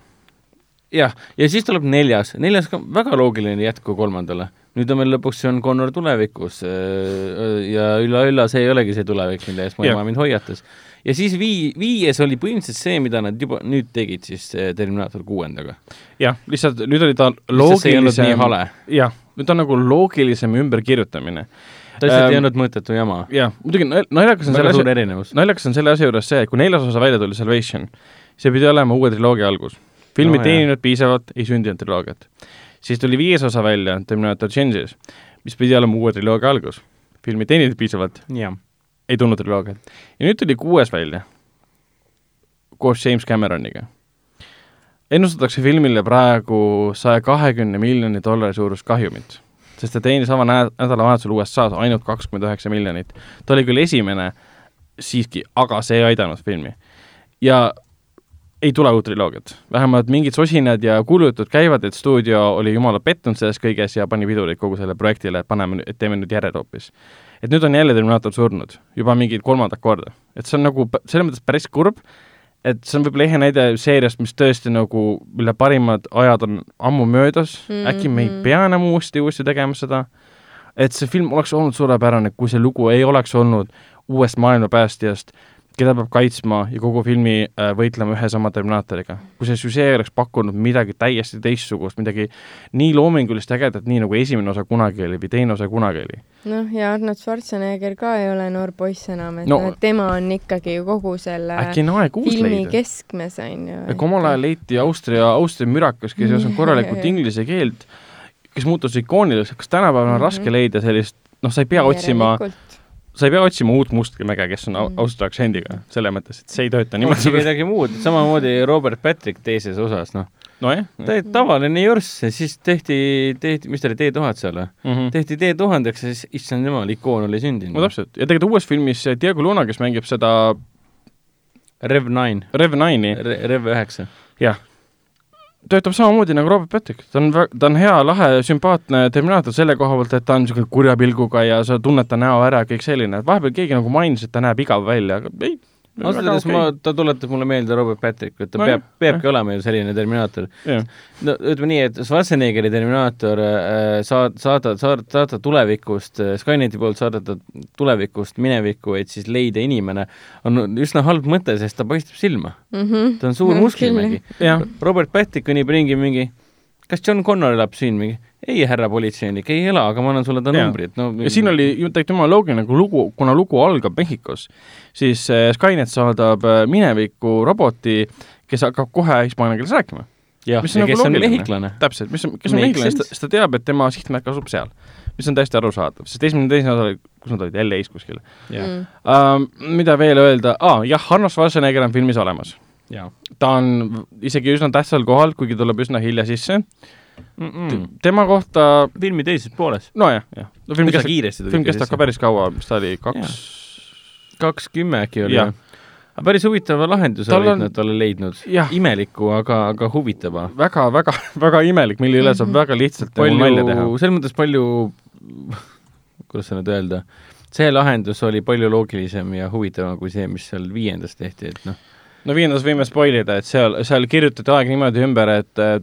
jah, ja siis tuleb neljas, neljas ka väga loogiline jätk kolmandale. nüüd on meil lõpuks, see on Connor tulevikus äh, ja ülla-ülla, see ei olegi see tulevik, mille eest mu ema mind hoiatas. ja siis vii-, viies oli põhimõtteliselt see, mida nad juba nüüd tegid siis Terminaator kuuendaga. jah, lihtsalt nüüd oli ta loogilisem, jah, nüüd on nagu loogilisem ümberkirjutamine ta lihtsalt ei ähm, olnud mõttetu jama. jah, muidugi naljakas on selle asja, naljakas on selle asja juures see, et kui neljas osa välja tuli, Salvation, see pidi olema uue triloogia algus film ei no, teeninud piisavalt, ei sündinud triloogiat. siis tuli viies osa välja, Terminator Genesis, mis pidi olema uue triloogia algus. film ei teeninud piisavalt, ei tulnud triloogiat. ja nüüd tuli kuues välja, koos James Cameroniga. ennustatakse filmile praegu saja kahekümne miljoni dollari suurust kahjumit, sest ta teenis sama nädalavahetusel USA-s ainult kakskümmend üheksa miljonit. ta oli küll esimene siiski, aga see ei aidanud filmi. ja ei tule uut triloogiat. vähemalt mingid sosinad ja kuulujutud käivad, et stuudio oli jumala pettunud selles kõiges ja pani pidurit kogu sellele projektile, et paneme, et teeme nüüd järjed hoopis. et nüüd on jälle Terminaator surnud, juba mingit kolmandat korda. et see on nagu selles mõttes päris kurb, et see on võib-olla ehe näide seeriast, mis tõesti nagu, mille parimad ajad on ammu möödas mm, -hmm. äkki me ei pea enam uuesti, uuesti tegema seda, et see film oleks olnud suurepärane, kui see lugu ei oleks olnud uuest maailmapäästjast, keda peab kaitsma ja kogu filmi äh, võitlema ühe sama Terminaatoriga. kui see süžee oleks pakkunud midagi täiesti teistsugust, midagi nii loomingulist, ägedat, nii nagu esimene osa kunagi oli või teine osa kunagi oli. noh, ja Arnold Schwarzenegger ka ei ole noor poiss enam, et no, noh, tema on ikkagi ju kogu selle filmi leida. keskmes, on ju. omal ajal leiti Austria, Austria mürakas, kes ei osanud korralikult inglise keelt, kes muutus ikooniliseks, kas tänapäeval on mm -hmm. raske leida sellist noh, sa ei pea otsima sa ei pea otsima uut Mustamäge, kes on mm. ausalt aktsendiga, selles mõttes, et see ei tööta niimoodi. midagi muud, samamoodi Robert Patrick teises osas, noh. nojah. ta oli tavaline jürss ja siis tehti, tehti, mis ta oli, T-tuhat seal või mm -hmm.? tehti T-tuhandeks ja siis, issand jumal, ikoon oli sündinud. no täpselt, ja tegelikult uues filmis Diego Luna, kes mängib seda Rev9. Rev9-i Re. Rev9. jah. Töötab samamoodi nagu Robert Patrick, ta on, ta on hea, lahe, sümpaatne Terminaator selle koha pealt, et ta on niisugune kurja pilguga ja sa tunned ta näo ära ja kõik selline, et vahepeal keegi nagu mainis, et ta näeb igav välja, aga ei, ausalt öeldes ma, ta tuletab mulle meelde Robert Patrick, et ta No peab, peabki olema ju selline Terminaator. jah. no ütleme nii, et Schwarzeneggeri Terminaator äh, saad, saada, saada, saada tulevikust, Skyneti poolt saadeta tulevikust minevikku, et siis leida inimene, on üsna halb mõte, sest ta paistab silma. mm. -hmm. ta on suur musklimägi. jah, Robert Patrick kõnnib ringi mingi, kas John Connor elab siin mingi? ei, härra politseinik, ei ela, aga ma annan sulle ta Jaa. numbrid, no ja siin oli ju tegelikult jumala loogiline, kui lugu, kuna lugu algab Mehhikos, siis äh, Skynet saadab äh, minevikku roboti, kes hakkab kohe hispaania keeles rääkima. jah, on ja nagu kes on loogiline. mehhiklane. täpselt, mis on, kes on mehhiklane, sest ta teab, et tema sihtmärk asub seal. mis on täiesti arusaadav, sest esimene, teine osa oli, kus nad olid, LA-s kuskil jah, Mm. uh,. mida veel öelda ah,, jah, Arnold Schwarzenegger on filmis olemas. Ta on isegi üsna tähtsal kohal, kuigi tuleb üsna hilja sisse mm.. tema kohta, filmi teises pooles. nojah, jah. no film kestab, film kestab ka päris kaua, mis ta oli, kaks, kaks kümme äkki oli Jah. aga päris huvitava lahenduse olid on- nad talle leidnud imeliku, aga, aga huvitava. väga, väga, väga imelik, mille üle saab Mhm. väga lihtsalt palju... nalja teha palju, selles mõttes palju, kuidas seda nüüd öelda, see lahendus oli palju loogilisem ja huvitavam kui see, mis seal viiendas tehti, et noh, no viiendas võime spoil ida, et seal, seal kirjutati aeg niimoodi ümber, et äh,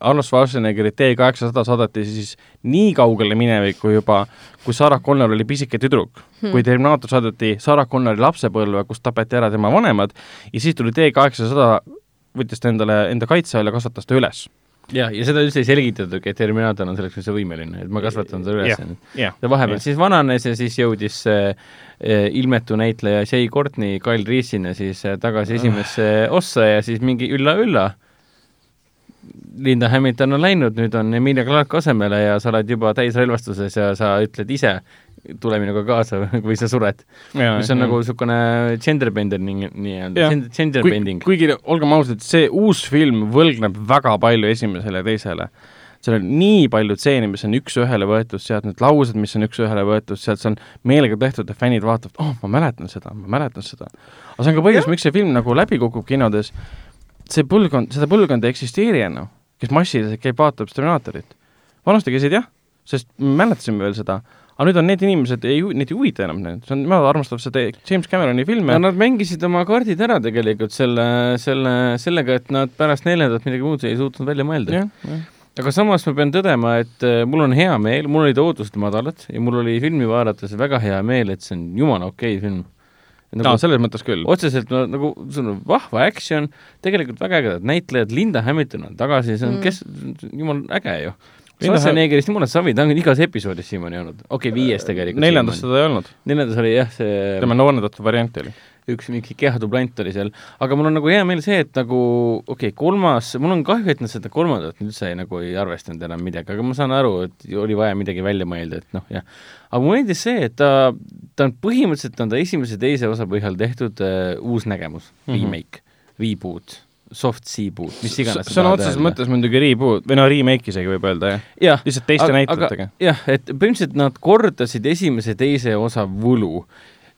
Arnold Schwarzeneggeri T kaheksasada saadeti siis nii kaugele minevikku juba, kui Sarah Connor oli pisike tüdruk hmm.. kui Terminaator saadeti Sarah Connori lapsepõlve, kus tapeti ära tema vanemad ja siis tuli T kaheksasada, võttis ta endale enda kaitse alla, kasvatas ta üles. jah, ja seda üldse ei selgitatudki, et Terminaator on selleks üldse võimeline, et ma kasvatan ta üles ta vahepeal siis vananes ja siis jõudis see eh, ilmetu näitleja Jay Courtney Kyle Reese'ina siis eh, tagasi esimesse ossa ja siis mingi ülla-ülla. Linda Hamilton on läinud, nüüd on Emilia Clarke asemele ja sa oled juba täisrelvastuses ja sa ütled ise, tule minuga kaasa või sa sured. mis on nagu niisugune gender bending nii-öelda gender bending. kuigi olgem ausad, see uus film võlgneb väga palju esimesele ja teisele. seal on nii palju stseene, mis on üks-ühele võetud sealt, need laused, mis on üks-ühele võetud sealt, see on meelega tehtud, et fännid vaatavad, oh, ma mäletan seda, ma mäletan seda. aga see on ka põhjus, miks see film nagu läbi kukub kinodes, see põlvkond, seda põlvkonda ei eksisteeri enam, kes massiliselt käib vaatamas Terminaatorit. vanasti käisid jah, sest me mäletasime veel seda, aga nüüd on need inimesed, ei, neid ei huvita enam need, see on, nemad armastavad seda James Cameroni filme no nad mängisid oma kaardid ära tegelikult selle, selle, sellega, et nad pärast neljandat midagi muud ei suutnud välja mõelda. aga samas ma pean tõdema, et äh, mul on hea meel, mul olid ootused madalad ja mul oli filmi vaadates väga hea meel, et see on jumala okei film. no nagu selles mõttes küll. otseselt no, nagu see on vahva action, tegelikult väga ägedad näitlejad, Linda Hamilton on tagasi, see on mm., kes, jumal äge ju. Linda Schwarzeneggerist jumala savi, ta on igas episoodis siiamaani olnud, okei okay,, viies tegelikult. neljandas seda ei olnud, neljandas oli jah, see tema noorendatud variant oli. üks mingi kehadublant oli seal, aga mul on nagu hea meel see, et nagu okei okay,, kolmas, mul on kahju, et nad seda kolmandat üldse ei, nagu ei arvestanud enam midagi, aga ma saan aru, et oli vaja midagi välja mõelda, et noh, jah. aga mulle meeldis see, et ta, ta on põhimõtteliselt on ta esimese teise osa põhjal tehtud uh, uus nägemus mm. -hmm. remake, reboot, soft reboot, mis iganes. sõna otseses mõttes muidugi reboot või no remake isegi võib öelda jah, jah, lihtsalt teiste näitlejatega. jah, et põhimõtteliselt nad kordasid esimese ja teise osa võlu,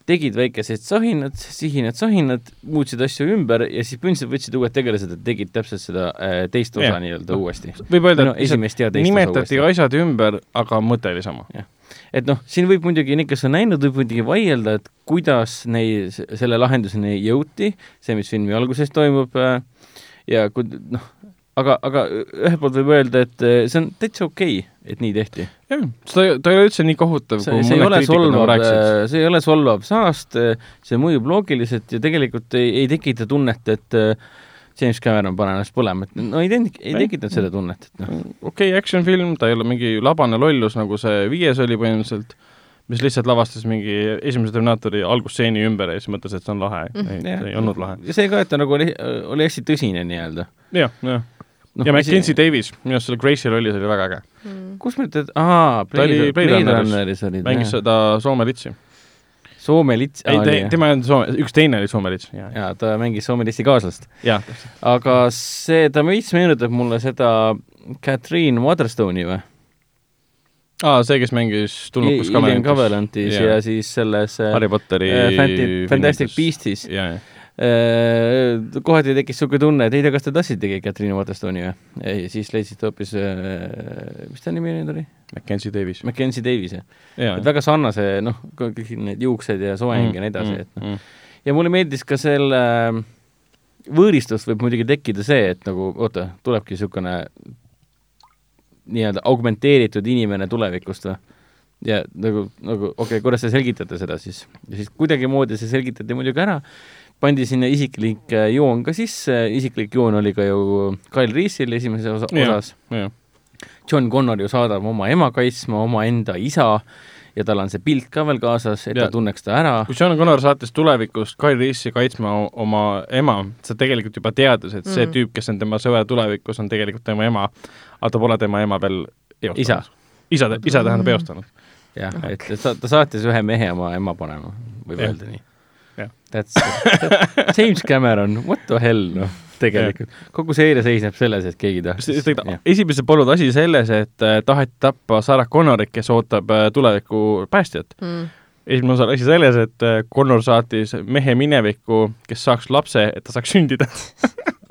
tegid väikesed sahinad, sihinad, sahinad, muutsid asju ümber ja siis põhimõtteliselt võtsid uued tegelased ja tegid täpselt seda äh, teist osa Jah. nii-öelda uuesti. võib öelda, no et ja nimetati asjad ümber, aga mõte oli sama. Et noh, siin võib muidugi, need, kes on näinud, võib muidugi vaielda, et kuidas neid, selle lahenduseni jõuti, see, mis filmi alguses toimub äh, ja kui noh, aga, aga ühelt poolt võib öelda, et äh, see on täitsa okei okay,, et nii tehti. jah, seda, ta ei ole üldse nii kohutav, kui see ei ole nagu solvav rääkisid., see ei ole solvav saast, see mõjub loogiliselt ja tegelikult ei, ei tekita tunnet, et äh, James Cameron pane ennast põlema, et no ei teinud, ei tekitanud seda tunnet, et noh, okei okay, action film, ta ei ole mingi labane lollus, nagu see viies oli põhimõtteliselt, mis lihtsalt lavastas mingi esimese Terminaatori algusstseeni ümber ja siis mõtles, et see on lahe. ei, see ei olnud lahe. ja see ka, et ta nagu oli, oli hästi tõsine nii-öelda jah, jah. no, ja Mackenzie Davis, minu arust selle Gracie rollis oli väga äge. Mm. kus me nüüd, aa, Blade, Runneris. Oli mängis ta, seda Soome litsi. Soome lits, ei, tema ei olnud Soome, üks teine oli Soome lits. jaa, ta mängis Soome litsi kaaslast. aga see, ta veits meenutab mulle seda Catherine Waterstone'i või? aa, see, kes mängis tulnukas Alien Covenantis Jaa. ja siis selles äh, Harry Potteri äh, Fanti- Fantastic. Beastis. Äh, kohati tekkis niisugune tunne, et ei tea, kas te tahtsitegi Catherine Waterstone'i või? ei, siis leidsite hoopis äh,, mis ta nimi nüüd oli? Mackenzie Davis. Mackenzie Davis, jah. et väga sarnase, noh, kõik need juuksed ja soeng mm, ja nii edasi, et noh. ja mulle meeldis ka selle äh, võõristust võib muidugi tekkida see, et nagu oota, tulebki niisugune nii-öelda augmenteeritud inimene tulevikust või? ja nagu, nagu okei okay,, kuidas te selgitate seda siis? ja siis kuidagimoodi see selgitati muidugi ära, pandi sinna isiklik äh, joon ka sisse, isiklik joon oli ka ju Kyle Reese'il esimeses osa, osas. John Connor ju saadab oma ema kaitsma omaenda isa ja tal on see pilt ka veel kaasas, et ja. ta tunneks ta ära. kui John Connor saatis tulevikus Kyle Reese'i kaitsma oma ema, sa tegelikult juba teadis, et see mm. tüüp, kes on tema sõber tulevikus, on tegelikult tema ema, aga ta pole tema ema veel eostanud. isa, isa, isa tähendab eostanud. jah, et ta, ta saatis ühe mehe oma ema panema, võib öelda nii That's, that's James Cameron, what the hell, noh, tegelikult. kogu seeria seisneb selles, et keegi tahtis. esimesel polnud asi selles, et äh, taheti tappa Sarah Connorit, kes ootab äh, tuleviku päästjat mm. esimene osa oli asi selles, et äh, Connor saatis mehe minevikku, kes saaks lapse, et ta saaks sündida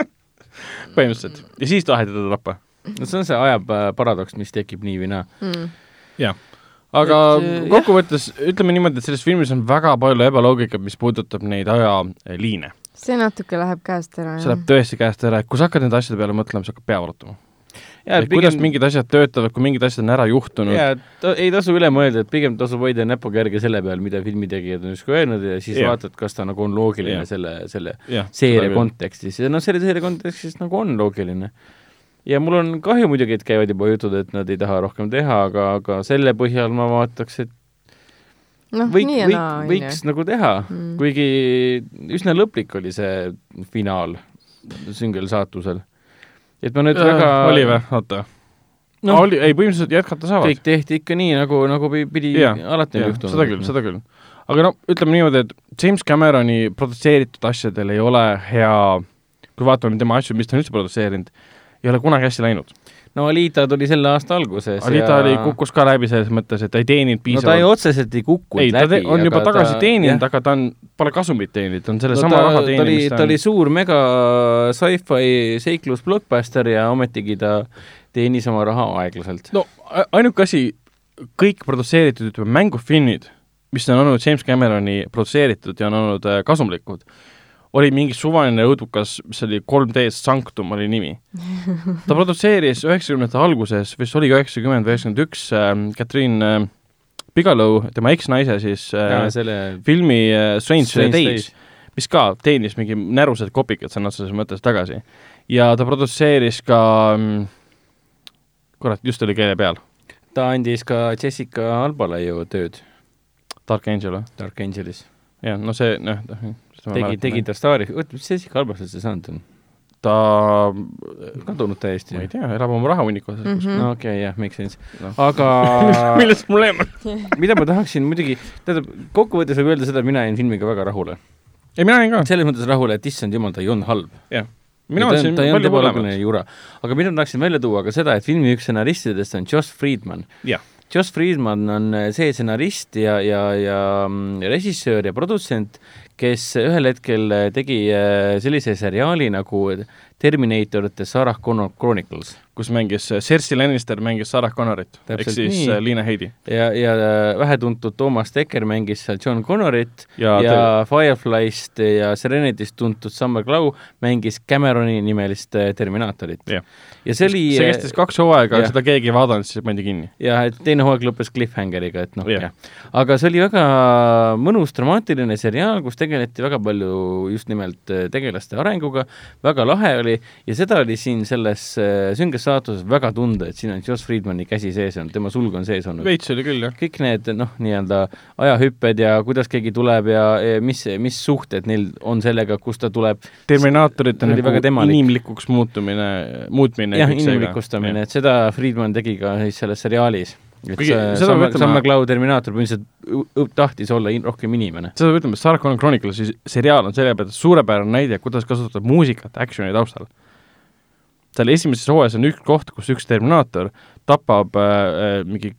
põhimõtteliselt. ja siis taheti teda tappa. no see on see aja paradoks, mis tekib nii või naa mm.. jah aga et, äh, kokkuvõttes ütleme niimoodi, et selles filmis on väga palju ebaloogikat, mis puudutab neid ajaliine. see natuke läheb käest ära, jah. see läheb tõesti käest ära, et kui sa hakkad nende asjade peale mõtlema, siis hakkab pea valutama. et pigem... kuidas mingid asjad töötavad, kui mingid asjad on ära juhtunud. jaa, ta ei tasu üle mõelda, et pigem tasub hoida näpuga järge selle peal, mida filmitegijad on justkui öelnud ja siis ja. vaatad, kas ta nagu on loogiline ja. selle, selle ja, seeria kontekstis ja noh, selle seeria kontekstis nagu on loogiline ja mul on kahju muidugi, et käivad juba jutud, et nad ei taha rohkem teha, aga, aga selle põhjal ma vaataks, et noh, võik, võik, võiks nagu teha mm., kuigi üsna lõplik oli see finaal süngel saatusel. et ma nüüd äh, väga oli või, oota no,? oli, ei põhimõtteliselt jätkata saavad. kõik tehti ikka nii, nagu, nagu pidi ja, alati on juhtunud. seda küll, seda küll. aga no ütleme niimoodi, et James Cameroni produtseeritud asjadel ei ole hea, kui vaatame tema asju, mis ta on üldse produtseerinud, ei ole kunagi hästi läinud. no Alita tuli selle aasta alguses Alita ja... oli, kukkus ka läbi selles mõttes, et ta ei teeninud piisavalt no ta ei otseselt ei kukkunud ei, läbi. on juba tagasi ta... teeninud, aga ta on, pole kasumit teeninud, ta on sellesama no, raha teeninud, ta on. ta oli suur mega sci-fi seiklus blockbuster ja ometigi ta teenis oma raha aeglaselt. no ainuke asi, kõik produtseeritud, ütleme, mängufilmid, mis on olnud James Cameroni produtseeritud ja on olnud äh, kasumlikud, oli mingi suvaline õudukas, mis oli 3D-s Sanctum oli nimi. ta produtseeris üheksakümnendate alguses, vist oligi üheksakümmend või üheksakümmend üks, ähm, Catherine äh, Bigelow, tema eksnaise siis äh, ja, selle... filmi äh, Strange, Strange Days, Days., mis ka teenis mingi närused kopikad sõna otseses mõttes tagasi. ja ta produtseeris ka mm, kurat, just oli keele peal. ta andis ka Jessica Albale ju tööd. Dark Angel või? Dark Angelis. jah, no see, noh, tegi, tegi ta staari, oota, mis Jessica Alba üldse saanud on? ta kadunud täiesti. ma ei tea, elab oma rahahunniku osas mm. -hmm. no okei okay,, jah, make sense no.. aga milles probleem on mida ma tahaksin muidugi, tähendab, kokkuvõttes võib öelda seda, et mina jäin filmiga väga rahule. ei, mina jäin ka. selles mõttes rahule, et issand jumal, ta ei olnud halb. jah. mina mõtlesin ebaloogiline jura. aga mida ma tahaksin välja tuua ka seda, et filmi üks stsenaristidest on Josh Friedman. Josh Friedman on see stsenarist ja, ja, ja mm, režissöör ja produtsent, kes ühel hetkel tegi äh, sellise seriaali nagu Terminator The Sarah Connor Chronicles kus mängis äh, Cersei Lannister mängis Sarah Connorit, ehk siis nii. Äh, Liina Heidi. ja, ja äh, vähetuntud Thomas Dekker mängis seal John Connorit ja, ja te... Fireflyst ja Serenityst tuntud Summer Glau mängis Cameroni nimelist Terminaatorit. Ja see oli see kestis kaks hooaega, seda keegi ei vaadanud, siis pandi kinni. jah, et teine hooaeg lõppes cliffhangeriga, et noh, jah. aga see oli väga mõnus dramaatiline seriaal, kus tegeleti väga palju just nimelt tegelaste arenguga, väga lahe oli ja seda oli siin selles sünges selles saatuses väga tunda, et siin on Joss Friedmani käsi sees olnud, tema sulg on sees olnud. veits oli küll, jah. kõik need noh, nii-öelda ajahüpped ja kuidas keegi tuleb ja, ja mis, mis suhted neil on sellega, kust ta tuleb. Terminaatorite nagu inimlikuks muutumine, muutmine. Jah, inimlikustamine, et seda Friedman tegi ka siis selles seriaalis. Et Kõige, see Samme, Samme Cloud Terminaator põhimõtteliselt tahtis olla in, rohkem inimene. seda peab ütlema, Sarah Connor Chronicles'i seriaal on selle peale suurepärane näide, kuidas kasutada muusikat action'i taustal. Seal esimeses hooajas on üks koht, kus üks Terminaator tapab äh, mingi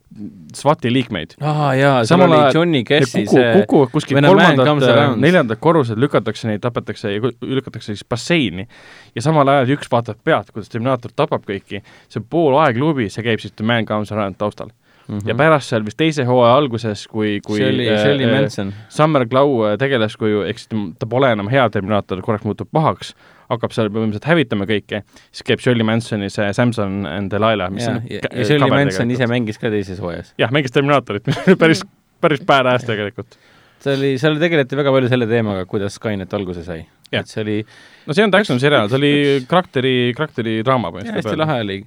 SWAT-i liikmeid aa jaa, seal oli Johnny Cassi kuku, see kukuvad kuskil When a man comes kolmandat around., neljandat korruselt, lükatakse neid, tapetakse ja lükatakse siis basseini. ja samal ajal üks vaatab pealt, kuidas Terminaator tapab kõiki, see pool aegluubi, see käib siis The Man Comes Around taustal mm. -hmm. ja pärast seal vist teise hooaja alguses, kui, kui see oli, see oli Manson. Summer Glau äh, tegelaskuju, ehk siis ta pole enam hea Terminaator, korraks muutub pahaks, hakkab seal põhimõtteliselt hävitama kõike, siis käib Shirley Mansoni see Samson and Delilah, mis ja on, ja, ja Shirley Manson ise mängis ka teises hooajas. jah, mängis Terminaatorit, mis oli päris, päris badass tegelikult. see oli, seal tegeleti väga palju selle teemaga, kuidas Skynet alguse sai. Et see oli no see on action seriaal, see oli karakteri, karakteri draama ja, hästi lahe oli.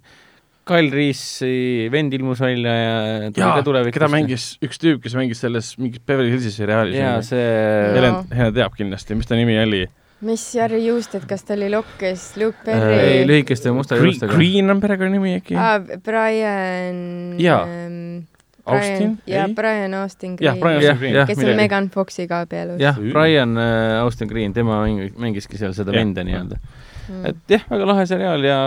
Kyle Reese'i vend ilmus välja ja jaa keda mängis üks tüüp, kes mängis selles mingis Beverly Hillsi seriaalis. jaa, see Helen, Helen teab kindlasti, mis ta nimi oli. Mis Harry Juusted, kas ta oli Lokkes, Luke ei, Perry lühikeste musta Green, juustega. Green on perekonnanimi äkki? ah,, Brian Jaa. ähm, Austin? ja ei? Brian Austin Green kes on. Megan Foxiga abielus jah Brian äh, Austin Green, tema mäng- mängiski seal seda venda nii-öelda. mm. et jah, väga lahe seriaal ja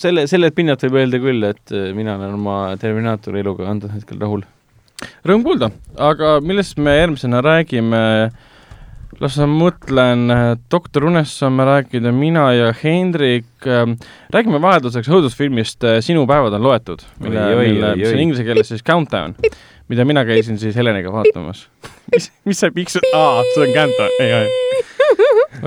selle, sellelt pinnalt võib öelda küll, et äh, mina olen oma Terminaatori eluga antud hetkel rahul. Rõõm kuulda, aga millest me järgmisena räägime? Las ma mõtlen, doktor Unest saame rääkida mina ja Hendrik. räägime vahelduseks õudusfilmist äh, Sinu päevad on loetud, mille, mille, mis on inglise keeles siis Countdown, mida mina käisin siis Heleniga vaatamas. mis, mis sa piksud, aa, see on Countdown, ei, ei.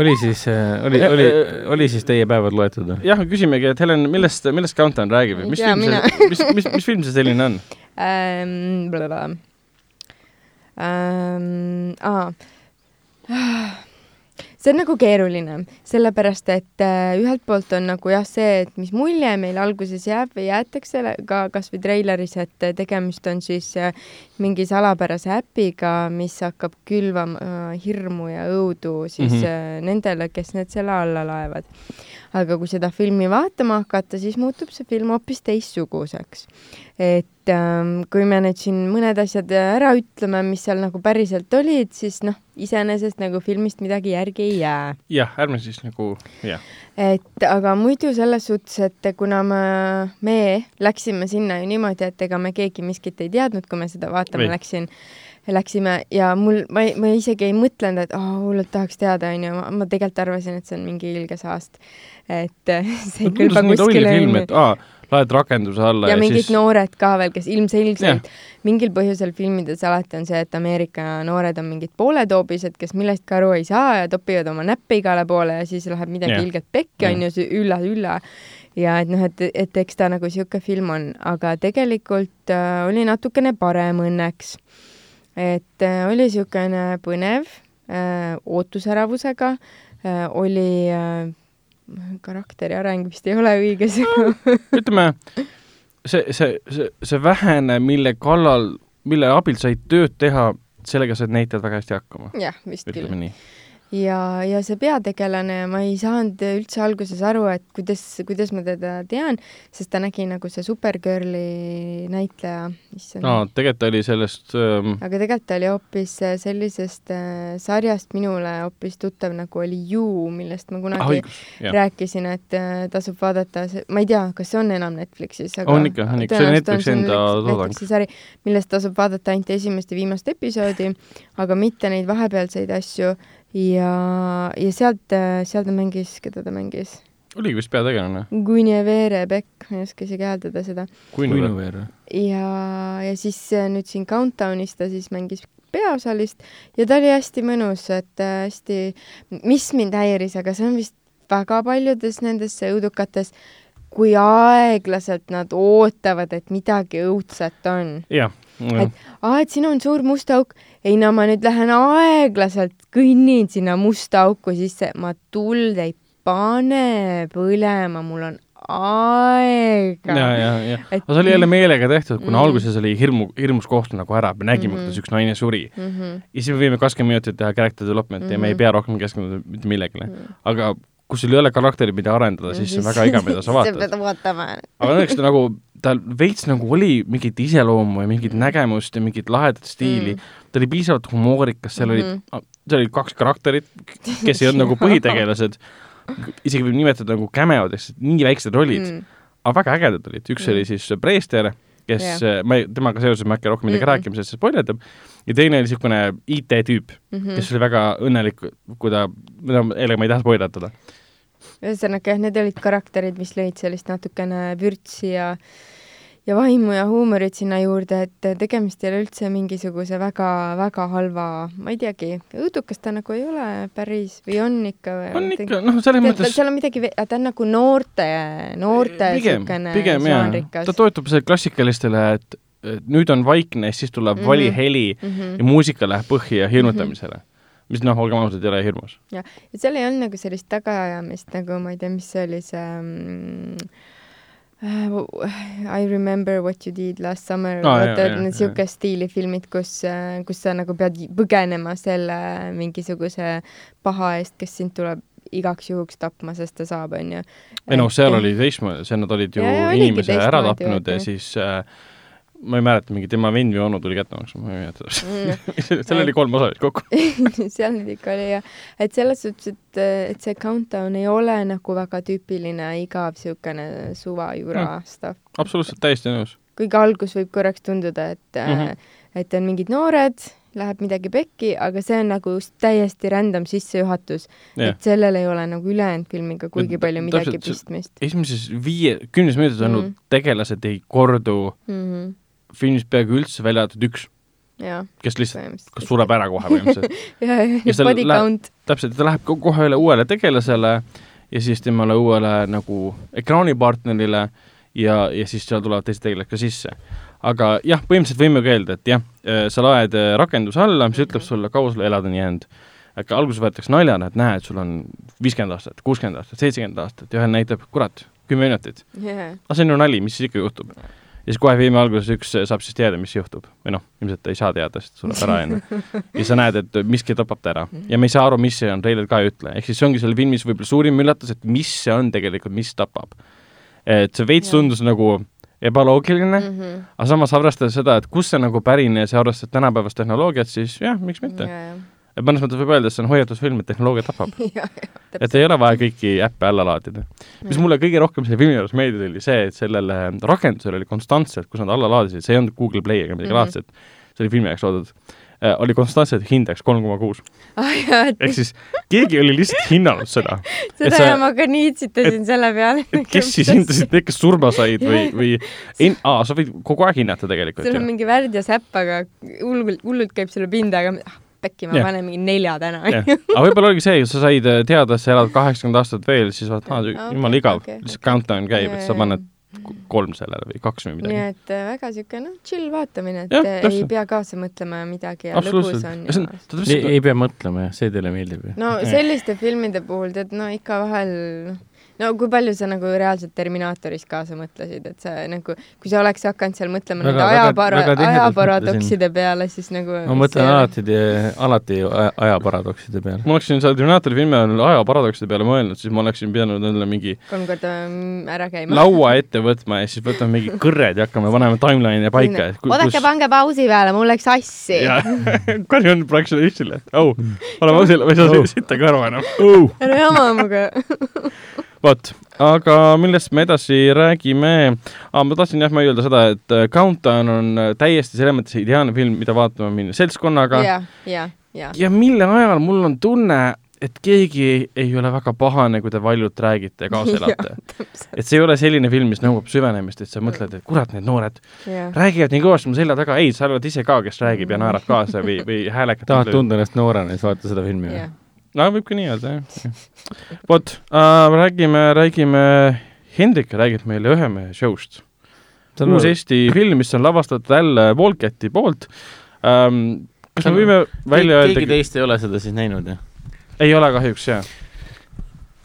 oli siis, oli, oli, oli siis teie päevad loetud või? jah, küsimegi, et Helen, millest, millest Countdown räägib, mis film see, mis, mis, mis film see selline on? ähm,. Ähm, aa. see on nagu keeruline, sellepärast et äh, ühelt poolt on nagu jah, see, et mis mulje meil alguses jääb või jäetakse ka kasvõi treileris, et tegemist on siis äh, mingi salapärase äpiga, mis hakkab külvama äh, hirmu ja õudu siis mm. -hmm. nendele, kes need selle alla laevad. Aga kui seda filmi vaatama hakata, siis muutub see film hoopis teistsuguseks. et ähm, kui me nüüd siin mõned asjad ära ütleme, mis seal nagu päriselt olid, siis noh, iseenesest nagu filmist midagi järgi ei jää. jah, ärme siis nagu, jah. et aga muidu selles suhtes, et kuna me, me läksime sinna ju niimoodi, et ega me keegi miskit ei teadnud, kui me seda vaatama Ei. läksin, läksime ja mul, ma, ma isegi ei mõtlenud, et oh,, hullult tahaks teada, onju, ma tegelikult arvasin, et see on mingi ilge saast. et see ei kõlba kuskile film, et aa, laed rakenduse alla ja ja, mingid siis noored ka veel, kes ilmselgelt mingil põhjusel filmides alati on see, et Ameerika noored on mingid pooletoobised, kes millestki aru ei saa ja topivad oma näppe igale poole ja siis läheb midagi Jah. ilgelt pekki, Jah. on ju, see ülla-ülla. ja et noh, et, et eks ta nagu niisugune film on, aga tegelikult äh, oli natukene parem õnneks. Et äh, oli niisugune põnev äh,, ootusärevusega äh,, oli karakteri areng vist ei ole õige sõna. ütleme, see, see, see, see vähene, mille kallal, mille abil said tööd teha, sellega said näitlejad väga hästi hakkama, jah, vist küll. ja, ja see peategelane, ma ei saanud üldse alguses aru, et kuidas, kuidas ma teda tean, sest ta nägi nagu see Supergirli näitleja, issand aa, tegelikult oli sellest ähm, aga tegelikult ta oli hoopis äh, sellisest äh, sarjast minule hoopis tuttav, nagu oli You, millest ma kunagi ah, õigus, rääkisin, et äh, tasub vaadata, ma ei tea, kas see on enam Netflixis, aga On ikka, on ikka. See on Netflixi enda toodang. Sari, millest tasub vaadata ainult esimest ja viimast episoodi, aga mitte neid vahepealseid asju ja, ja sealt, seal ta mängis, keda ta mängis? oligi vist peategelane. Guinevere Beck, ma ei oska isegi hääldada seda. Kuinuveer. ja, ja siis äh, nüüd siin Countdownis ta siis mängis peaosalist ja ta oli hästi mõnus, et äh, hästi, mis mind häiris, aga see on vist väga paljudes nendes õudukates, kui aeglaselt nad ootavad, et midagi õudset on. jah. Et aa, et siin on suur must auk, ei no ma nüüd lähen aeglaselt, kõnnin sinna musta auku sisse, ma tuld ei pane põlema, mul on aega. ja, ja, ja, aga see oli jälle meelega tehtud, kuna Mm. alguses oli hirmu, hirmus koht nagu ära, me nägime, Mhm. kuidas üks naine suri. mm. -hmm. ja siis me võime kakskümmend minutit teha character development'i ja me ei Mhm. pea rohkem keskenduda mitte millegile. Mhm. aga kui sul ei ole karakteri, mida arendada, siis see on väga igav, mida sa sa vaatad. pead vaatama. aga õnneks ta nagu, tal veits nagu oli mingit iseloomu ja mingit nägemust ja mingit lahedat stiili Mm. ta oli piisavalt humoorikas, seal Mhm. mm, -hmm. seal olid kaks karakterit, kes ei olnud nagu põhitegelased, isegi võib nimetada nagu cameodeks, nii väiksed rollid mm., mm. aga väga ägedad olid, üks mm. oli siis Preester, kes yeah., ma ei, temaga seoses ma ei hakka rohkem midagi Mm-mm. rääkima, sest see spoilerdab, ja teine oli niisugune IT-tüüp mm, Mhm. -hmm. kes oli väga õnnelik, kui ta, no jällegi ma ei taha spoilerdada. Ühesõnaga jah, need olid karakterid, mis lõid sellist natukene vürtsi ja ja vaimu ja huumorit sinna juurde, et tegemist ei ole üldse mingisuguse väga-väga halva, ma ei teagi, õudukas ta nagu ei ole päris või on ikka või? on ikka, noh, selles mõttes seal on midagi, ta on nagu noorte, noorte niisugune žanrikas ta toetub sellele klassikalistele, et nüüd on vaikne, siis tuleb mm. -hmm. valiheli mm mm. -hmm. ja muusika läheb põhja hirmutamisele mm. -hmm. Mis noh, olgem ausad, ei ole hirmus. ja seal ei olnud nagu sellist tagaajamist nagu ma ei tea, mis see oli see uh, I remember what you did last summer Aa, jaa, vaata siukest stiili filmid, kus, kus sa nagu pead põgenema selle mingisuguse paha eest, kes sind tuleb igaks juhuks tapma, sest ta saab, onju. ei noh, seal oli teistmoodi, see nad olid ju oligi inimese ära tapnud ja vaata. siis äh, ma ei mäleta, mingi tema vend või onu tuli kätte maksma, ma ei mäleta täpselt. Mm. seal oli kolm osalist kokku. seal nüüd ikka oli jah, et selles suhtes, et, et see countdown ei ole nagu väga tüüpiline igav siukene suvajura Mm. stuff. absoluutselt täiesti nõus. kuigi algus võib korraks tunduda, et mm. -hmm. et on mingid noored, läheb midagi pekki, aga see on nagu täiesti random sissejuhatus jah, et sellel ei ole nagu ülejäänud filmiga kuigi palju midagi täpselt pistmist esimeses viie, kümnes minutis ainult Mm. mm. tegelased ei kordu mm. -hmm. Filmis peaaegu üldse, välja arvatud üks, jah, kes lihtsalt kas sureb ära kohe põhimõtteliselt. ja, Ja ja body count. täpselt, ta läheb ko- kohe üle uuele tegelasele ja siis temale uuele nagu ekraanipartnerile ja, ja siis seal tulevad teised tegelased ka sisse. aga jah, põhimõtteliselt võime ka öelda, et jah, sa laed äh, rakenduse alla, mis ütleb sulle, kaua sul elada on jäänud. aga alguses võetakse naljana, et näed, sul on viiskümmend aastat, kuuskümmend aastat, seitsekümmend aastat ja ühel näitab, kurat, kümme minutit. jah, aga see on ju nali, mis siis ikka juhtub? Ja siis kohe filmi alguses üks äh, saab siis teada, mis juhtub või noh, ilmselt ta ei saa teada, sest sureb ära enne. ja sa näed, et miski tapab ta ära ja me ei saa aru, mis see on, treiler ka ei ütle, ehk siis see ongi seal filmis võib-olla suurim üllatus, et mis see on tegelikult, mis tapab. et see veits tundus nagu ebaloogiline mm, -hmm. aga samas arvestades seda, et kust see nagu pärines ja arvestades tänapäevast tehnoloogiat, siis jah, miks mitte. Et mõnes mõttes võib öelda, et see on hoiatusfilm, et tehnoloogia tapab. et ei ole vaja kõiki äppe alla laadida. mis mulle kõige rohkem selle filmi juures meeldis, oli see, et sellele rakendusele oli konstantselt, kus nad alla laadisid, see ei olnud Google Play ega midagi mm. -hmm. laadset, see oli filmi jaoks loodud äh,, oli konstantselt hindeks kolm koma kuus. ehk siis keegi oli lihtsalt hinnanud seda, seda ja ma ka niitsitasin selle peale. kes siis hindasid need, kes surma said või, või en-, aa, sa võid kogu aeg hinnata tegelikult sul on mingi värd ja säpp, aga hullult, hullult käib selle pinda, aga pekki, ma Jah. panen mingi nelja täna. jah, aga võib-olla oligi see, sa said äh, teada, et sa elad kaheksakümmend aastat veel, siis vaatad, aa jumala igav okei,, lihtsalt countdown käib, et sa paned kolm sellele või kaks või nii midagi. et äh, väga siuke noh, chill vaatamine, et äh, ei pea kaasa mõtlema midagi ja lõbus on ja ja ei, ei pea mõtlema jah, see teile meeldib ju. no selliste filmide puhul tead, no ikka vahel noh, no kui palju sa nagu reaalselt Terminaatoris kaasa mõtlesid, et sa nagu, kui sa oleks hakanud seal mõtlema Väga- nende ajapara-, ajaparadokside peale, siis nagu ma mõtlen alati, alati aja- ajaparadokside peale. ma oleksin selle Terminaatori filmi ajal ajaparadokside peale mõelnud, siis ma oleksin pidanud endale mingi kolm korda mm, ära käima. laua ette võtma ja siis võtame mingi kõrred ja hakkame panema timeline'i paika. oodake, pange pausi peale, mul läks jah, palju on Productionistile? au, ole pausil, ma ei saa Oh. sitta kõrva enam. ära jama minuga. vot, aga millest me edasi räägime ah,? ma tahtsin jah, ma öelda seda, et äh, Countdown on äh, täiesti selles mõttes ideaalne film, mida vaatama minna seltskonnaga ja, ja, ja, ja. ja mille ajal mul on tunne, et keegi ei ole väga pahane, kui te valjult räägite ja kaasa elate. et see ei ole selline film, mis nõuab süvenemist, et sa mõtled, et kurat, need noored jah, räägivad nii kõvasti mu selja taga, ei, sa oled ise ka, kes räägib ja naerab kaasa või, või häälekalt tahad tunda ennast noorena, siis vaata seda filmi jah. No võib ka nii öelda, jah. vot äh,, räägime, räägime, Hendrik räägib meile Ühe mehe show'st. uus Eesti film, mis on lavastatud jälle Walcati poolt ähm,. kas me võime välja keegi öelda, teist ei ole seda siis näinud, jah? ei ole kahjuks, jaa.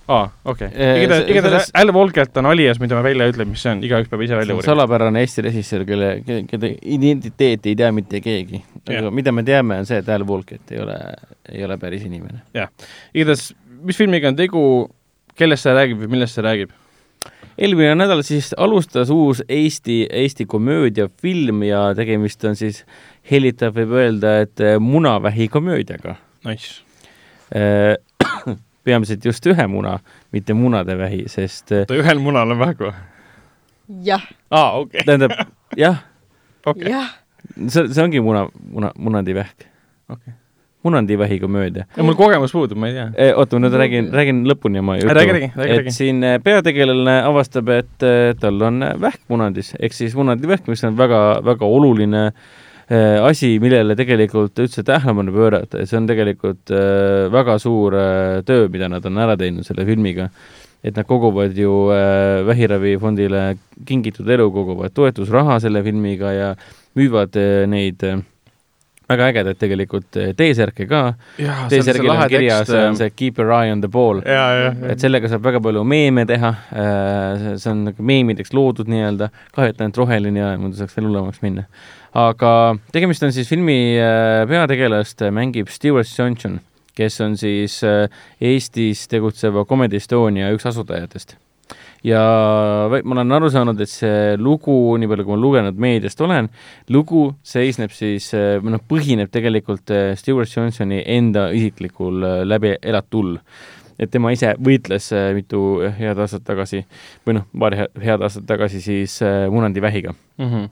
aa, okei okay.. igatahes, see- igatahes selles- Al Walcott on alias, mida me välja ei ütle, mis see on, igaüks peab ise välja uurima. salapärane Eesti režissöör, kelle, kelle identiteeti ei tea mitte keegi. aga Jah. mida me teame, on see, et Al Walkett ei ole, ei ole päris inimene. igatahes, mis filmiga on tegu, kellest see räägib või millest see räägib? eelmine nädal siis alustas uus Eesti, Eesti komöödiafilm ja tegemist on siis hellitav võib öelda, et munavähi komöödiaga. Nice. Peamiselt just ühe muna, mitte munade vähi, sest äh, oota, ühel munal on vähk või? jah, aa, okei okay., tähendab jah, okei, jah, see, see ongi muna, muna, munandivähk, okei. munandivähi komöödia. ja mul kogemus puudub, ma ei tea. oota, ma nüüd räägin, räägin lõpuni oma jutu. Räägi, räägi, räägi, et siin äh, peategelane avastab, et äh, tal on äh, vähk munandis ehk siis munandivähk, mis on väga, väga oluline äh, asi, millele tegelikult üldse tähelepanu pöörata ja see on tegelikult äh, väga suur äh, töö, mida nad on ära teinud selle filmiga. Et nad koguvad ju äh, vähiravifondile Kingitud elu koguvad toetusraha selle filmiga ja müüvad äh, neid äh, väga ägedaid tegelikult äh, T-särke ka. T-särgil on kirjas, on see Keep your eye on the ball. et sellega saab väga palju meeme teha, see on nagu meemideks loodud nii-öelda, kahju, et ainult roheline ei ole, muidu saaks veel hullemaks minna. aga tegemist on siis filmi peategelast mängib Stewart Johnson, kes on siis Eestis tegutseva Comedy Estonia üks asutajatest. Ja ma olen aru saanud, et see lugu, nii palju kui ma lugenud meediast olen, lugu seisneb siis, või noh, põhineb tegelikult äh, Stewart Johnsoni enda isiklikul äh, läbi elatul et tema ise võitles mitu head aastat tagasi või noh, paar he- head aastat tagasi siis äh, munandivähiga. Mhm.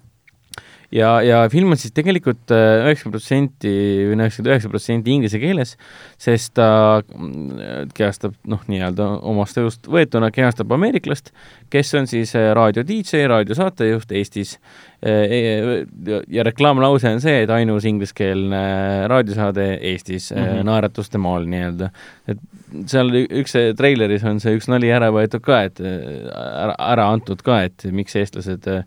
ja, ja film on siis tegelikult äh, üheksakümmend protsenti või üheksakümmend üheksa protsenti inglise keeles, sest ta mm, kehastab noh, nii-öelda omast elust võetuna kehastab ameeriklast, kes on siis äh, raadio DJ, raadiosaatejuht Eestis. ja reklaamlause on see, et ainus ingliskeelne raadiosaade Eestis mm. -hmm. Naeratuste maal nii-öelda. et seal üks treileris on see üks nali ära võetud ka, et äh, ära, ära antud ka, et miks eestlased äh,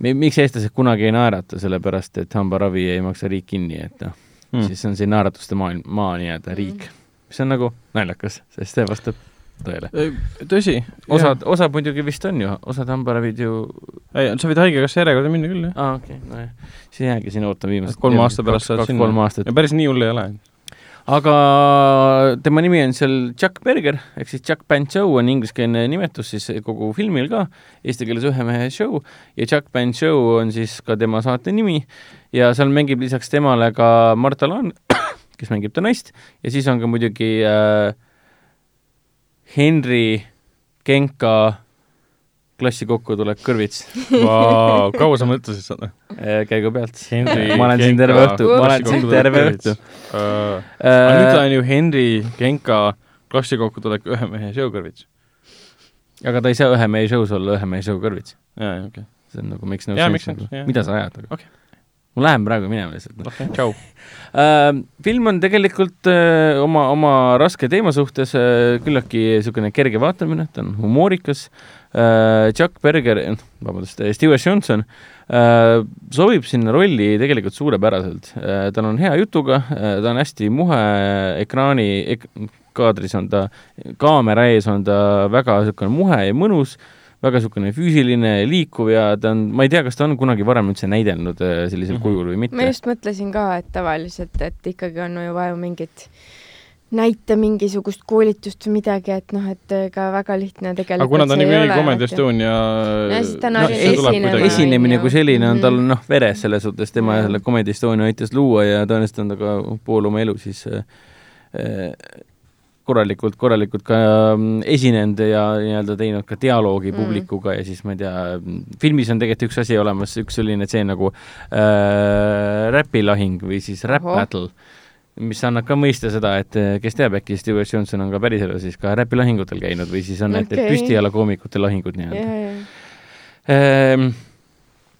miks eestlased kunagi ei naerata, sellepärast et hambaravi ei maksa riik kinni, et noh Mm. siis on see naeratuste maailm, maa nii-öelda riik, mis on nagu naljakas, sest see vastab tõele. tõsi, osad, osad muidugi vist on ju, osad hambaravid ju, ei, sa võid Haigekassa järjekorda minna küll, jah. aa okei okay,, nojah, siis jäägi siin ootama viimast kolme aasta pärast saad sinna. ja. päris nii hull ei ole. Aga tema nimi on seal Chuck Berger ehk siis Chuck Band Show on ingliskeelne nimetus siis kogu filmil ka, eesti keeles ühe mehe show. Ja Chuck Band Show on siis ka tema saate nimi. Ja seal mängib lisaks temale ka Marta Laan, kes mängib ta naist. Ja siis on ka muidugi äh, Henry Genka klassi kokkutulek kõrvits Vau, kaua sa mõtlesid seda? äh, käigu pealt. Ma olen siin terve õhtu, ma olen siin terve õhtu. aga nüüd on ju Henry Genka klassi kokkutulek ühe mehe showkõrvits. aga ta ei saa ühe mehe show's olla ühe mehe show kõrvits. jaa, jaa, okei. see on nagu makes no Jaa, sense nagu jah., mida sa ajad, aga Okei. ma lähen praegu minema lihtsalt no.. okei, tšau. Uh, film on tegelikult uh, oma, oma raske teema suhtes uh, küllaltki niisugune kerge vaatamine, ta on humoorikas uh,. Chuck Berger, vabandust, Stewart Johnson uh, sobib sinna rolli tegelikult suurepäraselt uh,. tal on hea jutuga ta on hästi muhe ekraani ek,, kaadris on ta, kaamera ees on ta väga niisugune muhe ja mõnus väga niisugune füüsiline, liikuv ja ta on, ma ei tea, kas ta on kunagi varem üldse näidelnud äh, sellisel Mhm. kujul või mitte ma. just mõtlesin ka, et tavaliselt, et ikkagi on ju vaja mingit näita mingisugust koolitust või midagi, et noh, et ega väga lihtne tegelikult aga kuna ta ole, Comedy Estonia No siis ta on no, esinema, esinemine kui selline on tal Mhm. noh, veres selles suhtes, tema Jah. selle Comedy Estonia aitas luua ja tõenäoliselt on ta ka pool oma elu siis äh, äh, korralikult, korralikult ka mm, esinenud ja nii-öelda teinud ka dialoogi Mm. publikuga ja siis ma ei tea, filmis on tegelikult üks asi olemas, üks selline tseen nagu äh, räpilahing või siis rap Ohoh. battle, mis annab ka mõista seda, et äh, kes teab, äkki Stewart Johnson on ka päriselus siis ka räpilahingutel käinud või siis on need okay. püstijalakoomikute lahingud nii-öelda Jaa, jaa. Ehm,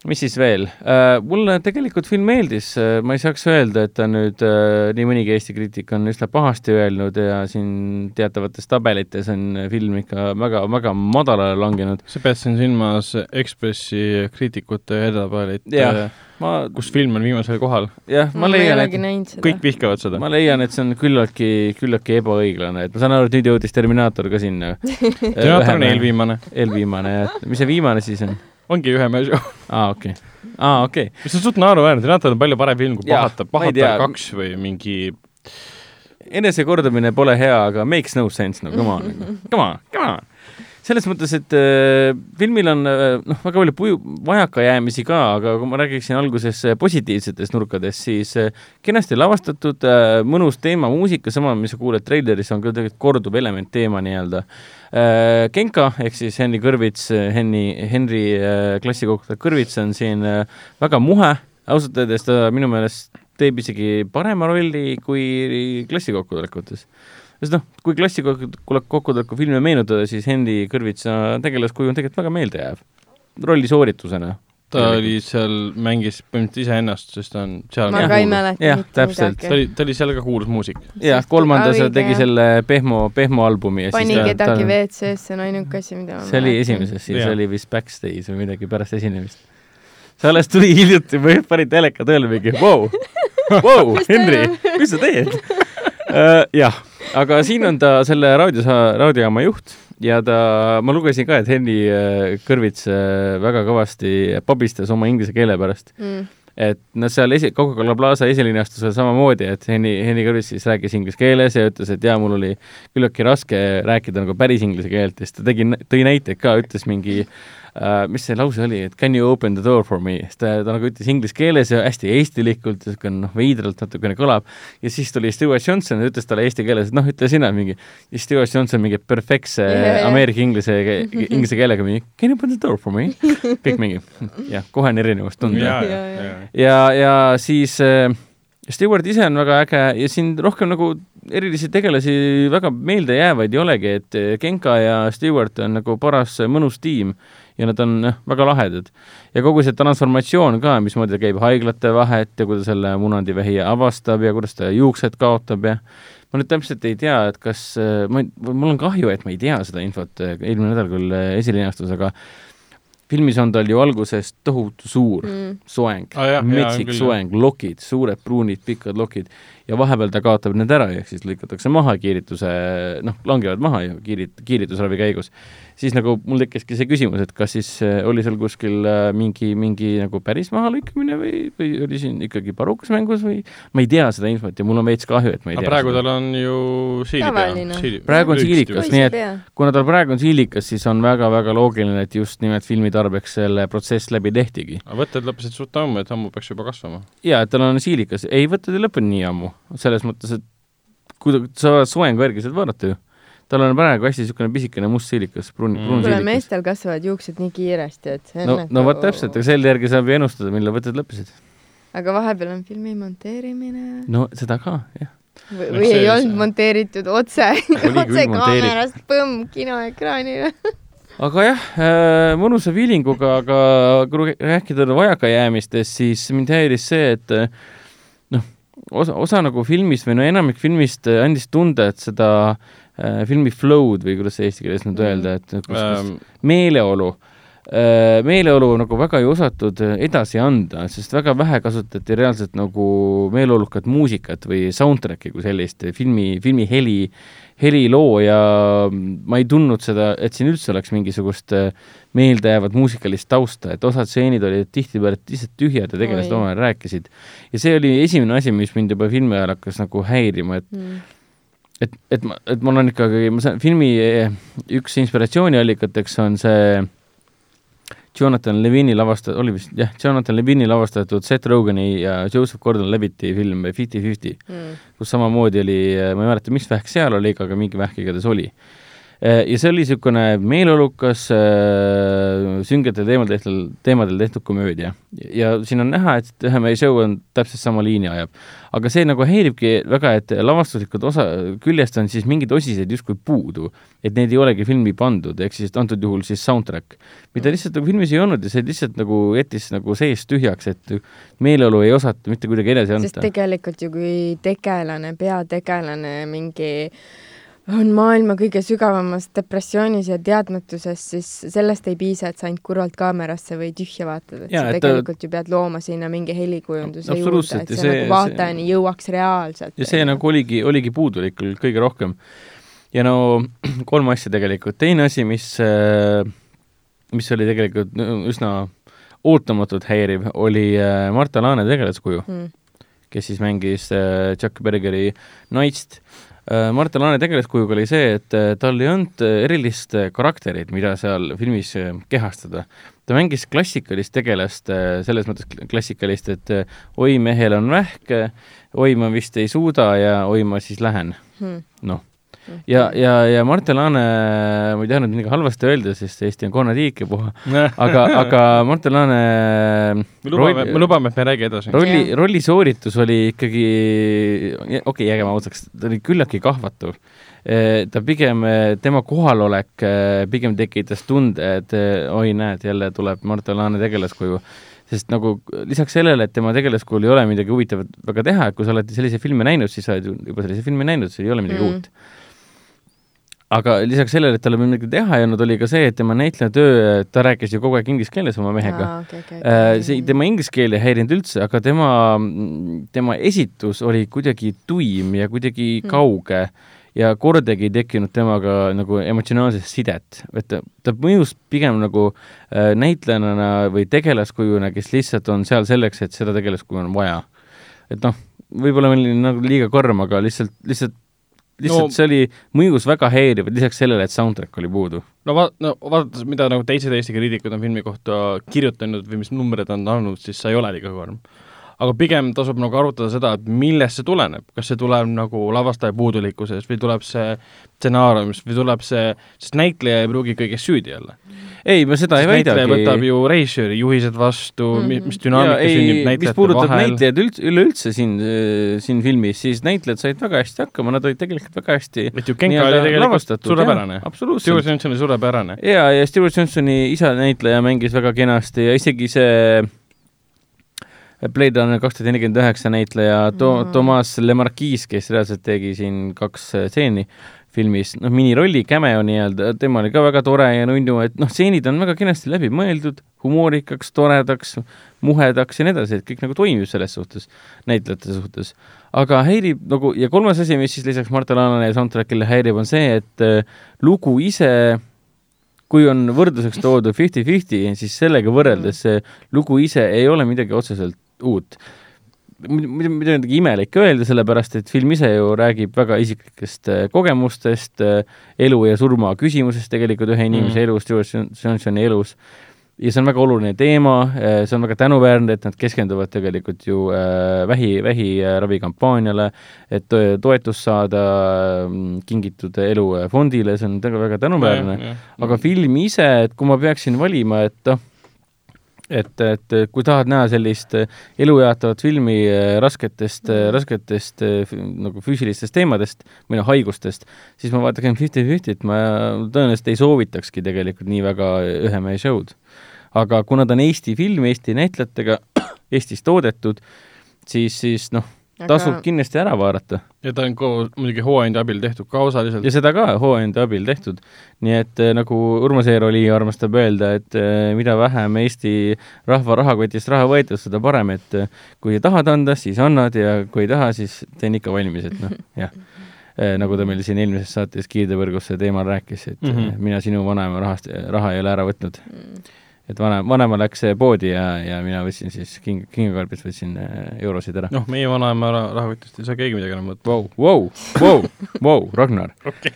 mis siis veel uh,? mulle tegelikult film meeldis uh,, ma ei saaks öelda, et ta nüüd uh,, nii mõnigi Eesti kriitik on üsna pahasti öelnud ja siin teatavates tabelites on film ikka väga, väga madalale langenud. sa pead siin silmas Ekspressi kriitikute edetabeleid Jah., ma, kus film on viimasel kohal. jah, ma ei leian, et kõik vihkavad seda. ma leian, et see on küllaltki, küllaltki ebaõiglane, et ma saan aru, et nüüd jõudis Terminaator ka sinna. teater on eelviimane. eelviimane jah, mis see viimane siis on? Ongi ühe mehe show. aa, okei okay., aa, okei okay.. mis on suht naeruväärne, Teater on palju parem film kui ei tea. Pahatab kaks või mingi enesekordamine pole hea, aga makes no sense, no come on, come on, come on. Selles mõttes, et äh, filmil on äh, noh, väga palju puju, vajakajäämisi ka, aga kui ma räägiksin alguses äh, positiivsetest nurkadest, siis äh, kenasti lavastatud äh,, mõnus teema, muusika, sama, mis sa kuuled treileris, on ka tegelikult korduv element teema nii-öelda äh,. Genka ehk siis Henry Kõrvits, Henny, Henry äh, klassikohta Kõrvits on siin äh, väga muhe, ausalt öeldes ta minu meelest teeb isegi parema rolli kui klassikokkutulekutes sest noh, kui klassikokkutulek filmi meenutada, siis Henry Kõrvitsa tegelaskuju on tegelikult väga meeldejääv rolli sooritusena. ta oli seal, mängis põhimõtteliselt iseennast, sest ta on seal ma ka ei mäleta Jah, mitte täpselt. ta oli, ta oli seal ka kuulus muusik. jah, kolmandas Õige, tegi jah. selle Pehmo, Pehmo albumi ja pani siis ta, kedagi ta, WC-sse, see on ainuke asi, mida ma see oli esimeses, siis Jah. oli vist backstage või midagi pärast esinemist. see alles tuli hiljuti või pani teleka tööle mingi vau, vau, Henry, mis sa teed uh,? jah, aga siin on ta selle raadio, raadiojaama juht ja ta, ma lugesin ka, et Henny äh, Kõrvits äh, väga kõvasti pabistas oma inglise keele pärast mm. et noh, seal esi-, Coca-Cola Plaza esilinastusel samamoodi, et Henni, Henni Kõrvits siis rääkis inglise keeles ja ütles, et jaa, mul oli küllaltki raske rääkida nagu päris inglise keelt ja siis ta tegi, tõi näiteid ka, ütles mingi uh, mis see lause oli, et can you open the door for me, siis ta, ta nagu ütles inglise keeles ja hästi eestilikult ja siukene noh, veidralt natukene kõlab ja siis tuli Stewart Johnson ja ütles talle eesti keeles, et noh, ütle sina mingi ja Stewart Johnson mingi perfektse yeah. Ameerika inglise, inglise keelega mingi can you open the door for me kõik mingi jah, kohe on erinevus tunda ja, Ja, ja, ja. ja. ja, ja siis äh, Stewart ise on väga äge ja siin rohkem nagu erilisi tegelasi väga meeldejäävaid ei olegi, et äh, Genka ja Stewart on nagu paras äh, mõnus tiim ja nad on noh, väga lahedad. ja kogu see transformatsioon ka, mismoodi ta käib haiglate vahet ja kuidas selle munandivähi avastab ja kuidas ta juuksed kaotab ja ma nüüd täpselt ei tea, et kas, ma mul on kahju, et ma ei tea seda infot, eelmine nädal küll äh, esilinastus, aga filmis on tal ju alguses tohutu suur Mm. soeng Ah, jah, metsik küll, soeng, lokid, suured pruunid pikad lokid ja vahepeal ta kaotab need ära, ehk siis lõikatakse maha kiirituse, noh, langevad maha ju kiirit-, kiiritusravi käigus. Siis nagu mul tekkiski see küsimus, et kas siis äh, oli seal kuskil äh, mingi, mingi nagu päris mahalõikamine või, või oli siin ikkagi parukas mängus või ma ei tea seda infot ja mul on veits kahju, et ma ei aga tea praegu seda. tal on ju siilipea Praegu on siilikas, nii et- kuna tal praegu on siilikas, siis on väga-väga loogiline, et just nimelt filmi tarbeks selle protsess läbi tehtigi. aga võtted lõppesid suht ammu, et ammu peaks juba kasvama. jaa, et tal on siilikas, ei võtted ei lõppenud nii ammu, selles mõttes, et kui sa oled soengu järgi saad vaadata ju. Tal on praegu hästi niisugune pisikene must siilikas, pruun Mm. pruun kuule, siilikas. meestel kasvavad juuksed nii kiiresti, et see on no, nagu no vot täpselt, aga selle järgi saab ju ennustada, millal võtted lõppesid. aga vahepeal on filmi monteerimine no seda ka, jah. või, või see- ei see- olnud monteeritud otse, otse kaamerast, põmm, kinoekraanile. aga jah äh,, mõnusa feelinguga, aga kui rääkida vajakajäämistest, siis mind häiris see, et äh, noh, osa, osa nagu filmist või no enamik filmist andis tunda, et seda äh, filmi flow'd või kuidas see eesti keeles nüüd öelda, et kus, kus Ähm, meeleolu, meeleolu nagu väga ei osatud äh, edasi anda, sest väga vähe kasutati reaalselt nagu meeleolukat muusikat või soundtrack'i kui sellist, filmi, filmi heli, heliloo ja ma ei tundnud seda, et siin üldse oleks mingisugust äh, meeldejäävat muusikalist tausta, et osad stseenid olid tihtipeale lihtsalt tühjad ja tegelased omavahel rääkisid. ja see oli esimene asi, mis mind juba filmi ajal hakkas nagu häirima, et Mm. et, et ma, et mul on ikkagi, ma saan, filmi eh, üks inspiratsiooniallikateks on see Jonathan Levini lavasta-, oli vist jah, Jonathan Levini lavastatud Seth Rogani ja Joseph Gordon-Levitti film Fifty Fifty, Mm. kus samamoodi oli, ma ei mäleta, mis vähk seal oli, aga mingi vähk igatahes oli. Ja see oli niisugune meeleolukas äh, süngetel teemadel tehtud, teemadel tehtud komöödia. ja siin on näha, et ühe meie show on täpselt sama liini ajab. aga see nagu häiribki väga, et lavastuslikud osa, küljest on siis mingeid osiseid justkui puudu, et neid ei olegi filmi pandud, ehk siis antud juhul siis soundtrack, mida lihtsalt nagu filmis ei olnud ja see lihtsalt nagu jättis nagu sees tühjaks, et meeleolu ei osata mitte kuidagi edasi sest anda. tegelikult ju kui tegelane, peategelane mingi on maailma kõige sügavamas depressioonis ja teadmatuses, siis sellest ei piisa, et sa ainult kurvalt kaamerasse või tühja vaatad, et Jaa, sa ta- tegelikult ju pead looma sinna mingi helikujunduse juurde, et ja see, see- see nagu vaatajani jõuaks reaalselt. ja see nagu oligi, oligi puudulik küll kõige rohkem. ja no kolm asja tegelikult, teine asi, mis, mis oli tegelikult üsna ootamatult häiriv, oli äh, Marta Laane tegelaskuju, mm.. kes siis mängis äh, Chuck Bergeri naist äh, Martin Laane tegelaskujuga oli see, et äh, tal ei olnud äh, erilist äh, karakterit, mida seal filmis äh, kehastada. ta mängis klassikalist tegelast äh, selles mõttes kl- klassikalist, et äh, oi, mehel on vähk, oi, ma vist ei suuda ja oi, ma siis lähen Hmm. noh, ja, ja, ja Martin Laane, ma ei taha nüüd midagi halvasti öelda, sest Eesti on konnatiik ja puha, aga, aga Martin Laane me lubame, me lubame, et me ei räägi edasi. rolli rolli sooritus oli ikkagi, okei okay,, jääge ma ausaks, ta oli küllaltki kahvatav. ta pigem, tema kohalolek eh, pigem tekitas tunde, et eh, oi, näed, jälle tuleb Martin Laane tegelaskuju sest nagu lisaks sellele, et tema tegelaskujul ei ole midagi huvitavat väga teha, et kui sa oled selliseid filme näinud, siis sa oled ju juba selliseid filme näinud, see ei ole midagi mm. uut. Aga lisaks sellele, et tal ei olnud midagi teha ei olnud, oli ka see, et tema näitlejatöö, ta rääkis ju kogu aeg inglise keeles oma mehega. okay, okay, Äh, see, tema inglise keel ei häirinud üldse, aga tema, tema esitus oli kuidagi tuim ja kuidagi Hmm. kauge ja kordagi ei tekkinud temaga nagu emotsionaalset sidet, et ta, ta mõjus pigem nagu äh, näitlejana või tegelaskujuna, kes lihtsalt on seal selleks, et seda tegelaskuju on vaja. et noh, võib-olla ma olin nagu liiga karm, aga lihtsalt, lihtsalt lihtsalt No- see oli, mõjus väga häiriv, lisaks sellele, et soundtrack oli puudu. no va-, no vaadates, mida nagu teised Eesti kriitikud on filmi kohta kirjutanud või mis numbreid on andnud, siis see ei ole liiga karm. Aga pigem tasub nagu arutada seda, et millest see tuleneb, kas see tuleb nagu lavastaja puudulikkusest või tuleb see stsenaariumist või tuleb see, sest näitleja ei pruugi kõiges süüdi olla. ei, ma seda ei näitleja väidagi. võtab ju režissööri juhised vastu mm, -hmm. Mis dünaamika Jaa, ei, sünnib mis näitlejate puudutab vahel. näitlejaid üldse, üleüldse siin, siin filmis, siis näitlejad said väga hästi hakkama, nad olid tegelikult väga hästi et ju Genka oli tegelikult suurepärane jaa,. Stewart. Johnson oli suurepärane. ja, ja Stewart Johnsoni isa näitleja mängis väga kenasti ja isegi see Blade Runner kaks tuhat nelikümmend üheksa näitleja to- Mm., Toomas Lemarquis, kes reaalselt tegi siin kaks äh, stseeni filmis, noh, minirolli cameo nii-öelda, tema oli ka väga tore ja nunnu, et noh, stseenid on väga kenasti läbi mõeldud, humoorikaks, toredaks, muhedaks ja nii edasi, et kõik nagu toimib selles suhtes, näitlejate suhtes. aga häirib nagu ja kolmas asi, mis siis lisaks Marta Laanele ja soundtrack'ile häirib, on see, et äh, lugu ise kui on võrdluseks toodud fifty-fifty, siis sellega võrreldes see lugu ise ei ole midagi otseselt uut. muidu, muidu midagi imelik öelda, sellepärast et film ise ju räägib väga isiklikest äh, kogemustest, elu ja surma küsimusest tegelikult ühe inimese mm. elus, Stewart Johnsoni elus. ja see on väga oluline teema, see on väga tänuväärne, et nad keskenduvad tegelikult ju äh, vähi, vähiravikampaaniale, et to- toetust saada mm, kingitud elufondile, see on väga, väga tänuväärne. aga film ise, et kui ma peaksin valima, et noh, et, et kui tahad näha sellist äh, elujaatavat filmi äh, rasketest, rasketest äh, nagu füüsilistest teemadest või noh, haigustest, siis ma vaataks ainult Fifty-Fiftyt, ma tõenäoliselt ei soovitakski tegelikult nii väga ühe mehe show'd. aga kuna ta on Eesti film Eesti näitlejatega, Eestis toodetud, siis, siis noh, tasub kindlasti ära vaadata. ja ta on koos muidugi hooandja abil tehtud ka osaliselt ja. seda ka hooandja abil tehtud. nii et eh, nagu Urmas Eeroli armastab öelda, et eh, mida vähem Eesti rahva rahakotist raha võetud, seda parem, et eh, kui tahad anda, siis annad ja kui ei taha, siis teen ikka valmis, et noh, jah. nagu ta meil siin eelmises saates Kiirdevõrguse teemal rääkis, et mm. -hmm. mina sinu vanaema rahast, raha ei ole ära võtnud. Mm. Et vanem, vanaema läks eh, poodi ja, ja mina võtsin siis king, kingakarbist võtsin eh, eurosid ära. noh, meie vanaema ra- rahakotist ei saa keegi midagi enam võtta. Vau, vau, vau, vau, Ragnar. okei,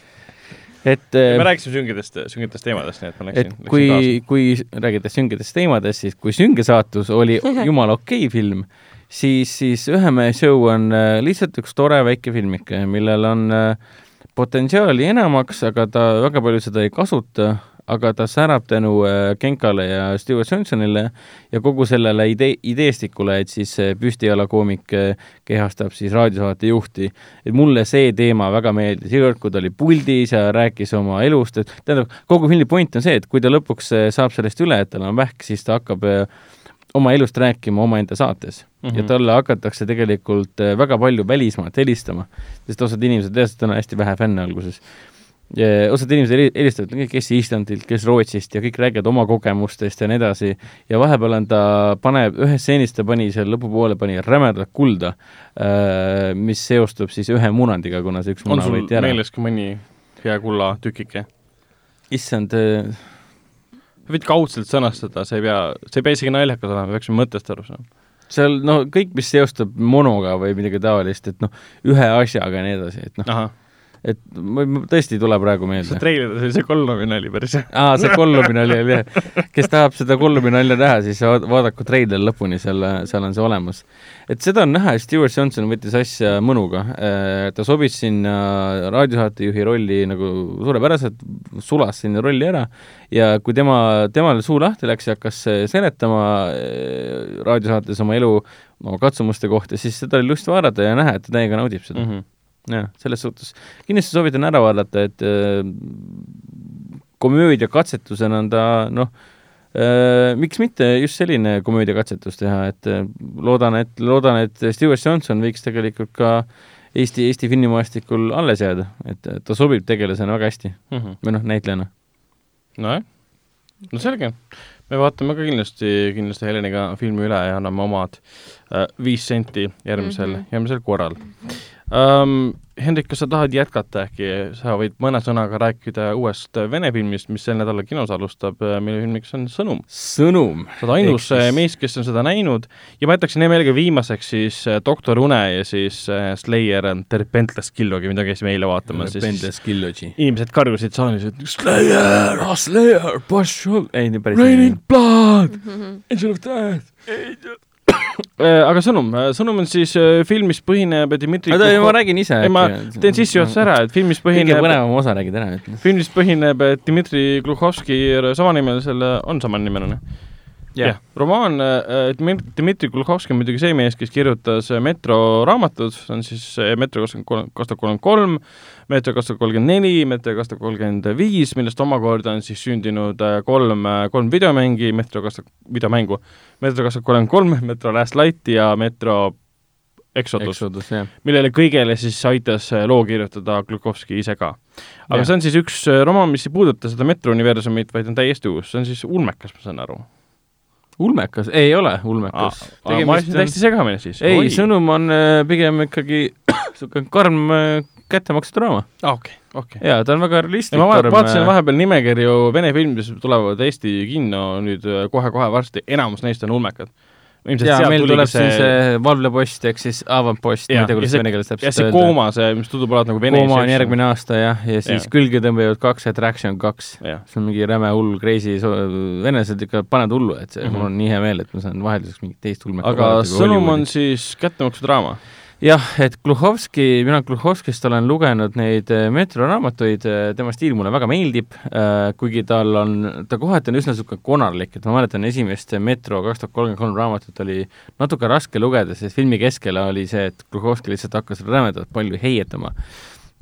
et eh, me rääkisime süngetest, süngetest teemadest, nii et ma et läksin, läksin kui kui räägides süngetest teemadest, siis kui Sünge saatus oli jumala okei okay film, siis, siis Ühe mehe show on lihtsalt üks tore väike filmike, millel on potentsiaali enamaks, aga ta väga palju seda ei kasuta, aga ta särab tänu äh, Genkale ja Stewart Johnsonile ja kogu sellele idee, ideestikule, et siis äh, püstijalakoomik äh, kehastab siis raadiosaate juhti. et mulle see teema väga meeldis, iga kord, kui ta oli puldis ja rääkis oma elust, et tähendab, kogu filmi point on see, et kui ta lõpuks saab sellest üle, et tal on vähk, siis ta hakkab oma elust rääkima omaenda saates mm. -hmm. ja talle hakatakse tegelikult väga palju välismaalt helistama, sest osad inimesed, tal on hästi vähe fänne alguses. Osad inimesed heli- helistavad, kes Islandilt, kes Rootsist ja kõik räägivad oma kogemustest ja nii edasi. ja vahepeal on ta, paneb, ühes stseenis ta pani seal lõpupoole pani rämedat kulda, mis seostub siis ühe munandiga, kuna see üks on muna sul võeti ära. meeles ka mõni hea kulla tükike? issand, sa võid kaudselt sõnastada, sa ei pea, see ei pea isegi naljakas olema, me peaksime mõttest aru saama. seal no kõik, mis seostub monoga või midagi taolist, et noh, ühe asjaga ja nii edasi, et noh, et ma tõesti ei tule praegu see meelde. treiler oli see Kollomi nali päris hea. aa, see Gollumi nali oli jah. kes tahab seda Gollumi nalja näha, siis vaad- vaadaku treiler lõpuni, seal, seal on see olemas. et seda on näha, et Stewart Johnson võttis asja mõnuga. ta sobis sinna raadiosaatejuhi rolli nagu suurepäraselt, sulas sinna rolli ära ja kui tema, temal suu lahti läks ja hakkas seletama eh, raadiosaates oma elu, oma katsumuste kohta, siis seda oli lust vaadata ja näha, et ta täiega naudib seda mm. -hmm jah, selles suhtes kindlasti soovitan ära vaadata, et äh, komöödia katsetusena on ta noh äh,, miks mitte just selline komöödiakatsetus teha, et äh, loodan, et loodan, et Stewart Johnson võiks tegelikult ka Eesti, Eesti filmimaastikul alles jääda, et ta sobib tegelasena väga hästi või noh, näitlejana. nojah, no selge. me vaatame ka kindlasti, kindlasti Heleniga filmi üle ja anname omad äh, viis senti järgmisel mm. -hmm. järgmisel korral um,. Hendrik, kas sa tahad jätkata äkki, sa võid mõne sõnaga rääkida uuest Vene filmist, mis sel nädalal kinos alustab, mille filmiks on Sõnum. sõnum. sa oled ainus Ehk siis- mees, kes on seda näinud ja ma jätaksin hea meelega viimaseks siis äh, Doktor Une ja siis Slayer Repentless Killogi, mida käisime eile vaatamas, siis Pendes Killogi. inimesed karjusid saalis, et Slayer, ah, Slayer, Bastion, ei, nii päris Raining Blood, Angel of Death. Aga sõnum, sõnum on siis äh, film, mis põhineb Dmitri oota, ma räägin ise ei, ma teen sissejuhatuse ära, et film, mis kõige põhineb, põnevam osa räägid ära, et film, mis põhineb äh, Dmitri Gluhovski samanimelisele, on samanimeline? jah, romaan äh, Dmi- Dmitri Gluhovski on muidugi see mees, kes kirjutas äh, Metro raamatud, see on siis äh, Metro kakskümmend kolm, kaks tuhat kolmkümmend kolm, Metro kaks tuhat kolmkümmend neli, Metro kaks tuhat kolmkümmend viis, millest omakorda on siis sündinud kolm, kolm videomängi, Metro kaks tuhat, videomängu, Metro kaks tuhat kolmkümmend kolm, Metro Last Light ja Metro Exodus, Exodus., millele kõigele siis aitas loo kirjutada Glukovski ise ka. aga Jah. see on siis üks romaan, mis ei puuduta seda Metro universumit, vaid on täiesti uus, see on siis ulmekas, ma saan aru. ulmekas, ei ole ulmekas. ma ajasin täiesti segamini siis. ei, sõnum on äh, pigem ikkagi niisugune karm äh, kättemaksudraama. okei, okei. jaa, ta on väga realistlik. ma va- vaatasin. vahepeal nimekirju Vene filmidest, mis tulevad Eesti kinno nüüd äh, kohe-kohe varsti, enamus neist on ulmekad. Ilmselt sealt meil tuleb see... see valvlepost ehk siis avantpost, ma ei tea, ja kuidas vene keeles ja täpselt see Kooma, see, mis tundub olevat nagu Vene Kooma on järgmine aasta jah, ja siis Jah. külge tõmbavad kaks Attraction kaks. jah, see on mingi räme hull crazy, venelased ikka panevad hullu, et see mm, Mhm. -hmm. mul on nii hea meel, et ma saan vahelduseks mingit teist ulmet aga sõnum on siis kättemaksudraama. jah, et Gluhovski, mina Gluhovskist olen lugenud neid eh, metroraamatuid, tema stiil mulle väga meeldib, kuigi tal on, ta kohati on üsna niisugune konarlik, et ma mäletan esimest Metro kaks tuhat kolmkümmend kolm raamatut oli natuke raske lugeda, sest filmi keskel oli see, et Gluhovski lihtsalt hakkas rämedalt palju heietama.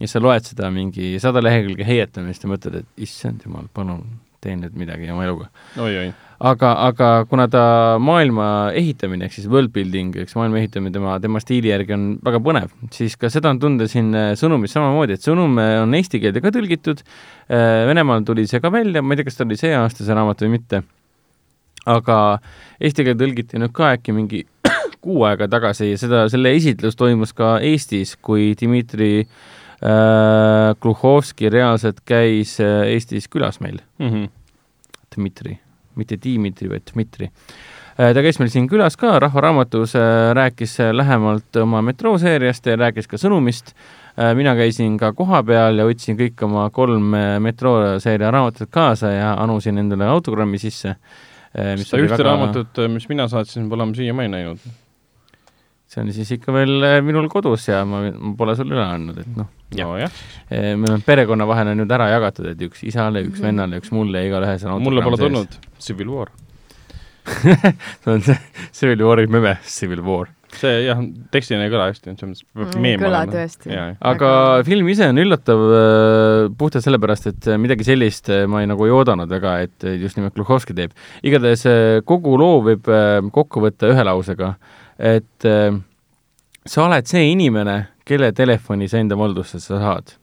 ja sa loed seda mingi sada lehekülge heietamist ja mõtled, et issand jumal, palun tee nüüd midagi oma eluga oi-oi. aga, aga kuna ta maailma ehitamine ehk siis world building, eks maailma ehitamine tema, tema stiili järgi on väga põnev, siis ka seda on tunda siin äh, sõnumis samamoodi, et sõnum äh, on eesti keelde ka tõlgitud. Venemaal tuli see ka välja, ma ei tea, kas ta oli see aasta see raamat või mitte. aga eesti keelde tõlgiti nüüd ka äkki mingi kuu aega tagasi ja seda, selle esitlus toimus ka Eestis, kui Dmitri äh, Gluhovski reaalselt käis äh, Eestis külas meil. Mhm. Dmitri, mitte Dimitri, vaid Dmitri. ta käis meil siin külas ka Rahva Raamatus, rääkis äh, lähemalt oma metrooseeriast ja rääkis ka sõnumist. mina käisin ka kohapeal ja võtsin kõik oma kolm äh, metrooseeria raamatut kaasa ja anusin endale autogrammi sisse. seda ühte väga... raamatut, mis mina saatsin, pole ma siiamaani näinud. See on siis ikka veel äh, minul kodus ja ma, ma pole sulle üle andnud, et noh, nojah, meil on perekonna vahel on nüüd ära jagatud, et üks isale, üks vennale, üks mulle ja igalühes on mulle pole tulnud Civil War. see on see Civil War'i meme, Civil War. see jah, tekstina ei kõla hästi, selles mõttes peab Mm, meem kõla olema. tõesti. aga film ise on üllatav äh, puhtalt sellepärast, et äh, midagi sellist äh, ma ei nagu ei oodanud väga, et äh, just nimelt Gluhovski teeb. igatahes äh, kogu loo võib äh, kokku võtta ühe lausega, et äh, sa oled see inimene, kelle telefoni sa enda valdusse sa saad.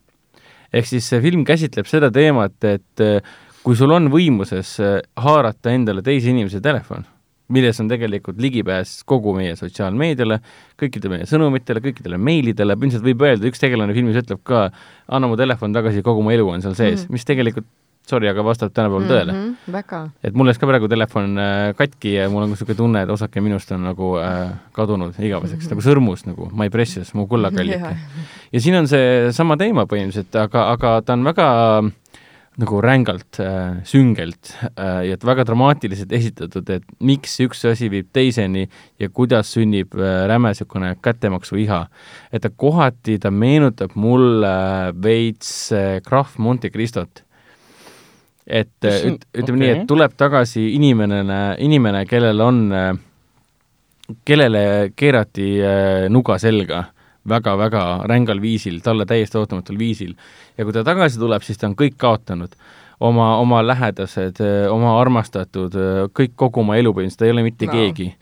ehk siis see film käsitleb seda teemat, et äh, kui sul on võimuses äh, haarata endale teise inimese telefon, milles on tegelikult ligipääs kogu meie sotsiaalmeediale, kõikidele meie sõnumitele, kõikidele meilidele, ilmselt võib öelda, üks tegelane filmis ütleb ka, anna mu telefon tagasi, kogu mu elu on seal sees mm. -hmm. mis tegelikult sorry, aga vastab tänapäeval tõele. -hmm, väga. et mul läks ka praegu telefon äh, katki ja mul on niisugune tunne, et osake minust on nagu äh, kadunud igaveseks, nagu sõrmus nagu my precious, mu kullakallike. ja siin on see sama teema põhimõtteliselt, aga, aga ta on väga nagu rängalt äh,, süngelt äh, ja väga dramaatiliselt esitatud, et miks üks asi viib teiseni ja kuidas sünnib äh, räme niisugune kättemaksuiha. et ta kohati, ta meenutab mulle veits äh, Krahv Monte Cristot. Et äh, üt, ütleme nii, okei. et tuleb tagasi inimene, inimene, kellel on, kellele keerati äh, nuga selga väga-väga rängal viisil, talle täiesti ootamatul viisil. ja kui ta tagasi tuleb, siis ta on kõik kaotanud. oma, oma lähedased, oma armastatud, kõik, kogu oma elu põhimõtteliselt, ta ei ole mitte wow. keegi.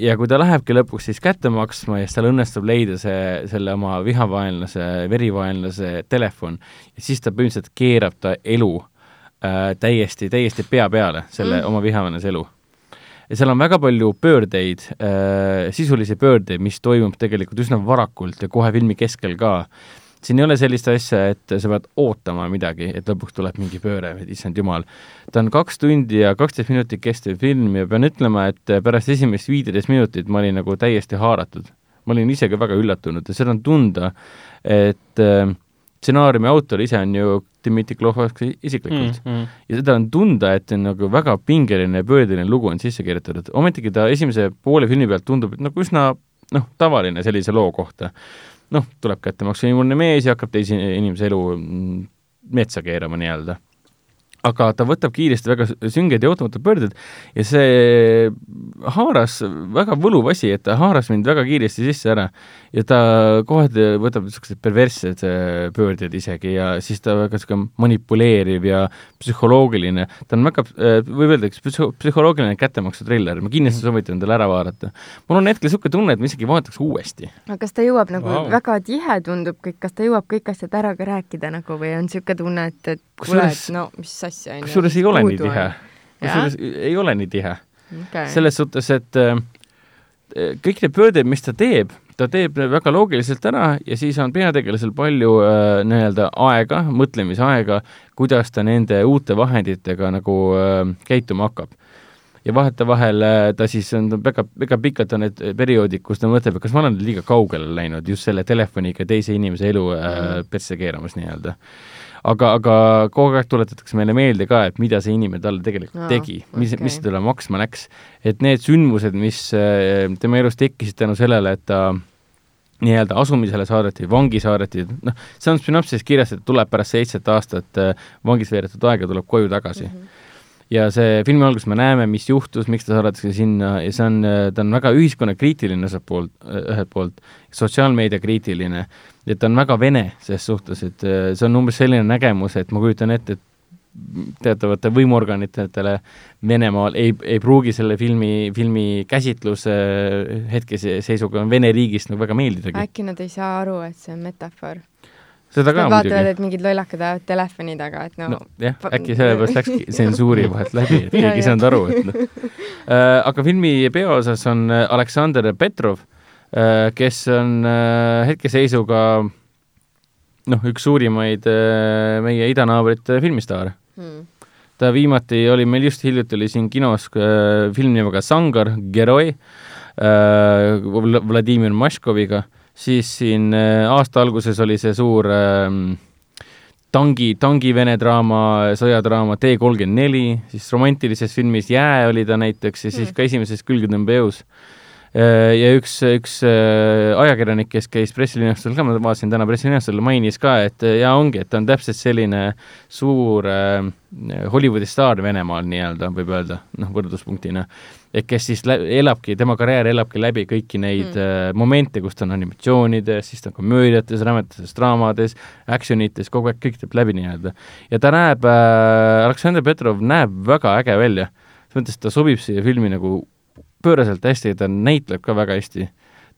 ja kui ta lähebki lõpuks siis kätte maksma ja siis tal õnnestub leida see, selle oma vihavaenlase, verivaenlase telefon, siis ta põhimõtteliselt keerab ta elu äh, täiesti, täiesti pea peale, selle Mm. oma vihavaenlase elu ja seal on väga palju pöördeid äh,, sisulisi pöördeid, mis toimub tegelikult üsna varakult ja kohe filmi keskel ka. siin ei ole sellist asja, et sa pead ootama midagi, et lõpuks tuleb mingi pööre, issand jumal. ta on kaks tundi ja kaksteist minutit kestev film ja pean ütlema, et pärast esimest viiteist minutit ma olin nagu täiesti haaratud. ma olin ise ka väga üllatunud ja seda on tunda, et äh, stsenaariumi autor ise on ju Dmitri Klohhovski isiklikult mm. mm.. ja seda on tunda, et nagu väga pingeline ja pöördeline lugu on sisse kirjutatud, ometigi ta esimese poole filmi pealt tundub et nagu üsna noh, tavaline sellise loo kohta. noh, tuleb kättemaksuhimuline mees ja hakkab teise inimese elu mm, metsa keerama nii-öelda. Aga ta võtab kiiresti väga sünged ja ootamatud pöörded ja see haaras väga võluv asi, et ta haaras mind väga kiiresti sisse ära ja ta kohati võtab niisugused perverssed äh, pöörded isegi ja siis ta väga niisugune manipuleeriv ja psühholoogiline, ta on väga, võib öelda, üks psühho- psühholoogiline kättemaksutriller, ma kindlasti soovitan teile ära vaadata. mul on hetkel niisugune tunne, et ma isegi vaataks uuesti. aga kas ta jõuab nagu wow. väga tihe tundub kõik, kas ta jõuab kõik asjad ära ka rääkida nagu või on niisugune tunne, et, et kuule, et no mis asja on kusjuures ei ole nii tihe. kusjuures ei ole nii tihe. okei. selles suhtes, et äh, kõik need pöörded, mis ta teeb, ta teeb need väga loogiliselt ära ja siis on peategelasel palju äh, nii-öelda aega, mõtlemisaega, kuidas ta nende uute vahenditega nagu äh, käituma hakkab. ja vahetevahel äh, ta siis on väga, väga pikalt on need perioodid, kus ta mõtleb, et kas ma olen liiga kaugele läinud just selle telefoniga teise inimese elu äh, persse keeramas nii-öelda aga, aga kogu aeg tuletatakse meile meelde ka, et mida see inimene talle tegelikult Aa, tegi, mis okay., mis talle maksma läks. et need sündmused, mis äh, tema elus tekkisid tänu sellele, et ta nii-öelda asumisele saadeti, vangi saadeti, noh, see on sünopsises kirjas, et tuleb pärast seitset aastat äh, vangis veedetud aega, tuleb koju tagasi mm. -hmm ja see filmi alguses me näeme, mis juhtus, miks ta saadetakse sinna ja see on, ta on väga ühiskonnakriitiline ühelt poolt, ühelt poolt, sotsiaalmeedia kriitiline ja ta on väga vene ses suhtes, et äh, see on umbes selline nägemus, et ma kujutan ette, et teatavate võimuorganitele Venemaal ei, ei pruugi selle filmi, filmi käsitlus äh, hetkeseisuga Vene riigist nagu väga meeldidagi. äkki nad ei saa aru, et see on metafoor. Seda ka Nad vaatavad, muidugi. et mingid lollakad ajavad telefoni taga, et no, no jah, äkki sellepärast läkski tsensuuri vahelt läbi, et keegi ei saanud aru, et noh. aga filmi peaosas on äh, Aleksander Petrov, kes on äh, hetkeseisuga noh, üks suurimaid äh, meie idanaabrite filmistaare. hmm.. ta viimati oli meil just hiljuti oli siin kinos äh, film nimega Sangar, Geroi äh, Vl- Vladimir Maškoviga, siis siin äh, aasta alguses oli see suur äh, tangi, tangi-vene draama, sõjadraama T kolmkümmend neli, siis romantilises filmis Jää oli ta näiteks ja siis ka esimeses Külgetõmbejõus. ja üks, üks äh, ajakirjanik, kes käis pressilinastusel ka, ma vaatasin täna pressilinastusel, mainis ka, et äh, jaa, ongi, et ta on täpselt selline suur äh, Hollywoodi staar Venemaal nii-öelda, võib öelda, noh, võrdluspunktina. Et kes siis elabki, tema karjäär elabki läbi kõiki neid mm. momente, kus ta on animatsioonides, siis ta on komöödiates, rämedates draamades, actionites, kogu aeg kõik teeb läbi nii-öelda. ja ta näeb äh,, Aleksandr Petrov näeb väga äge välja. selles mõttes, et ta sobib siia filmi nagu pööraselt hästi ja ta näitleb ka väga hästi.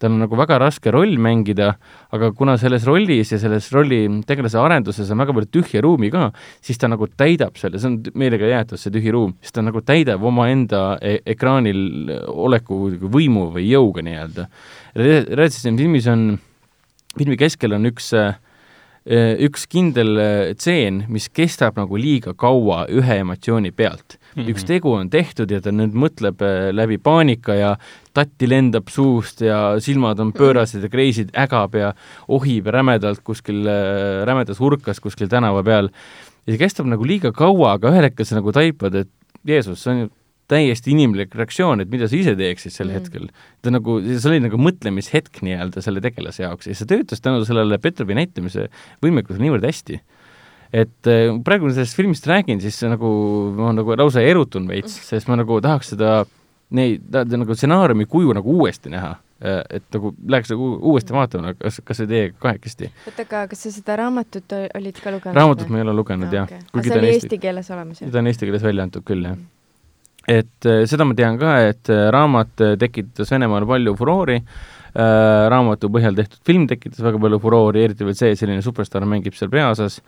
Tal on nagu väga raske roll mängida, aga kuna selles rollis ja selles rolli tegelase arenduses on väga palju tühja ruumi ka, siis ta nagu täidab selle, see on meelega jäetud, see tühi ruum, siis ta nagu täidab omaenda e ekraanil oleku võimu või jõuga nii-öelda. siin filmis on, filmi keskel on üks äh, üks kindel eh, tseen, mis kestab nagu liiga kaua ühe emotsiooni pealt mm. -hmm. üks tegu on tehtud ja ta nüüd mõtleb eh, läbi paanika ja tatti lendab suust ja silmad on pöörased ja kreisid, ägab ja ohib rämedalt kuskil rämedas hurkas kuskil tänava peal. ja see kestab nagu liiga kaua, aga ühel hetkel sa nagu taipad, et Jeesus, see on ju täiesti inimlik reaktsioon, et mida sa ise teeksid sel mm. hetkel. ta nagu, see oli nagu mõtlemishetk nii-öelda selle tegelase jaoks ja see töötas tänu sellele Petrovi näitamise võimekusele niivõrd hästi. Et äh, praegu, kui sellest filmist räägin, siis nagu ma nagu lausa erutun veits, mm. sest ma nagu tahaks seda neid, nagu stsenaariumi kuju nagu uuesti näha äh, et nagu läheks nagu uuesti vaatama, kas, kas see teiega kahekesti. oota, aga kas sa seda raamatut olid ka lugenud? raamatut ma ei ole lugenud no, jah okay.. aga see oli eesti, eesti keeles olemas, jah? ta on eesti keeles välja antud küll, jah mm et äh, seda ma tean ka, et raamat tekitas Venemaal palju furoori raamatu põhjal tehtud film tekitas väga palju furoori, eriti veel see, selline superstaar mängib seal peaosas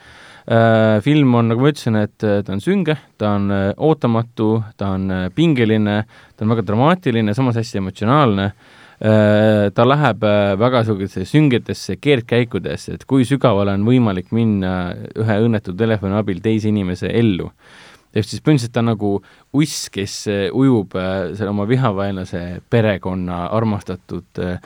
äh,. film on, nagu ma ütlesin, et ta on sünge, ta on äh, ootamatu, ta on äh, pingeline, ta on väga dramaatiline, samas hästi emotsionaalne äh,. ta läheb äh, väga niisugustesse süngetesse keerdkäikudesse, et kui sügavale on võimalik minna ühe õnnetu telefoni abil teise inimese ellu ehk siis põhimõtteliselt ta on nagu uss, kes äh, ujub äh, selle oma vihavaenlase perekonna armastatud äh,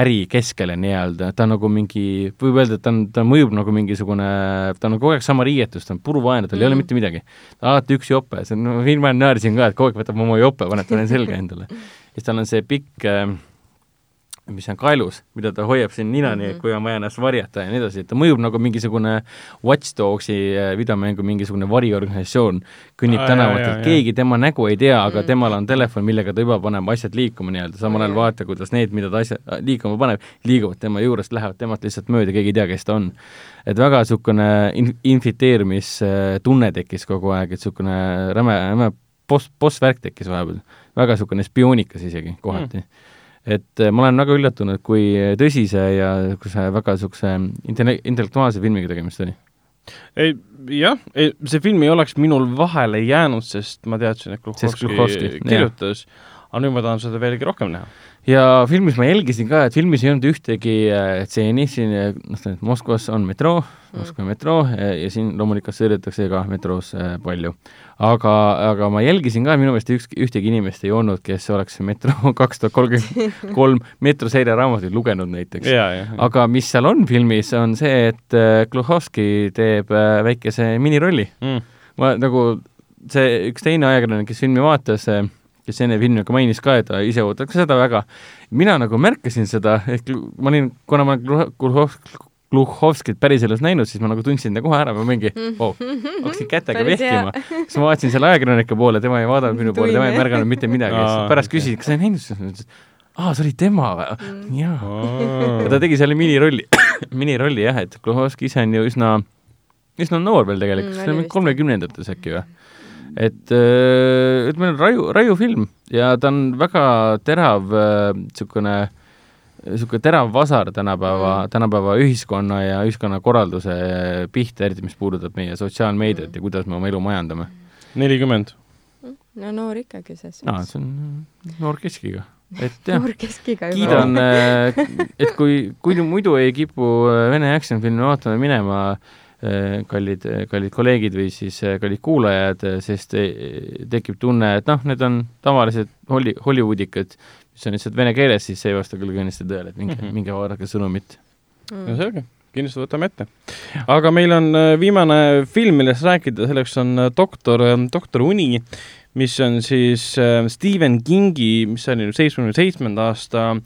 äri keskele nii-öelda, ta on nagu mingi, võib öelda, et ta on, ta mõjub nagu mingisugune, ta on kogu aeg sama riietus, ta on puru vaene, tal mm. ei ole mhm. mitte midagi. alati üks jope, see on, ajal naersin ka, et kogu aeg võtab oma jope, paneb talle selga endale. siis tal on see pikk äh, mis on kaelus, mida ta hoiab siin ninani mm, -hmm. kui on vaja ennast varjata ja nii edasi, et ta mõjub nagu mingisugune Watch Dogsi äh, videomängu mingisugune variorganisatsioon, kõnnib tänavatel, keegi tema nägu ei tea, aga mm -hmm. temal on telefon, millega ta juba paneb asjad liikuma nii-öelda, samal ajal vaata, kuidas need, mida ta asja, liikuma paneb, liiguvad tema juurest, lähevad temast lihtsalt mööda, keegi ei tea, kes ta on. et väga niisugune in-, infiteerimistunne tekkis kogu aeg, et niisugune räme, räme boss, boss-värk tekkis vahepeal, väga niisugune spioonikas isegi kohati. Mm et äh, ma olen väga üllatunud, kui tõsise ja niisuguse väga niisuguse intelle-, intellektuaalse filmiga tegemist oli. ei, jah, see film ei oleks minul vahele jäänud, sest ma teadsin, et Kluhovski kirjutas, aga nüüd ma tahan seda veelgi rohkem näha. Ja filmis ma jälgisin ka, et filmis ei olnud ühtegi äh, stseeni. Äh,, siin noh, Moskvas on metroo, Moskva metroo äh, ja siin loomulikult sõidetakse ka metroos äh, palju. aga, aga ma jälgisin ka, minu meelest üks, ühtegi inimest ei olnud, kes oleks Metro kaks tuhat kolmkümmend kolm metroseeria raamatuid lugenud näiteks. aga mis seal on filmis, on see, et äh, Kluhovski teeb äh, väikese minirolli. Mm.. ma nagu, see üks teine ajakirjanik, kes filmi vaatas äh,, kes enne filmi ka mainis ka, et ta ise ootab seda väga. mina nagu märkasin seda, ehk ma olin, kuna ma olen Gluhovskit päriselus näinud, siis ma nagu tundsin ta kohe ära, ma mingi oh,, hakkasin kätega vehkima. siis ma vaatasin selle ajakirjaniku poole, tema ei vaadanud minu poole, tema ei märganud mitte midagi, siis pärast küsisin, kas sa ei näinud seda, aa, see oli tema või mm.? jaa. ta tegi selle minirolli minirolli jah, et Gluhovski ise on ju üsna, üsna noor veel tegelikult mm,, see on kolmekümnendates äkki või? Et äh, ütleme, raju, raju film ja ta on väga terav niisugune äh, niisugune terav vasar tänapäeva mm., tänapäeva ühiskonna ja ühiskonnakorralduse pihta, eriti mis puudutab meie sotsiaalmeediat mm. ja kuidas me oma elu majandame. nelikümmend. no noor ikkagi see siis. aa, see on noor keskiga. et jah, kiidan, et kui, kui muidu ei kipu Vene action-filmi vaatama minema äh, Äh, kallid, kallid kolleegid või siis äh, kallid kuulajad, äh, sest tekib tunne, et noh, need on tavalised Holli-, Hollywoodikad, mis on lihtsalt vene keeles, siis see ei vasta küll kindlasti tõele, et minge mm, -hmm. minge vaadake sõnumit mm.. no selge, kindlasti võtame ette. aga meil on viimane film, millest rääkida, selleks on Doktor, Doktor Uni mis on siis äh, Stephen Kingi, mis oli seitsmekümne seitsmenda aasta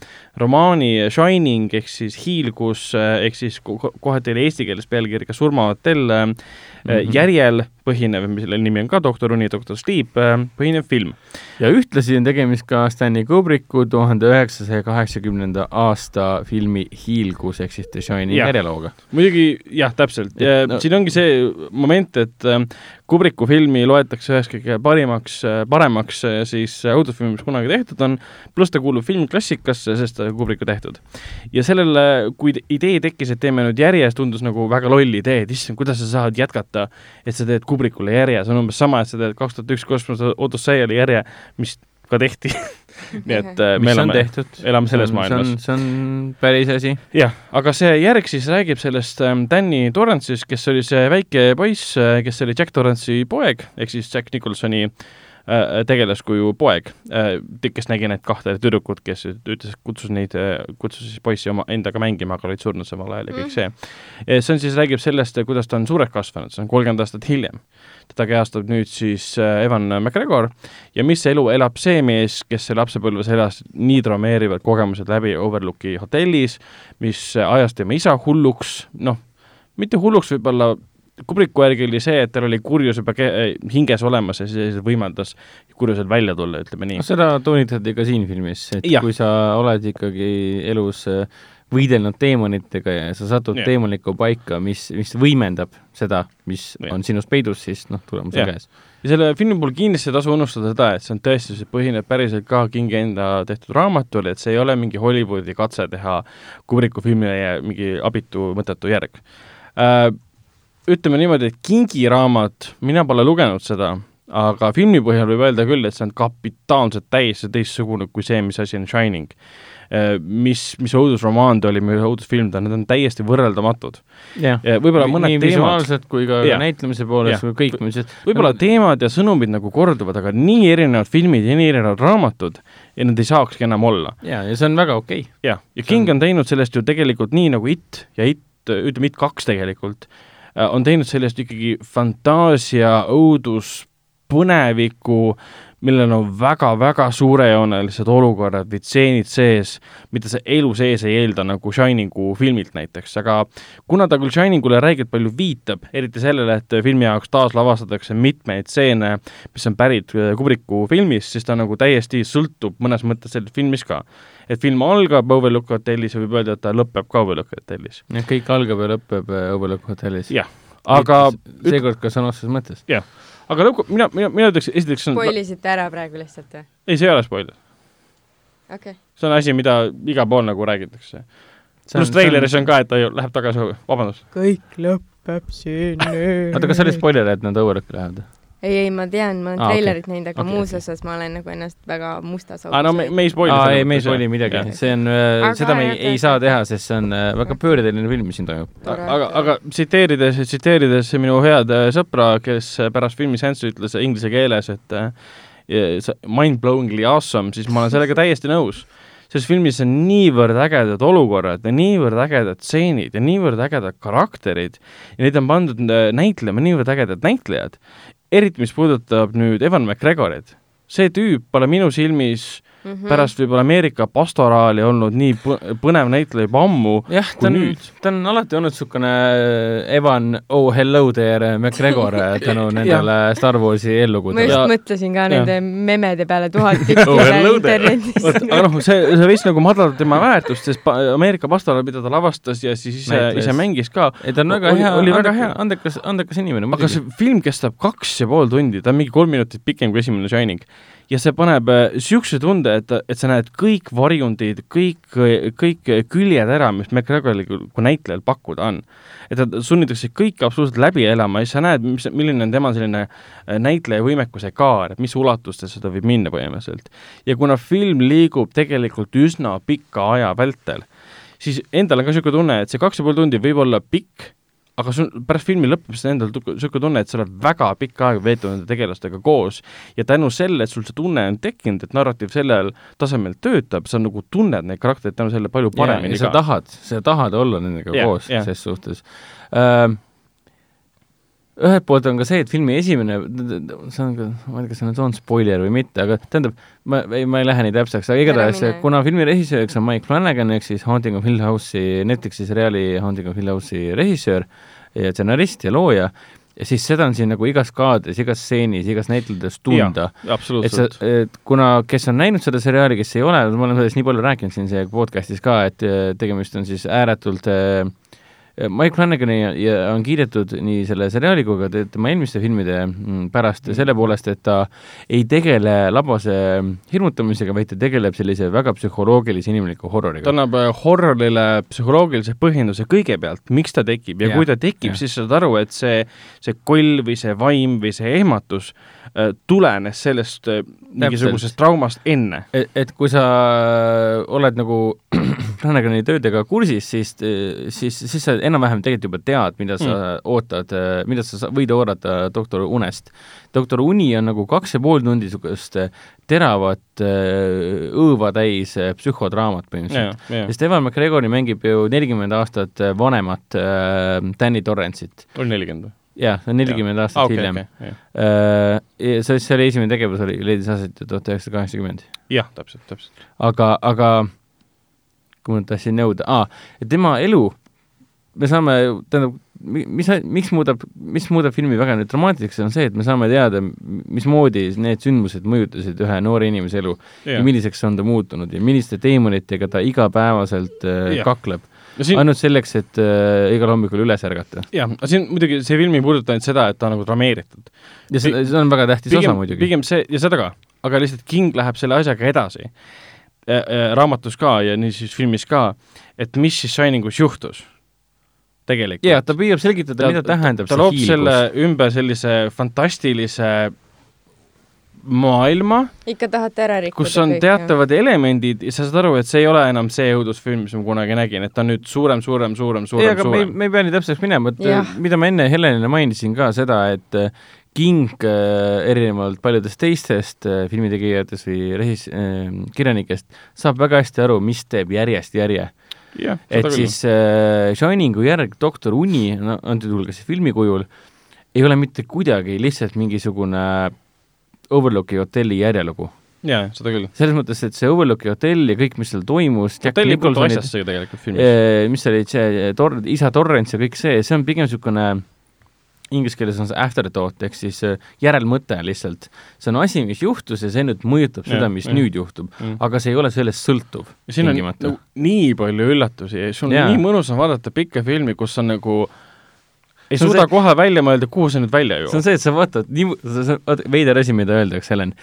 romaani Shining ehk siis Hiilgus äh, ehk siis kohati oli eesti keeles pealkiri ka Surmahotell äh, mm -hmm. järjel põhinev, mille nimi on ka Doktor Uni, Doktor Sleep, põhinev film. ja ühtlasi on tegemist ka Stanley Kubricku tuhande üheksasaja kaheksakümnenda aasta filmi Hiilgus ehk siis The Shining järjelooga. muidugi jah, täpselt ja no, siin ongi see moment, et Kubricku filmi loetakse üheks kõige parimaks, paremaks siis õudusfilmi, mis kunagi tehtud on, pluss ta kuulub filmklassikasse, sest ta on Kubricku tehtud. ja sellele, kui idee tekkis, et teeme nüüd järjest, tundus nagu väga loll idee, et issand, kuidas sa saad jätkata, et sa teed Kubrickule järje, see on umbes sama, et sa teed kaks tuhat üks kosmose Odysseyale järje, mis ka tehti nii et äh, me mis on elame, elame selles see on, maailmas. see on päris asi. jah, aga see järg siis räägib sellest ähm, Danny Torrance'ist, kes oli see väike poiss, kes oli Jack Torrance'i poeg, ehk siis Jack Nicholsoni äh, tegelaskuju poeg. Äh,, kes nägi neid kahte tüdrukut, kes ütles, kutsus neid, kutsus siis poissi oma endaga mängima, aga olid surnud samal ajal ja kõik see. see on siis, räägib sellest, kuidas ta on suureks kasvanud, see on kolmkümmend aastat hiljem. teda kehastab nüüd siis äh, Evan McGregor. Ja mis elu elab see mees, kes lapsepõlves elas nii traumeerivad kogemused läbi Overlooki hotellis, mis ajas tema isa hulluks, noh, mitte hulluks võib-olla, Kubriku järgi oli see, et tal oli kurjus juba ke- hinges olemas ja siis võimaldas kurjusel välja tulla, ütleme nii. seda toonitati ka siin filmis, et ja. kui sa oled ikkagi elus äh, võidelnud teemonitega ja sa satud Jah. teemonlikku paika, mis, mis võimendab seda, mis Jah. on sinus peidus, siis noh, tulemus on käes. ja selle filmi puhul kindlasti ei tasu unustada seda, et see on tõesti, see põhineb päriselt ka Kingi enda tehtud raamatul, et see ei ole mingi Hollywoodi katse teha Kubriku filmile mingi abitu mõttetu järg äh,. Ütleme niimoodi, et Kingi raamat, mina pole lugenud seda, aga filmi põhjal võib öelda küll, et see on kapitaalselt täiesti teistsugune kui see, mis asi on Shining. Mis, mis õudusromaan ta oli, mis õudusfilm ta on, need on täiesti võrreldamatud. jah, võib-olla mõned nii visuaalselt kui ka Jah. näitlemise poolest Jah. kui kõik, mis võib-olla teemad ja sõnumid nagu korduvad, aga nii erinevad filmid ja nii erinevad raamatud ja nad ei saakski enam olla. jaa, ja see on väga okei okay.. jah, ja King on teinud sellest ju tegelikult nii nagu It ja It, ütleme It kaks tegelikult, on teinud sellest ikkagi fantaasia, õudus, põneviku, millel on väga-väga suurejoonelised olukorrad või tseenid sees, mida sa elu sees ei eelda nagu Shiningu filmilt näiteks, aga kuna ta küll Shiningule räigelt palju viitab, eriti sellele, et filmi jaoks taaslavastatakse mitmeid stseene, mis on pärit äh, Kubriku filmist, siis ta nagu täiesti sõltub mõnes mõttes sellest filmist ka. et film algab Overlook hotellis ja võib öelda, et ta lõpeb ka Overlook hotellis. jah, kõik algab ja lõpeb äh, Overlook hotellis. jah, aga, seekord ka sõna otseses mõttes. Aga lõpu, mina, mina, mina ütleks, esiteks on, spoilisite ära praegu lihtsalt või? ei, see ei ole spoiler. okei okay.. see on asi, mida igal pool nagu räägitakse. pluss treileris on ka, et ta ju läheb tagasi, vabandust. kõik lõpeb siin nüüd. oota, kas see oli spoiler, et nad Overlooki lähevad? ei, ei, ma tean, ma olen ah, treilerit näinud, aga okay, muus okay. osas ma olen nagu ennast väga mustas aa, no me, me ei spoil'i aa, ei, me ei spoil'i midagi, see on, Aga seda me ei, ei saa teha, sest see on äh, väga pöördeline film, mis siin toimub. aga, aga tsiteerides, tsiteerides minu head äh, sõpra, kes äh, pärast filmi seanssi ütles inglise keeles, et äh, mind-blowingly awesome, siis ma olen sellega täiesti nõus. selles filmis on niivõrd ägedad olukorrad ja niivõrd ägedad stseenid ja niivõrd ägedad karakterid ja neid on pandud äh, näitlema niivõrd ägedad näitlejad, eriti mis puudutab nüüd Evan McGregorit. see tüüp pole minu silmis mm -hmm. pärast võib-olla Ameerika pastoraali olnud nii põ- põnev näitleja juba ammu jah, kui ta on nüüd., ta on alati olnud niisugune Evan Oh hello there McGregor äh, tänu nendele Star Warsi ma eellugudele just Ja- mõtlesin ka ja. nende memede peale tuhat tükki Oh, hello there. internetis. aga noh, see, see veits nagu madaldab tema väärtust, sest pa- Ameerika pastoraal, mida ta lavastas ja siis ise, ise mängis ka, ei, ta on väga Oli- hea, oli väga hea. andekas, andekas inimene aga see film kestab kaks ja pool tundi, ta on mingi kolm minutit pikem kui esimene Shining. Ja see paneb niisuguse tunde, et, et sa näed kõik varjundid, kõik, kõik küljed ära, mis McGregoril kui näitlejal pakkuda on. et ta sunnitakse kõike absoluutselt läbi elama ja sa näed, mis, milline on tema selline äh, näitleja võimekuse kaar, et mis ulatustesse ta võib minna põhimõtteliselt. ja kuna film liigub tegelikult üsna pika aja vältel, siis endal on ka niisugune tunne, et see kaks ja pool tundi võib olla pikk, aga sul pärast filmi lõppeb siis endal niisugune tunne, et sa oled väga pikka aega veetnud nende tegelastega koos ja tänu sellele, et sul see tunne on tekkinud, et narratiiv sellel tasemel töötab, sa nagu tunned neid karaktereid tänu sellele palju paremini sa ka. tahad, sa tahad olla nendega Jah, koos jah. ses suhtes uh,. Ühelt poolt on ka see, et filmi esimene, see on ka, ma ei tea, kas see nüüd on spoiler või mitte, aga tähendab, ma ei, ma ei lähe nii täpseks, aga igatahes kuna filmi režissööriks on Mike Flanagan ehk siis Haunting of Hill House'i, Netflixi seriaali Haunting of Hill House'i režissöör ja stsenarist ja looja, ja siis seda on siin nagu igas kaadris, igas stseenis, igas näitlejas tunda. Et sa et kuna, kes on näinud seda seriaali, kes ei ole, ma olen sellest nii palju rääkinud siin see podcast'is ka, et äh, tegemist on siis ääretult äh, Mike Flanagani ja, ja on kiidetud nii selle seriaali kui ka te- tema eelmiste filmide mm, pärast selle poolest, et ta ei tegele labase hirmutamisega, vaid ta tegeleb sellise väga psühholoogilise inimliku ta horroriga. annab äh, horrorile psühholoogilise põhjenduse kõigepealt, miks ta tekib. Ja Jah, kui ta tekib, siis sa saad aru, et see, see koll või see vaim või see ehmatus äh, tulenes sellest äh, mingisugusest traumast enne. et, et kui sa oled nagu Flanagani töödega kursis, siis, siis, siis sa enam-vähem tegelikult juba tead, mida sa mm. ootad, mida sa võid oodata doktor Unest. doktor Uni on nagu kaks ja pool tundi niisugust teravat õõva täis psühhodraamat põhimõtteliselt. sest Evan McGregori mängib ju nelikümmend aastat vanemat äh, Danny Torrance'it. oli nelikümmend või? Jah, see on nelikümmend aastat okay, hiljem okay,. Uh, see, see oli esimene tegevus oli, leidis aset ju tuhat üheksasada kaheksakümmend. jah, täpselt, täpselt. aga, aga kui ma tahtsin nõuda ah,, tema elu, me saame, tähendab, mis, miks muudab, mis muudab filmi väga nüüd dramaatiliseks, on see, et me saame teada, mismoodi need sündmused mõjutasid ühe noore inimese elu ja, ja milliseks on ta muutunud ja milliste teemonitega ta igapäevaselt äh, kakleb no siin... ainult selleks, et äh, igal hommikul üles ärgata. jah, aga siin muidugi see film ei puuduta ainult seda, et ta on nagu drameeritud. ja see, see on väga tähtis pigem, osa muidugi. pigem see, ja seda ka, aga lihtsalt King läheb selle asjaga edasi äh,, äh, raamatus ka ja niisiis filmis ka, et mis siis Shiningus juhtus tegelikult. jaa, ta püüab selgitada, mida tähendab ta, ta loob selle ümber sellise fantastilise maailma. ikka tahate ära rikkuda kus on kõik, teatavad jah. elemendid ja sa saad aru, et see ei ole enam see õudusfilm, mis ma kunagi nägin, et ta on nüüd suurem, suurem, suurem, suurem, aga suurem. me ei pea nii täpseks minema, et ja. mida ma enne Helenile mainisin ka seda, et äh, King äh, erinevalt paljudest teistest äh, filmitegijatest või režis- äh,, kirjanikest saab väga hästi aru, mis teeb järjest järje. et siis äh, Shiningu järg Doktor Uni, no antud juhul ka siis filmi kujul, ei ole mitte kuidagi lihtsalt mingisugune Overlooki hotelli järjelugu. jaa, seda küll. selles mõttes, et see Overlooki hotell ja kõik, mis seal toimus, hotell ei puutu asjasse ju tegelikult filmis. Eh, mis olid see Tor-, isa Torrents ja kõik see, see on pigem niisugune inglise keeles on see afterthought ehk siis eh, järelmõte lihtsalt. see on asi, mis juhtus ja see nüüd mõjutab seda, mis ja, nüüd juhtub mm., aga see ei ole sellest sõltuv. siin on nagu nii palju üllatusi, sul on ja. nii mõnus on vaadata pikka filmi, kus on nagu äh, ei suuda see... kohe välja mõelda, kuhu see nüüd välja jõuab. see on see, et sa vaatad, nii, vaata, veider asi, mida öeldakse, Helen.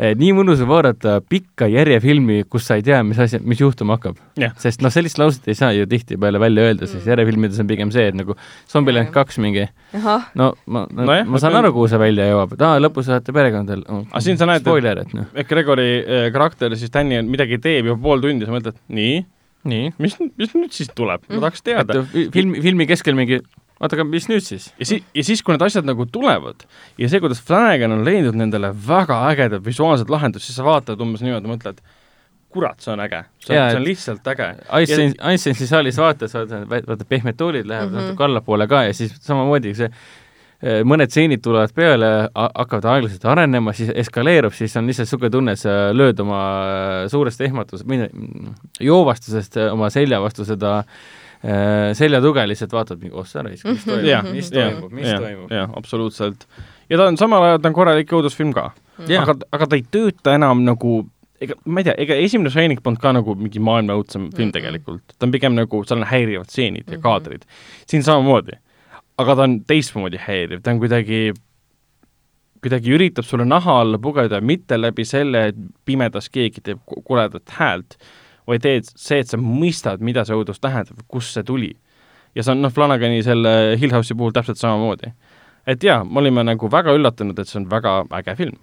Eh,, nii mõnus on vaadata pikka järjefilmi, kus sa ei tea, mis asi, mis juhtuma hakkab. Sest noh, sellist lauset ei saa ju tihtipeale välja öelda, sest mm. järjefilmides on pigem see, et nagu Zombieland kaks mingi, no ma, no, no, ma saan aru, kuhu see välja jõuab, et aa, lõpus saate perekondadel. Oh,. aga siin sa näed, et noh. Gregori äh, karakter siis Danny midagi teeb juba pool tundi, sa mõtled, nii? Nii, mis, mis nüüd siis tuleb, ma tahaks teada. filmi, filmi keskel mingi oota, aga mis nüüd siis? ja si-, ja siis, kui need asjad nagu tulevad ja see, kuidas Flanagan on leidnud nendele väga ägedad visuaalsed lahendused, siis sa vaatad umbes niimoodi, mõtled, kurat, see on äge. see on, see on lihtsalt äge. Ice Sense'i saalis vaatad, vaata, vaata pehmed toolid lähevad mm -hmm. natuke allapoole ka ja siis samamoodi see eh, mõned stseenid tulevad peale, hakkavad aeglaselt arenema, siis eskaleerub, siis on lihtsalt niisugune tunne, et sa lööd oma suurest ehmatusest, joovastusest oma selja vastu seda Äh, seljatuge lihtsalt vaatad, oh sa raisk, mis toimub yeah, mis toimub, mis toimub. jah, absoluutselt. ja ta on samal ajal, ta on korralik õudusfilm ka aga, aga ta ei tööta enam nagu ega ma ei tea, ega esimene Shining polnud ka nagu mingi maailma õudsem film mm -hmm. tegelikult, ta on pigem nagu, seal on häirivad stseenid ja mm -hmm. kaadrid. siin samamoodi. aga ta on teistmoodi häiriv, ta on kuidagi, kuidagi üritab sulle naha alla pugeda, mitte läbi selle, et pimedas keegi teeb koledat häält vaid teed see, et sa mõistad, mida see õudus tähendab, kust see tuli. ja see on noh, Flanagani selle Hill House'i puhul täpselt samamoodi. et jaa, me olime nagu väga üllatunud, et see on väga äge film.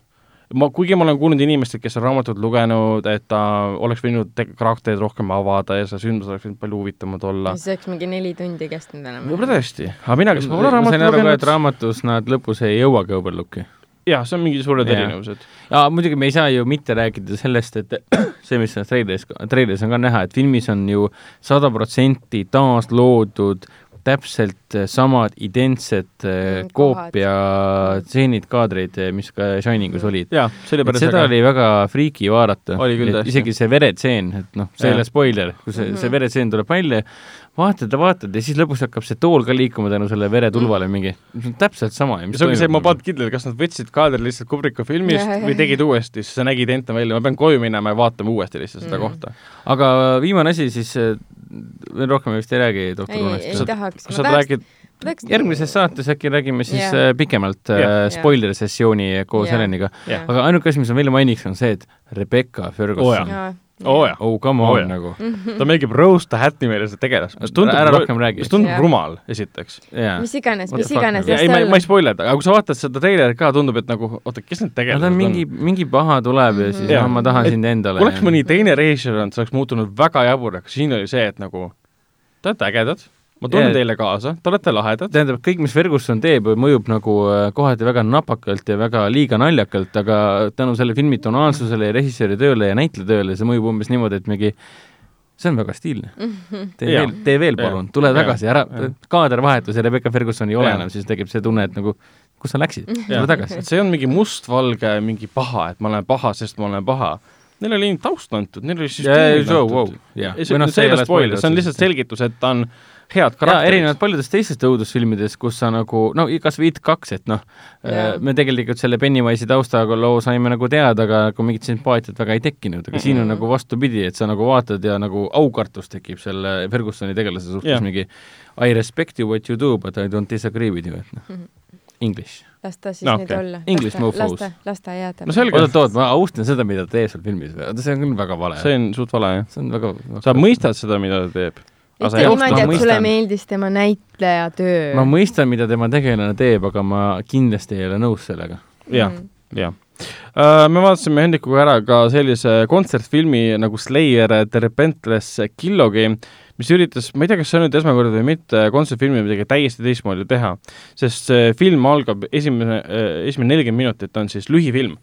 ma, kuigi ma olen kuulnud inimestelt, kes on raamatut lugenud, et ta oleks võinud karaktereid rohkem avada ja see sündmus oleks võinud palju huvitavamad olla. siis oleks mingi neli tundi kestnud enam. võib-olla tõesti, aga mina, kes ma pole raamatut lugenud. ma sain aru ka, et raamatus nad lõpus ei jõuagi Overlooki jah, see on mingi suured ja. erinevused. ja muidugi me ei saa ju mitte rääkida sellest, et see, mis selles treilis, treilis on ka näha, et filmis on ju sada protsenti taasloodud täpselt samad identsed äh, mm, koopia stseenid, kaadrid, mis ka Shiningus olid. seda aga... oli väga friiki vaadata. isegi see veretseen, et noh, see ei ole spoiler, kui see, see mhm. veretseen tuleb välja, vaatad ja vaatad ja siis lõpus hakkab see tool ka liikuma tänu selle veretulvale mm. mingi, see on täpselt sama. ja see ongi see, ma polnud kindel, kas nad võtsid kaadri lihtsalt Kubriku filmist ja, või tegid uuesti, siis see nägi identne välja, ma pean koju minema ja vaatama uuesti lihtsalt seda mm. kohta. aga viimane asi siis, veel rohkem vist ei räägi doktor Unest. ei, ei tahaks. kas sa räägid Tahaks- järgmises saates äkki räägime siis yeah. pikemalt Jah. yeah. spoileri sessiooni koos Jah. Heleniga Jah. aga ainuke asi, mis ma veel mainiks, on see, et Rebecca Ferguson jaa. Oo jaa, oh come on jaa. nagu ta mängib Rose the Hat'i meile seda tegelast, mis tundub Ära rohkem räägi. mis tundub Jah. rumal, esiteks. jaa mis iganes, mis iganes, ei, ma, ma ei. spoil'i, aga kui sa vaatad seda treilerit ka, tundub, et nagu oota, kes need no tegelased ta on mingi, mingi paha tuleb ja siis Jaa. no, ma tahan Et sind endale oleks mõni teine režissöör olnud, see oleks muutunud väga jaburaks, siin oli see, et nagu te olete ägedad, ma tunnen teile kaasa, te olete lahedad, tähendab, kõik, mis Ferguson teeb, mõjub nagu äh, kohati väga napakalt ja väga liiga naljakalt, aga tänu selle filmi tonaalsusele ja režissööri tööle ja näitleja tööle see mõjub umbes niimoodi, et mingi see on väga stiilne. tee Jaa. veel, tee veel palun, tule tagasi, ära kaadervahetus ja Rebecca Ferguson ei ole Jaa. enam, siis tekib see tunne, et nagu kus sa läksid, tule tagasi. see on mingi mustvalge, mingi paha, et ma olen paha, sest ma olen paha. Neil oli taust antud, neil oli süsteem antud. jah, ei, see, see ei ole spoiler, see on lihtsalt selgitus, et ta on head karakterid. erinevalt paljudest teistest õudusfilmidest, kus sa nagu, no kas või It kaks, et noh Jaa., me tegelikult selle Pennywise'i taustaga loo saime nagu teada, aga nagu mingit sümpaatiat väga ei tekkinud, aga siin on Mhm. nagu vastupidi, et sa nagu vaatad ja nagu aukartus tekib selle Fergusoni tegelase suhtes Jah. mingi I respect you what you do but I don't disagree with you, et noh, English. las ta siis No nüüd okei. olla. English ta, las ta, las ta jääda. no selge, oot, oot, ma austan seda, mida ta teeb seal filmis, see on küll väga vale. see on suht vale, jah. see on väga, väga sa mõistad seda, mida ta teeb. Ütle niimoodi, et sulle meeldis tema näitleja töö. ma mõistan, mida tema tegelane teeb, aga ma kindlasti ei ole nõus sellega. jah, Mm. jah. me vaatasime Hendrikuga ära ka sellise kontsertfilmi nagu Slayer The Repentless Killogi, mis üritas, ma ei tea, kas see on nüüd esmakord või mitte, kontsertfilmi midagi täiesti teistmoodi teha. sest see film algab esimene, esimene nelikümmend minutit on siis lühifilm,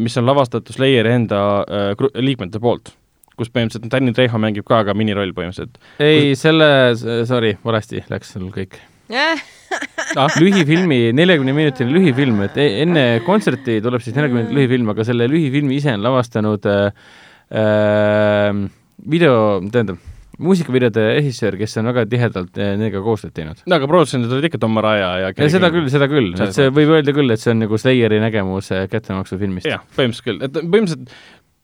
mis on lavastatud Slayeri enda äh, liikmete poolt, kus põhimõtteliselt Danny Trejo mängib ka, aga miniroll põhimõtteliselt. ei, selle, sorry, valesti läks sul kõik. Ah, lühifilmi, neljakümne minutine lühifilm, et e- enne kontserti tuleb siis neljakümne minutit lühifilm, aga selle lühifilmi ise on lavastanud äh, äh, video, tähendab, muusikavideode režissöör, kes on väga tihedalt äh, nendega koostööd teinud. no aga produtsendid olid ikka Tom Araya ja ja seda küll, seda küll, et see võib öelda küll, et see on nagu Slayeri nägemus äh, kättemaksufilmist. jah, põhimõtteliselt küll, et põhimõtteliselt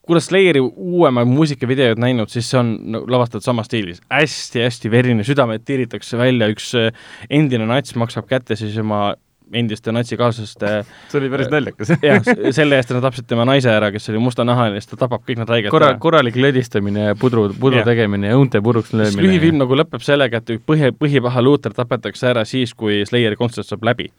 kuidas Slayeri uuemaid muusikavideoid näinud, siis see on no, lavastatud samas stiilis hästi,. hästi-hästi verine, südamed tiiritakse välja, üks äh, endine nats maksab kätte siis oma endiste natsikaaslaste see oli päris naljakas. jah, selle eest, et nad tapsid tema naise ära, kes oli mustanahaline, siis ta tapab kõik nad haigelt korra, ära. korralik lödistamine ja pudru, pudru Jah. tegemine ja õunte puruks löömine. lühifilm nagu lõpeb sellega, et põhi, põhipaha luuter tapetakse ära siis, kui Slayeri kontsert saab läbi.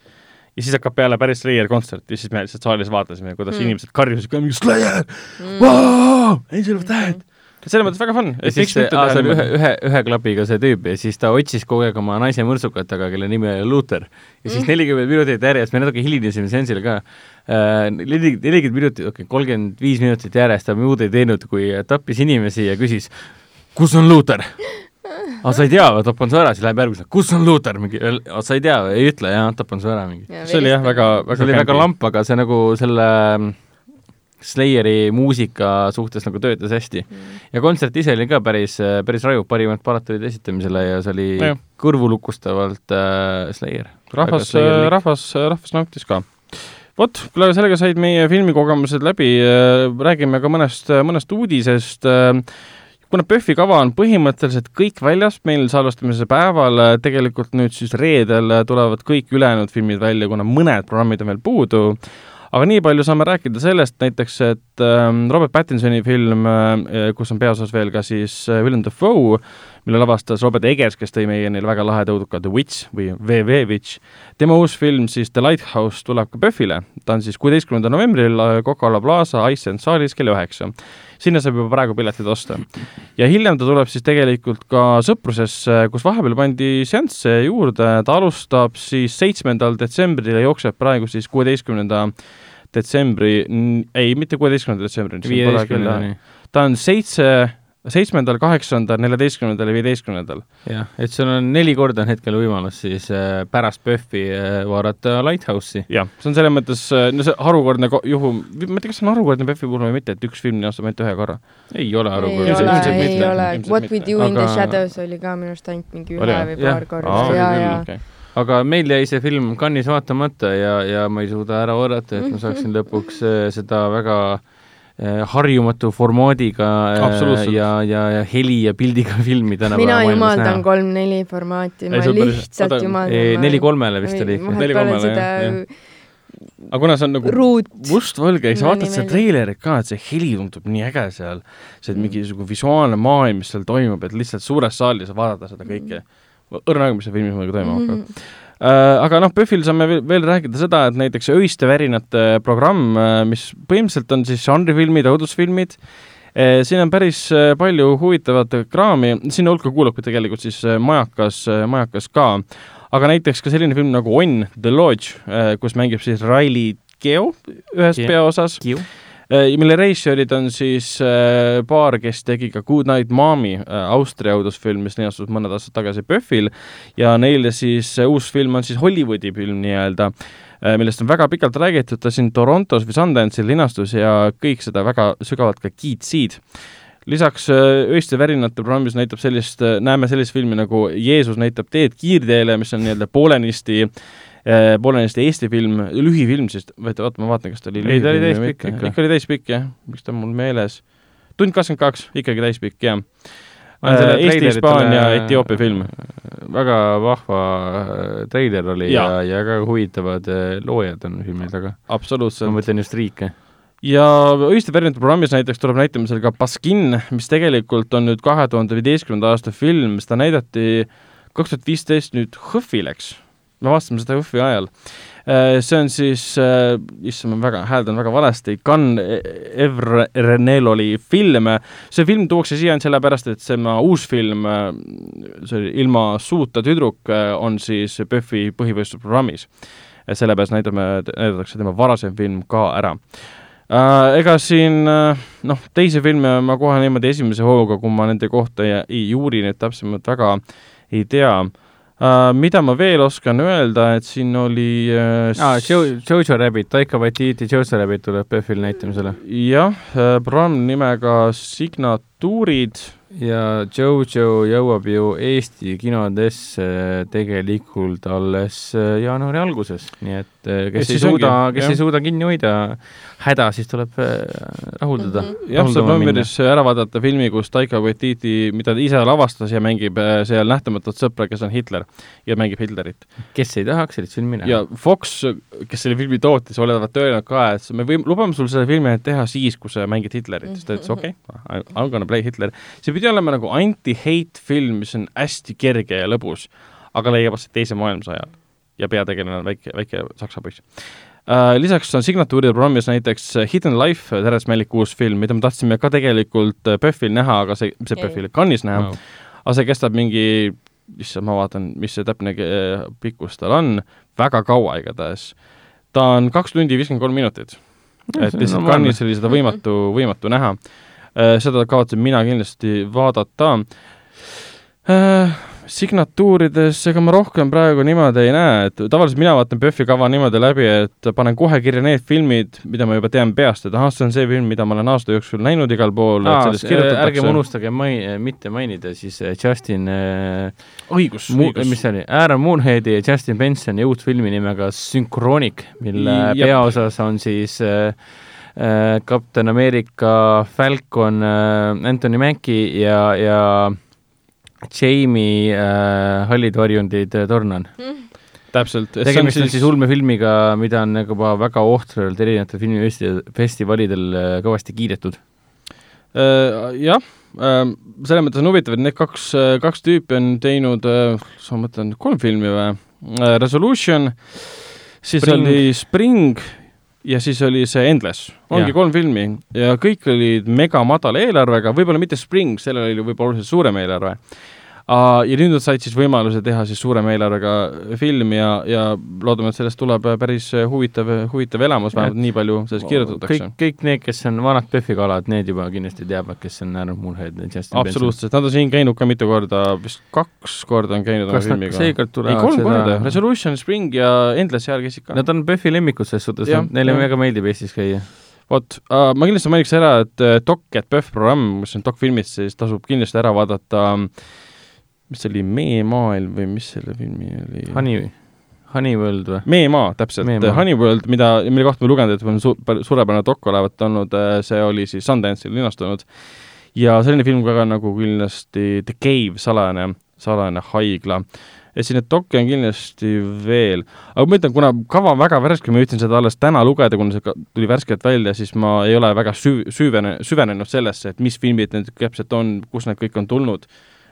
Ja siis hakkab peale päris Slayeri kontsert ja siis me lihtsalt saalis vaatasime, kuidas Mm. mm. inimesed karjusid ka mingi Slayer mm., Angel of Death. selles mõttes väga fun. ja siis see, aa, see oli ühe, ühe, ühe klapiga see tüüp ja siis ta otsis kogu aeg oma naise mõrtsukat taga, kelle nimi oli Luther. ja siis nelikümmend minutit järjest, me natuke hilinesime seansile ka äh,, nelikümmend minutit, okei okay,, kolmkümmend viis minutit järjest ta muud ei teinud, kui tappis inimesi ja küsis, kus on Luther? aa, sa ei tea, tapan su ära, siis läheb järgmisele, kus on Luther, mingi, sa ei tea, ei ütle, jaa, tapan su ära, mingi. see oli jah, väga, väga see oli väga lamp, aga see nagu selle mm, Slayeri muusika suhtes nagu töötas hästi. ja kontsert ise oli ka päris, päris raju, parimad palad tulid esitamisele ja see oli Nojah. kõrvulukustavalt äh, Slayer. rahvas, rahvas, rahvas nautis ka. vot, kuule, sellega said meie filmikogemused läbi, räägime ka mõnest, mõnest uudisest. Kuna PÖFFi kava on põhimõtteliselt kõik väljas meil salvestamise päeval, tegelikult nüüd siis reedel tulevad kõik ülejäänud filmid välja, kuna mõned programmid on veel puudu aga nii palju saame rääkida sellest näiteks, et ähm, Robert Pattinsoni film äh,, kus on peaosas veel ka siis äh, Willem Dafoe, mille lavastas Robert Eggers, kes tõi meieni väga laheda õuduka The Witch või VV Witch. tema uus film siis The Lighthouse tuleb ka PÖFFile, ta on siis kuueteistkümnendal novembril äh, Coca-Cola Plaza Ice and saalis kell üheksa. Sinna saab juba praegu piletid osta. ja hiljem ta tuleb siis tegelikult ka Sõprusesse, kus vahepeal pandi seansse juurde, ta alustab siis seitsmendal detsembril ja jookseb praegu siis kuueteistkümnenda detsembri, ei, mitte kuueteistkümnenda detsembrini, ta on seitse, seitsmendal, kaheksandal, neljateistkümnendal ja viieteistkümnendal. jah, et sul on neli korda on hetkel võimalus siis äh, pärast PÖFFi äh, vaadata Lighthouse'i. jah, see on selles mõttes, no see harukordne ko- juhum, ma ei tea, kas see on harukordne PÖFFi puhul või mitte, et üks film aastas ainult ühe korra. ei ole aru, ei ole, ei mitte, ole. What we mitte. do in the Aga- shadows oli ka minu arust ainult mingi ühe või? paar korda Aa, ja, küll, ja okei. aga meil jäi see film Cannes'is vaatamata ja, ja ma ei suuda ära oodata, et ma saaksin lõpuks äh, seda väga äh, harjumatu formaadiga äh, ja, ja, ja heli ja pildiga filmi tänapäeva mina jumaldan kolm-neli formaati, Ei, ma päris- lihtsalt oota, jumaldan. neli kolmele vist oli ikka. Neli kolmele, jah, jah. aga kuna see on nagu ruut. mustvalge, sa Mulle vaatad seda treilerit ka, et see heli tundub nii äge seal, see Mm. mingisugune visuaalne maailm, mis seal toimub, et lihtsalt suures saalis vaadata seda kõike. õrna aega, mis seal filmis muidugi toimuma hakkab. Mhm. Äh, aga noh, PÖFFil saame veel, rääkida seda, et näiteks Öiste värinate programm, mis põhimõtteliselt on siis žanrifilmid, õudusfilmid, siin on päris äh, palju huvitavat kraami, sinna hulka kuulub ka tegelikult siis äh, Majakas, Majakas ka, aga näiteks ka selline film nagu On The Lodge, kus mängib siis Riley Keough ühes peaosas, Kiu. Mille reisjöörid on siis äh, paar, kes tegi ka Good Night Mommy äh, Austria õudusfilm, mis linastus mõned aastad tagasi PÖFFil ja neile siis äh, uus film on siis Hollywoodi film nii-öelda äh, millest on väga pikalt räägitud, ta siin Torontos või Sundance'il linastus ja kõik seda väga sügavalt ka kiitsid. lisaks äh, Öiste värinate programmis näitab sellist, näeme sellist filmi nagu Jeesus näitab teed kiirteele, mis on nii-öelda poolenisti äh, poolenisti Eesti film, lühifilm siis, oota, oota, ma vaatan, kas ta oli Ei, ta oli täispikk ikka. ikka oli täispikk jah, miks ta on mul meeles. tund kakskümmend kaks, ikkagi täispikk jah. Ma selle Eesti, Hispaania, Etioopia film. väga vahva äh, treiler oli ja, ja, ja väga huvitavad äh, loojad on filmil taga. ma absoluutselt. mõtlen just riike. ja Öiste värinate programmis näiteks tuleb näitamisele ka Baskin, mis tegelikult on nüüd kahe tuhande viieteistkümnenda aasta film, seda näidati kaks tuhat viisteist nüüd HÖFFi läks. Me vaatasime seda HÖFFi ajal. see on siis, issand, ma väga, hääldan väga valesti, Can Evreneloli film. see film tuuakse siia ainult sellepärast, et tema uus film, see oli Ilma suuta tüdruk, on siis PÖFFi põhivõistlusprogrammis. sellepärast näitame, näidatakse tema varasem film ka ära äh, ega siin äh, noh, teisi filme ma kohe niimoodi esimese hooga, kui ma nende kohta ei, ei juuri nüüd täpsemalt väga ei tea uh,. mida ma veel oskan öelda, et siin oli uh, aa, Jojo Rabbit, Taika Waititi Jojo Rabbit tuleb PÖFFil näitamisele. jah uh,, programm nimega Signatuurid ja Jojo jõuab ju Eesti kinodesse tegelikult alles äh, jaanuari alguses, nii et äh, Ja kes ei siis suuda kes jah. ei suuda kinni hoida häda, siis tuleb äh, rahuldada Mhm. mm. -hmm. jah, saab novembris ära vaadata filmi, kus Taika Waititi, mida ta ise lavastas ja mängib seal nähtamatut sõpra, kes on Hitler ja mängib Hitlerit. kes ei tahaks sellist filmi näha ja Fox, kes selle filmi tootis, olevat öelnud ka, et me võime, lubame sul selle filmi teha siis, kui sa mängid Hitlerit, siis ta ütles okei okay, I m gonna play Hitler. see pidi olema nagu anti-hate film, mis on hästi kerge ja lõbus, aga leiab aset teise maailmasõja ajal ja peategelane on väike, väike saksa poiss Uh, lisaks on signatuuride programmis näiteks Hidden Life, Terence Maliku uus film, mida me tahtsime ka tegelikult äh, PÖFFil näha, aga see, see. PÖFFil Cannes'is näha Wow. aga see kestab mingi, issand, ma vaatan, mis see täpne eh, pikkus tal on, väga kaua igatahes. ta on kaks tundi viiskümmend kolm minutit. et lihtsalt Cannes'is oli seda võimatu, võimatu näha. Seda kavatsen mina kindlasti vaadata. signatuurides, ega ma rohkem praegu niimoodi ei näe, et tavaliselt mina vaatan PÖFFi kava niimoodi läbi, et panen kohe kirja need filmid, mida ma juba tean peast, et ahah, see on see film, mida ma olen aasta jooksul näinud igal pool, ärgem unustage mai-, mitte mainida siis äh, Justin äh, õigus, õigus. mis see oli, Aaron Moonheadi ja Justin Bensoni uut filmi nimega Synchronic, mille Jep. peaosas on siis äh, äh, Kapten Ameerika Falcon äh, Anthony Mackie ja, ja Jamie äh, Hallid varjundid äh, Tornan. täpselt. tegemist on siis ulmefilmiga, mida on nagu juba väga ohtralt erinevatel filmifestivalidel äh, kõvasti kiidetud. Äh, jah, selles mõttes on huvitav, et need kaks, kaks tüüpi on teinud, ma mõtlen, kolm filmi või? Resolution, siis. Spring. oli Spring ja siis oli see Endless. ongi Jah. kolm filmi ja kõik olid mega madala eelarvega, võib-olla mitte Spring, sellel oli võib-olla oluliselt suurem eelarve. Ja nüüd nad said siis võimaluse teha siis suurema eelarvega film ja, ja loodame, et sellest tuleb päris huvitav, huvitav elamus, vähemalt nii palju sellest kirjutatakse kõik, kõik need, kes on vanad PÖFFi kalad, need juba kindlasti teavad, kes on Justin Benson. absoluutselt, nad on siin käinud ka mitu korda, vist kaks korda on käinud kas nad seekord ei, tulevad kolm korda, seda, Resolution, Spring ja Endless seal käisid ka. nad on PÖFFi lemmikud selles suhtes neile väga meeldib Eestis käia. vot uh,, ma kindlasti mainiks ära, et uh, Doc et PÖFF programm, mis on dokfilmid, siis tasub kindlasti ära vaadata, mis see oli, Mee maailm või mis selle filmi oli? Honey, Honeyworld või? Meemaa, täpselt, Meemaa. Honeyworld, mida, mille kohta ma lugenud, et on su-, suurepärane dok olevat olnud, see oli siis Sundance'il linastunud. ja selline film ka nagu kindlasti The Cave, salajane, salajane haigla. ja siin neid dokke on kindlasti veel, aga ma ütlen, kuna kava on väga värske, ma jõudsin seda alles täna lugeda, kuna see tuli värskelt välja, siis ma ei ole väga süv-, süvene, süvenenud sellesse, et mis filmid need täpselt on, kust need kõik on tulnud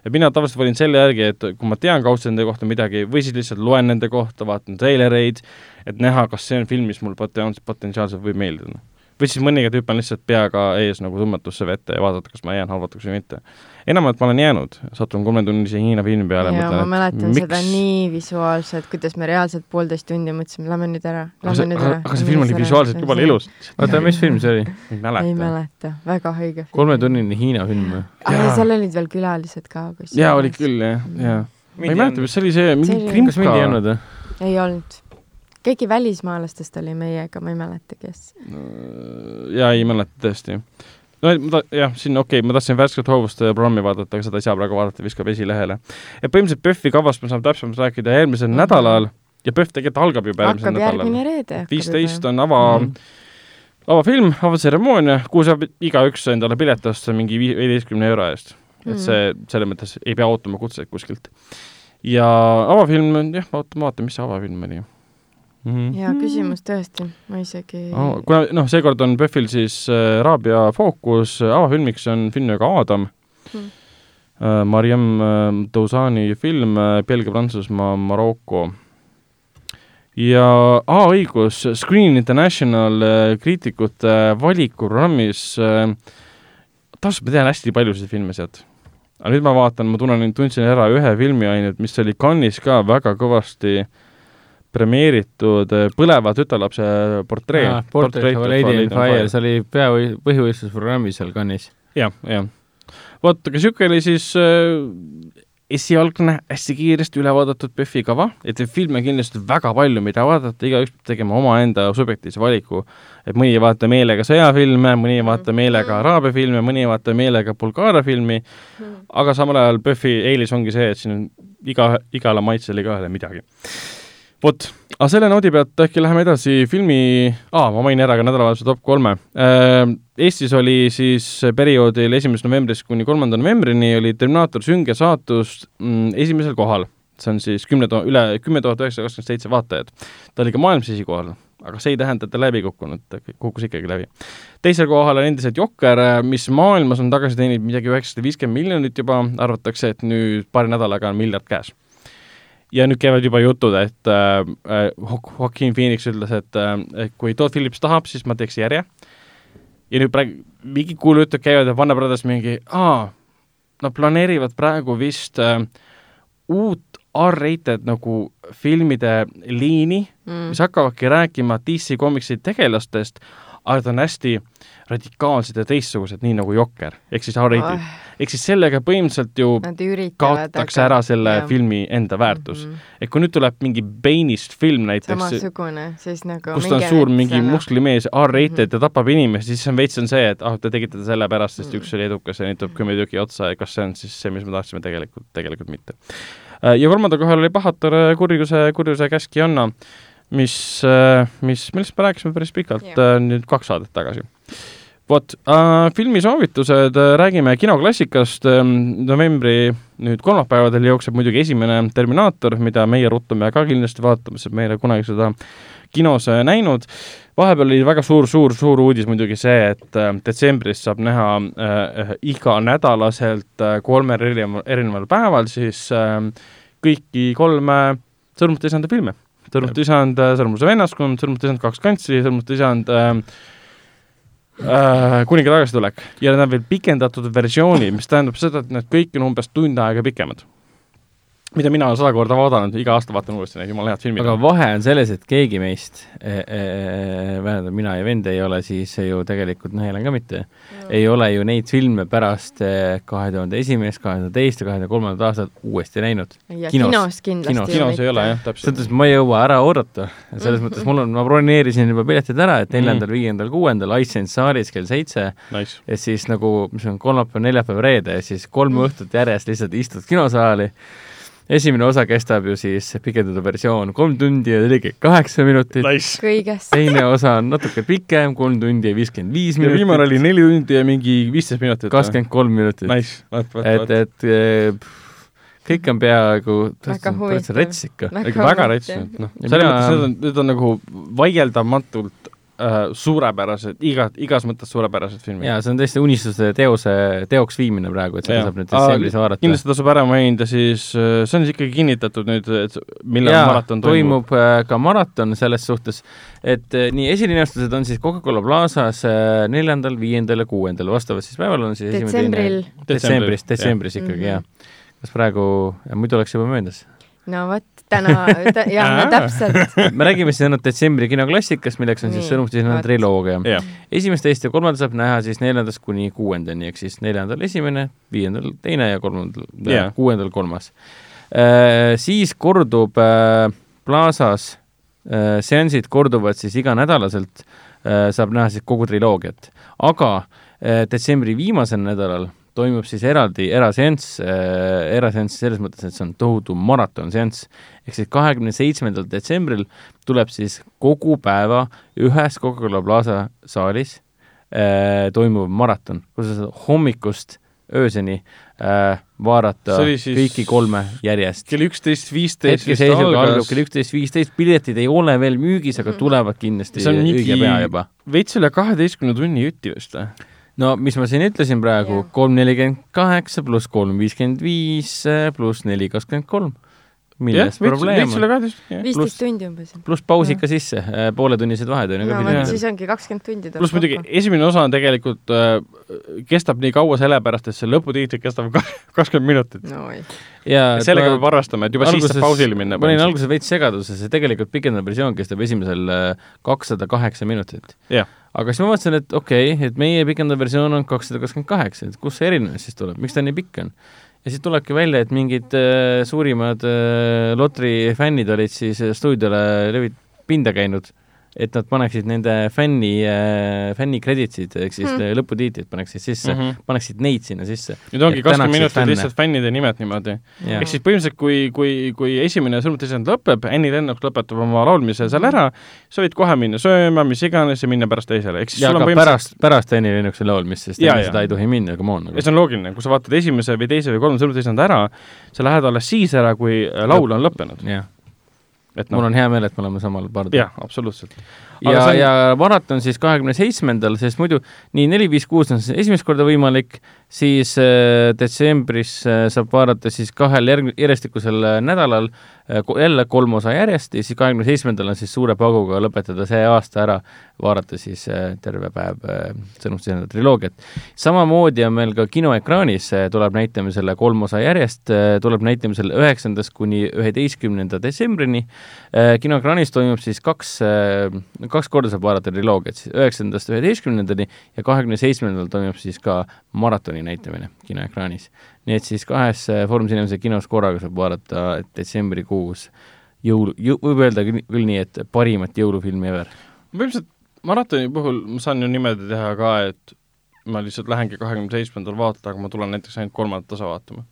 et mina tavaliselt valin selle järgi, et kui ma tean kaudselt nende kohta midagi või siis lihtsalt loen nende kohta, vaatan treilereid, et näha, kas see on film, mis mul potentsiaalselt, potentsiaalselt võib meeldida. või siis mõnikord hüppan lihtsalt peaga ees nagu tõmmatusse vette ja vaadata, kas ma jään halvatuks või mitte. Enamalt ma olen jäänud, satun kolmetunnise Hiina filmi peale ja ma mäletan miks- seda nii visuaalselt, kuidas me reaalselt poolteist tundi mõtlesime, lähme nüüd ära, lähme see, nüüd ära. aga see film oli visuaalselt jumala ilus. oota, mis film see oli? ei ei mäleta. mäleta, väga õige kolmetunnine Hiina film või? aga seal olid veel külalised ka kusjuures. jaa, oli küll jah, jaa. ma ei mäleta, mis see oli, see mingi krimka kas mind ei olnud või? ei olnud. keegi välismaalastest oli meiega, ma ei mäleta, kes. jaa, ei mäleta tõesti. No ma ta-, jah, siin okei okay,, ma tahtsin värsket hoovust äh, programmi vaadata, aga seda ei saa praegu vaadata, viskab esilehele. et põhimõtteliselt PÖFFi kavast me saame täpsemalt rääkida järgmisel mm. -hmm. nädalal ja PÖFF tegelikult algab juba järgmisel hakkab järgmine nädalal. reede. viisteist on ava mm, -hmm. avafilm, avatseremoonia, kuhu saab igaüks endale pileti osta mingi vii- viieteistkümne euro eest. et see selles mõttes ei pea ootama kutseid kuskilt. ja avafilm, jah, vaatame, vaatame, mis see avafilm oli mm. -hmm. hea küsimus tõesti, ma isegi oh,. kuna noh, seekord on PÖFFil siis äh, Araabia fookus, avafilmiks on film nimega Aadam Hmm. äh,. Mariam äh, Douzani film äh, Belgia-Prantsusmaa, Maroko. ja aa, õigus, Screen International äh, kriitikute äh, valikuprogrammis äh,, tavaliselt ma tean hästi paljusid filme sealt. aga nüüd ma vaatan, ma tunnen, tundsin ära ühe filmi ainult, mis oli Cannes'is ka väga kõvasti premeeritud äh, Põleva tütarlapse portree. Portrait of a Lady in Fire, see oli pea-, põhivõistlusprogrammis seal Cannes'is. jah, jah. vot, aga niisugune oli siis äh, esialgne hästi kiiresti üle vaadatud PÖFFi kava, et filme on kindlasti väga palju, mida vaadata, igaüks peab tegema omaenda subjektiivse valiku. et mõni ei vaata meelega sõjafilme, mõni ei vaata meelega araabia filme, mõni ei vaata meelega Bulgaaria filmi, aga samal ajal PÖFFi eelis ongi see, et siin on iga, igale maitsele igaühele midagi. vot, aga selle noodi pealt äkki läheme edasi filmi ah,, ma mainin ära ka nädalavahetuse top kolme äh,. Eestis oli siis perioodil esimesest novembrist kuni kolmanda novembrini oli Terminaator sünge saatus mm, esimesel kohal. see on siis kümne tuhat, üle kümme tuhat üheksasada kakskümmend seitse vaatajat. ta oli ka maailmas esikohal, aga see ei tähenda, et ta läbi kukkunud, ta kukkus ikkagi läbi. teisel kohal on endiselt Jokker, mis maailmas on tagasi teeninud midagi üheksasada viiskümmend miljonit juba, arvatakse, et nüüd paari nädalaga on miljard käes ja nüüd käivad juba jutud, et äh, äh, Joaquin Phoenix ütles, et äh, et kui Todd Phillips tahab, siis ma teeks järje. ja nüüd praegu mingid kuulujutud käivad ja Warner Brothers mingi, aa, nad planeerivad praegu vist äh, uut R-rated nagu filmide liini mm., mis hakkavadki rääkima DC Comicsi tegelastest, aga ta on hästi radikaalsed ja teistsugused, nii nagu Jokker, ehk siis R-rated. ehk siis sellega põhimõtteliselt ju üritavad kaotatakse ära selle jah. filmi enda väärtus mm. -hmm. et kui nüüd tuleb mingi Bane'ist film näiteks, samasugune, siis nagu kus ta on suur mingi musklimees, R-rated mm -hmm. ja tapab inimesi, siis on veits on see, et ah, te tegite ta sellepärast, sest üks oli edukas ja nüüd tuleb kümme tükki otsa ja kas see on siis see, mis me tahtsime tegelikult, tegelikult mitte. ja kolmandal kohal oli Pahatar kurjuse, kurjuse käskijanna, mis, mis, millest me rääkisime päris pikalt Jah. nüüd kaks saadet tagasi vot äh,, filmisoovitused äh,, räägime kinoklassikast äh,, novembri nüüd kolmapäevadel jookseb muidugi esimene Terminaator, mida meie ruttame ka kindlasti vaatama, sest me ei ole kunagi seda kinos äh, näinud. vahepeal oli väga suur, suur, suur uudis muidugi see, et äh, detsembris saab näha äh, iganädalaselt äh, kolmel erineval, päeval siis äh, kõiki kolme Sõrmuste isanda filme. Sõrmuste isand, Sõrmuse vennaskond, Sõrmuste isand kaks kantsi, Sõrmuste isand äh, äh, kuninga tagasitulek ja need on veel pikendatud versioonid, mis tähendab seda, et need kõik on umbes tund aega pikemad. Mida mina olen sada korda vaadanud, iga aasta vaatan uuesti neid jumala head filmid. aga vahe on selles, et keegi meist eh,, eh, tähendab mina ja vend ei ole siis ju tegelikult, noh, Helen ka mitte, ei ole ju neid filme pärast kahe tuhande esimest, kahe tuhande teist ja kahe tuhande kolmandat aastat uuesti näinud. kinos- kinos, kinos kindlasti kinos- kinos ei ole jah, selles täpselt. mõttes ma ei jõua ära oodata, selles Mhm. mõttes mul on, ma broneerisin juba piletid ära, et neljandal Mhm., viiendal, kuuendal Iceland saalis kell seitse Nice. ja siis nagu, mis on kolmapäev, neljapäev, reede ja siis kolm õhtut järjest lihtsalt istud kinosaali esimene osa kestab ju siis pikendatud versioon kolm tundi ja nelikümmend kaheksa minutit, Nice. kõigest. teine osa on natuke pikem, kolm tundi ja viiskümmend viis ja viimane oli minutit, neli tundi ja mingi viisteist minutit. kakskümmend kolm minutit. Nice, et, et eh, kõik on peaaegu täitsa rets ikka. ikka väga rets, noh, selles mõttes need on, need on nagu vaieldamatult äh, suurepärased, iga, igas mõttes suurepärased filmid. jaa, see on tõesti unistuse teose, teoks viimine praegu, et seda Jaa. saab nüüd detsembris vaadata. kindlasti tasub ära mainida siis, see on siis ikkagi kinnitatud nüüd, et millal jaa, maraton toimub. toimub äh, ka maraton selles suhtes, et äh, nii esilinastused on siis Coca-Cola Plaza's äh, neljandal, viiendal ja kuuendal, vastavalt siis päeval on siis esimene, detsembril. detsembris, detsembris ikkagi Mhm. jah. kas praegu, muidu oleks juba möödas. no vot, täna, jah, no täpselt. me räägime siis ainult detsembri kinoklassikast, milleks on siis Nii, Sõnumtisena vot. triloogia. esimest, teist ja kolmandat saab näha siis neljandast kuni kuuendani, ehk siis neljandal esimene, viiendal teine ja kolmandal yeah., kuuendal kolmas. Siis kordub äh, Plaza's äh, seansid korduvad siis iganädalaselt äh,, saab näha siis kogu triloogiat, aga äh, detsembri viimasel nädalal toimub siis eraldi eraseanss äh,, eraseanss selles mõttes, et see on tohutu maratonseanss, ehk siis kahekümne seitsmendal detsembril tuleb siis kogu päeva ühes Coca-Cola Plaza saalis äh, toimuv maraton, kus sa saad hommikust ööseni äh, vaadata kõiki kolme järjest. kell üksteist viisteist hetkeseisuga algab kell üksteist viisteist, piletid ei ole veel müügis, aga tulevad kindlasti õige pea juba. veits üle kaheteistkümne tunni jutti vist või? No mis ma siin ütlesin praegu kolm nelikümmend kaheksa pluss kolm viiskümmend viis pluss neli kakskümmend kolm. milles probleem veits üle on? viisteist tundi umbes. pluss pausid ka sisse, pooletunnised vahed on ju ka siis ongi kakskümmend tundi pluss muidugi esimene osa on tegelikult äh,, kestab nii kaua sellepärast, et see lõputiitrid kestavad kakskümmend minutit. no ja sellega peab arvestama, et juba siis saab pausile minna. ma olin alguses veits segaduses ja tegelikult pikendatud versioon kestab esimesel kakssada kaheksa minutit. Jah. Aga siis ma mõtlesin, et okei okay,, et meie pikendatud versioon on kakssada kakskümmend kaheksa, et kus see erinevus siis tuleb, miks ta nii pikk on? ja siis tulebki välja, et mingid äh, suurimad äh, lotri fännid olid siis äh, stuudiole levit-, pinda käinud, et nad paneksid nende fänni äh,, fänni credits'id ehk siis Hmm. lõputiitrid paneksid sisse mm. -hmm. paneksid neid sinna sisse. nüüd ongi kakskümmend minutit fänne. lihtsalt fännide nimed niimoodi. ehk siis põhimõtteliselt, kui, kui, kui esimene sõnumtisend lõpeb, Annie Lennox lõpetab oma laulmise seal ära, sa võid kohe minna sööma, mis iganes ja minna pärast teisele, ehk siis ja sul on põhimõtteliselt pärast, pärast Annie Lennoxi laulmist, sest enne seda ei tohi minna, come on ja nagu.. see on loogiline, kui sa vaatad esimese või teise või kolmanda sõnumtisenda ära, sa lähed alles siis ära, kui äh, laul on lõppenud. jah, et mul noh, on hea meel, et me oleme samal pardal. jah, absoluutselt. ja see on- ja maraton siis kahekümne seitsmendal, sest muidu nii neli, viis, kuus on siis esimest korda võimalik, siis äh, detsembris äh, saab vaadata siis kahel järg-, järjestikusel nädalal jälle kolm osa järjest ja siis kahekümne seitsmendal on siis suure pauguga lõpetada see aasta ära, vaadata siis äh, terve päev äh, sõnumsisenda triloogiat. samamoodi on meil ka kinoekraanis äh, tuleb näitamisele kolm osa järjest äh,, tuleb näitamisele üheksandast kuni üheteistkümnenda detsembrini äh,. kinoekraanis toimub siis kaks äh,, kaks korda saab vaadata triloogiat, siis üheksandast üheteistkümnendani ja kahekümne seitsmendal toimub siis ka maratoni näitamine kinoekraanis. Nii et siis kahes äh, Foorum Cinemas kinos korraga saab vaadata detsembrikuus jõulu, võib öelda küll, küll nii, et parimat jõulufilmi ever. põhimõtteliselt maratoni puhul ma saan ju niimoodi teha ka, et ma lihtsalt lähengi kahekümne seitsmendal vaatama, aga ma tulen näiteks ainult kolmandat osa vaatama.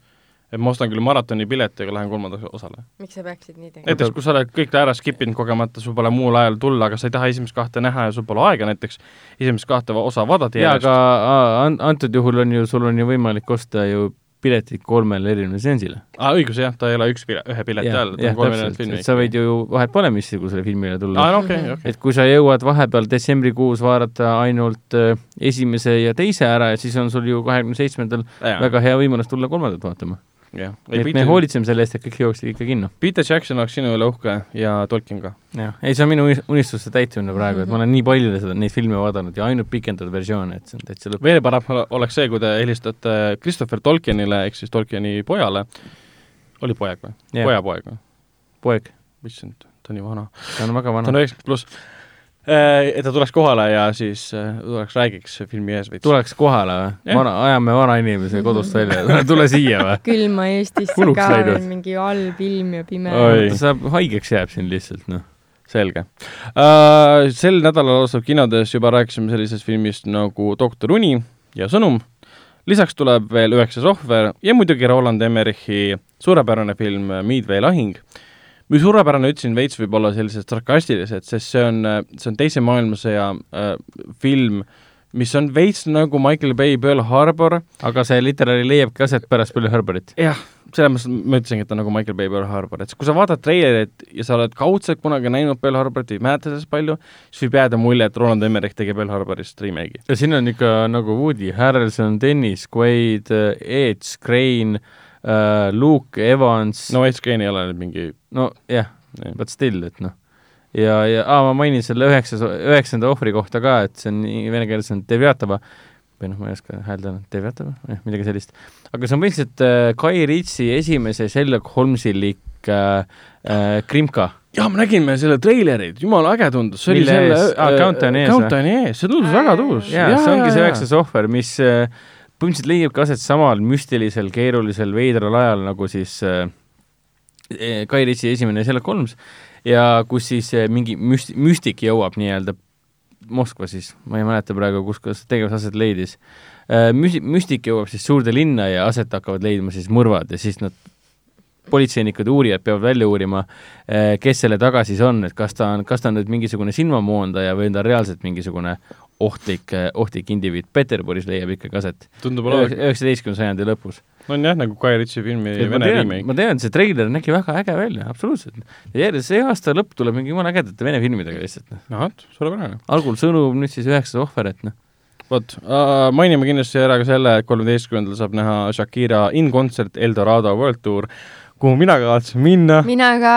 et ma ostan küll maratoni pileti, aga lähen kolmandale osale. miks sa peaksid nii tegema? näiteks kui sa oled kõik ära skip inud kogemata, sul pole muul ajal tulla, aga sa ei taha esimest kahte näha ja sul pole aega näiteks esimest kahte va- osa vaadata jaa, aga antud juhul on ju, sul on ju võimalik osta ju piletid kolmele erineval seansile. aa, õigus jah, ta ei ole üks pile-, ühe pileti all, ta on kolm erinevat filmi. et sa võid ju, vahet pole, missugusele filmile tulla aa, no okei, okei. et kui sa jõuad vahepeal detsembrikuus vaadata ainult äh, esimese ja teise ära ja siis on sul ju kahekümne seitsmendal väga hea võimalus tulla kolmandat vaatama. jah, et me hoolitseme selle eest, et kõik jõuaksid ikka kinno. Peter Jackson oleks sinu üle uhke ja Tolkien ka. jah, ei see on minu unis- unistuste täitumine praegu, et ma olen nii palju seda, neid filme vaadanud ja ainult pikendatud versioone, et see on täitsa lõpp. veel parem ole- oleks see, kui te helistate Christopher Tolkienile ehk siis Tolkieni pojale, oli poeg või? Pojapoeg või? poeg, issand, ta on nii vana. ta on väga ta on vana. üheksakümmend pluss. Et ta tuleks kohale ja siis äh, tuleks räägiks filmi ees veits. tuleks kohale või? Vana, ajame vanainimese kodust välja, tule siia või? külma Eestisse ka veel mingi halb ilm ja pime. Oi. ta saab haigeks jääb siin lihtsalt, noh. selge uh,. Sel nädalal alustab kinodes, juba rääkisime sellisest filmist nagu Doktor Uni ja Sõnum. lisaks tuleb veel Üheksas ohver ja muidugi Roland Emmerichi suurepärane film Midway lahing, mis suurepärane, ütlesin veits võib-olla sellised sarkastilised, sest see on, see on Teise maailmasõja äh, film, mis on veits nagu Michael Bay Pearl Harbor. aga see literaali leiabki aset pärast Pearl Harborit? jah, selles mõttes ma ütlesingi, et ta on nagu Michael Bay Pearl Harbor, et kui sa vaatad treilerit ja sa oled kaudselt kunagi näinud Pearl Harborit või mäletad sellest palju, siis võib jääda mulje, et Roland Emmerich tegi Pearl Harborist remake'i. ja siin on ikka nagu Woody Harrelson, Dennis Quaid, Ed Skrein uh,, Luke Evans. no Ed Skrein ei ole nüüd mingi no jah yeah,, but still, et noh. Ja, ja aa, ma mainin selle üheksas, üheksanda ohvri kohta ka, et see on vene keeles on Devjatova, või noh, ma ei oska hääldada, Devjatova, jah, midagi sellist. aga see on põhimõtteliselt äh, Kai Ritsi esimese Sherlock Holmesilik äh, äh, Krimka. jaa, me nägime selle treilerit, jumala äge tundus, see Mille oli selle ah, Countdown ees Countdown ees, see tundus väga tuus. jaa ja,, see ongi see üheksas ohver, mis äh, põhimõtteliselt leiabki aset samal müstilisel, keerulisel, veidral ajal nagu siis äh, Kai Ritsi esimene Sherlock Holmes ja kus siis eh, mingi müst-, müstik jõuab nii-öelda Moskva siis, ma ei mäleta praegu, kus, kus tegevus aset leidis, eh, müsi-, müstik jõuab siis suurde linna ja aset hakkavad leidma siis mõrvad ja siis nad politseinikud, uurijad peavad välja uurima, eh, kes selle taga siis on, et kas ta on, kas ta on nüüd mingisugune silmamoondaja või on ta reaalselt mingisugune ohtlik, ohtlik indiviid. Peterburis leiab ikkagi aset. üheksateistkümnenda sajandi lõpus on jah, nagu Guy Ritchie filmi et vene remake. ma tean, see treiler nägi väga äge välja, absoluutselt. ja järjest see aasta lõpp tuleb mingi jumala ägedate vene filmidega lihtsalt. Noh. no vot, suurepärane. algul sõnum, nüüd siis üheksas ohver, et noh. vot uh,, mainime kindlasti ära ka selle, et kolmeteistkümnendal saab näha Shakira in kontsert Eldorado World Tour kuhu mina kavatsen minna. mina ka,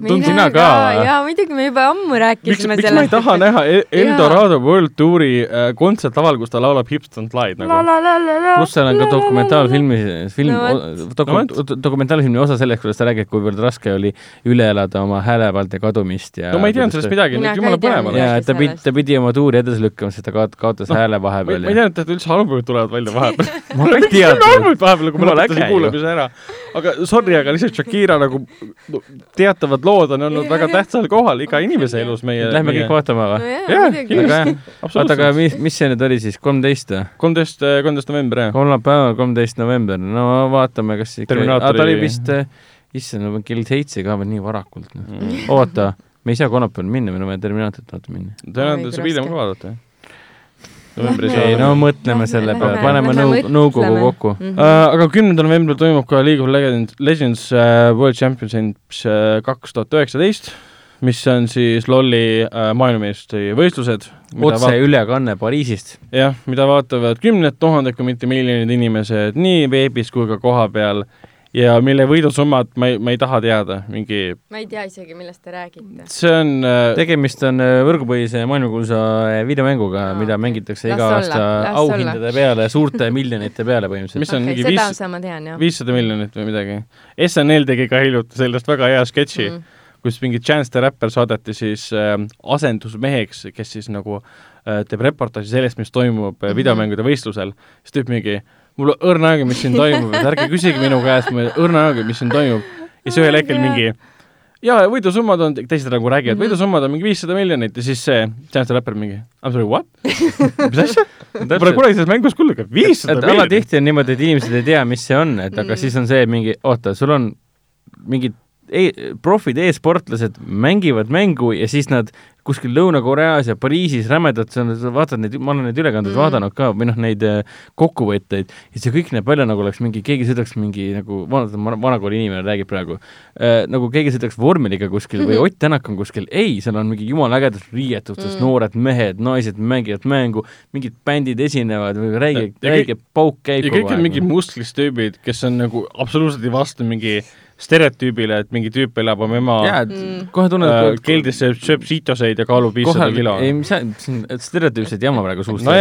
mina ka. jaa, muidugi me juba ammu rääkisime miks, sellest. miks ma ei taha näha e- Eldorado World Touri äh, kontsertlaval, kus ta laulab Hips don't lie nagu. pluss seal on ka dokumentaalfilmi, film no,, doku, no, dokumentaalfilmi osa sellest, kuidas ta räägib, kuivõrd raske oli üle elada oma häälevalde kadumist ja no ma ei teadnud sellest midagi, nüüd jumala põnev on. jaa, ta pidi, ta pidi oma tuuri edasi lükkama, sest ta kaot-, kaotas no, hääle vahepeal. ma ei teadnud, et üldse albumid tulevad välja vahepeal ma ka ei teadnud. albumid vahepeal, kui ma lõpetasin kuulamise ära. aga sorry, aga lihtsalt Shakira nagu teatavad lood on olnud väga tähtsal kohal iga inimese elus meie. Lähme meie... kõik vaatama või? jah, kindlasti. oota, aga mis, mis see nüüd oli siis, kolmteist või? kolmteist, kolmteist november, jah. kolmapäeval, kolmteist november, no vaatame, kas ikka, ta oli vist, issand, no kell seitse ka veel nii varakult mm.. oota, me ei saa kolmapäeval minna, meil on vaja Terminaatorit vaatama minna. Terminaator saab hiljem ka vaadata, jah novembris ei no mõtleme selle peale, paneme nõu-, nõukogu kokku mm. -hmm. Uh, aga kümnendal novembril toimub ka League of Legends, Legends uh, World Championships kaks tuhat üheksateist, mis on siis LOL-i uh, maailmameistrivõistlused. otse vaat... ülekanne Pariisist. jah, mida vaatavad kümned tuhanded, kui mitte miljonid inimesed nii veebis kui ka kohapeal ja mille võidusummad ma ei, ma ei taha teada, mingi ma ei tea isegi, millest te räägite. see on äh... tegemist on äh, võrgupõhise maailmakuulsa äh, videomänguga no,, mida mängitakse iga aasta auhindade peale, suurte miljonite peale põhimõtteliselt. mis on okay, mingi viis, viissada miljonit või midagi. SNL tegi ka hiljuti sellest väga hea sketši mm, -hmm. kus mingi Chance the Rapper saadeti siis äh, asendusmeheks, kes siis nagu äh, teeb reportaaži sellest, mis toimub äh, videomängude võistlusel, siis tüüp mingi mul on õrna aega, mis siin toimub, et ärge küsige minu käest, mul on õrna aega, mis siin toimub. ja siis ühel hetkel mingi jaa, võidusummad on, teised nagu räägivad mm, -hmm. võidusummad on mingi viissada miljonit ja siis see Chance the Rapper mingi I m sorry, what? mis asja? Pole kunagi selles mängus kuulnud, viissada miljonit. alatihti on niimoodi, et inimesed ei tea, mis see on, et aga mm -hmm. siis on see mingi, oota, sul on mingid e profid e, e-sportlased mängivad mängu ja siis nad kuskil Lõuna-Koreas ja Pariisis rämedad, sa vaatad neid, ma olen neid ülekandeid mm. vaadanud ka või noh, neid äh, kokkuvõtteid ja see kõik näeb välja nagu oleks mingi, keegi sõidaks mingi nagu, vana, vanakooli inimene räägib praegu äh,, nagu keegi sõidaks vormeliga kuskil või Ott Tänak on kuskil, ei, seal on mingi jumala ägedas riietustes mm. noored mehed, naised mängivad mängu, mingid bändid esinevad või räige, räige pauk käib ja kõik on mingid musklis tüübid, kes on nagu absoluutselt ei vasta mingi stereotüübile, et mingi tüüp elab oma ema jaa, mm. kohe tunned äh, keldris sööb siitoseid ja kaalub viissada kilo. ei, mis on stereotüüpsed jama praegu suust no,.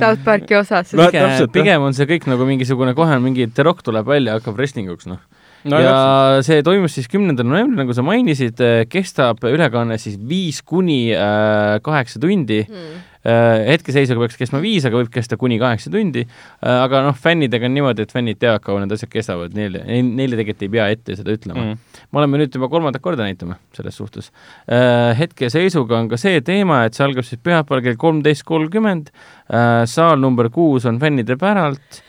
South Parki osas no,. pigem, pigem on see kõik nagu mingisugune, kohe mingi The Rock tuleb välja, hakkab wrestlinguks, noh no,. ja jah. see toimus siis kümnendal novembril, nagu sa mainisid, kestab ülekanne siis viis kuni äh, kaheksa tundi mm Äh, hetkeseisuga peaks kestma viis, aga võib kesta kuni kaheksa tundi. Äh, aga noh, fännidega on niimoodi, et fännid teavad, kaua need asjad kestavad, neile, neile tegelikult ei pea ette seda ütlema. Mm.. me oleme nüüd juba kolmandat korda näitame selles suhtes. Äh, hetkeseisuga on ka see teema, et see algab siis pühapäeval kell kolmteist kolmkümmend, saal number kuus on fännide päralt.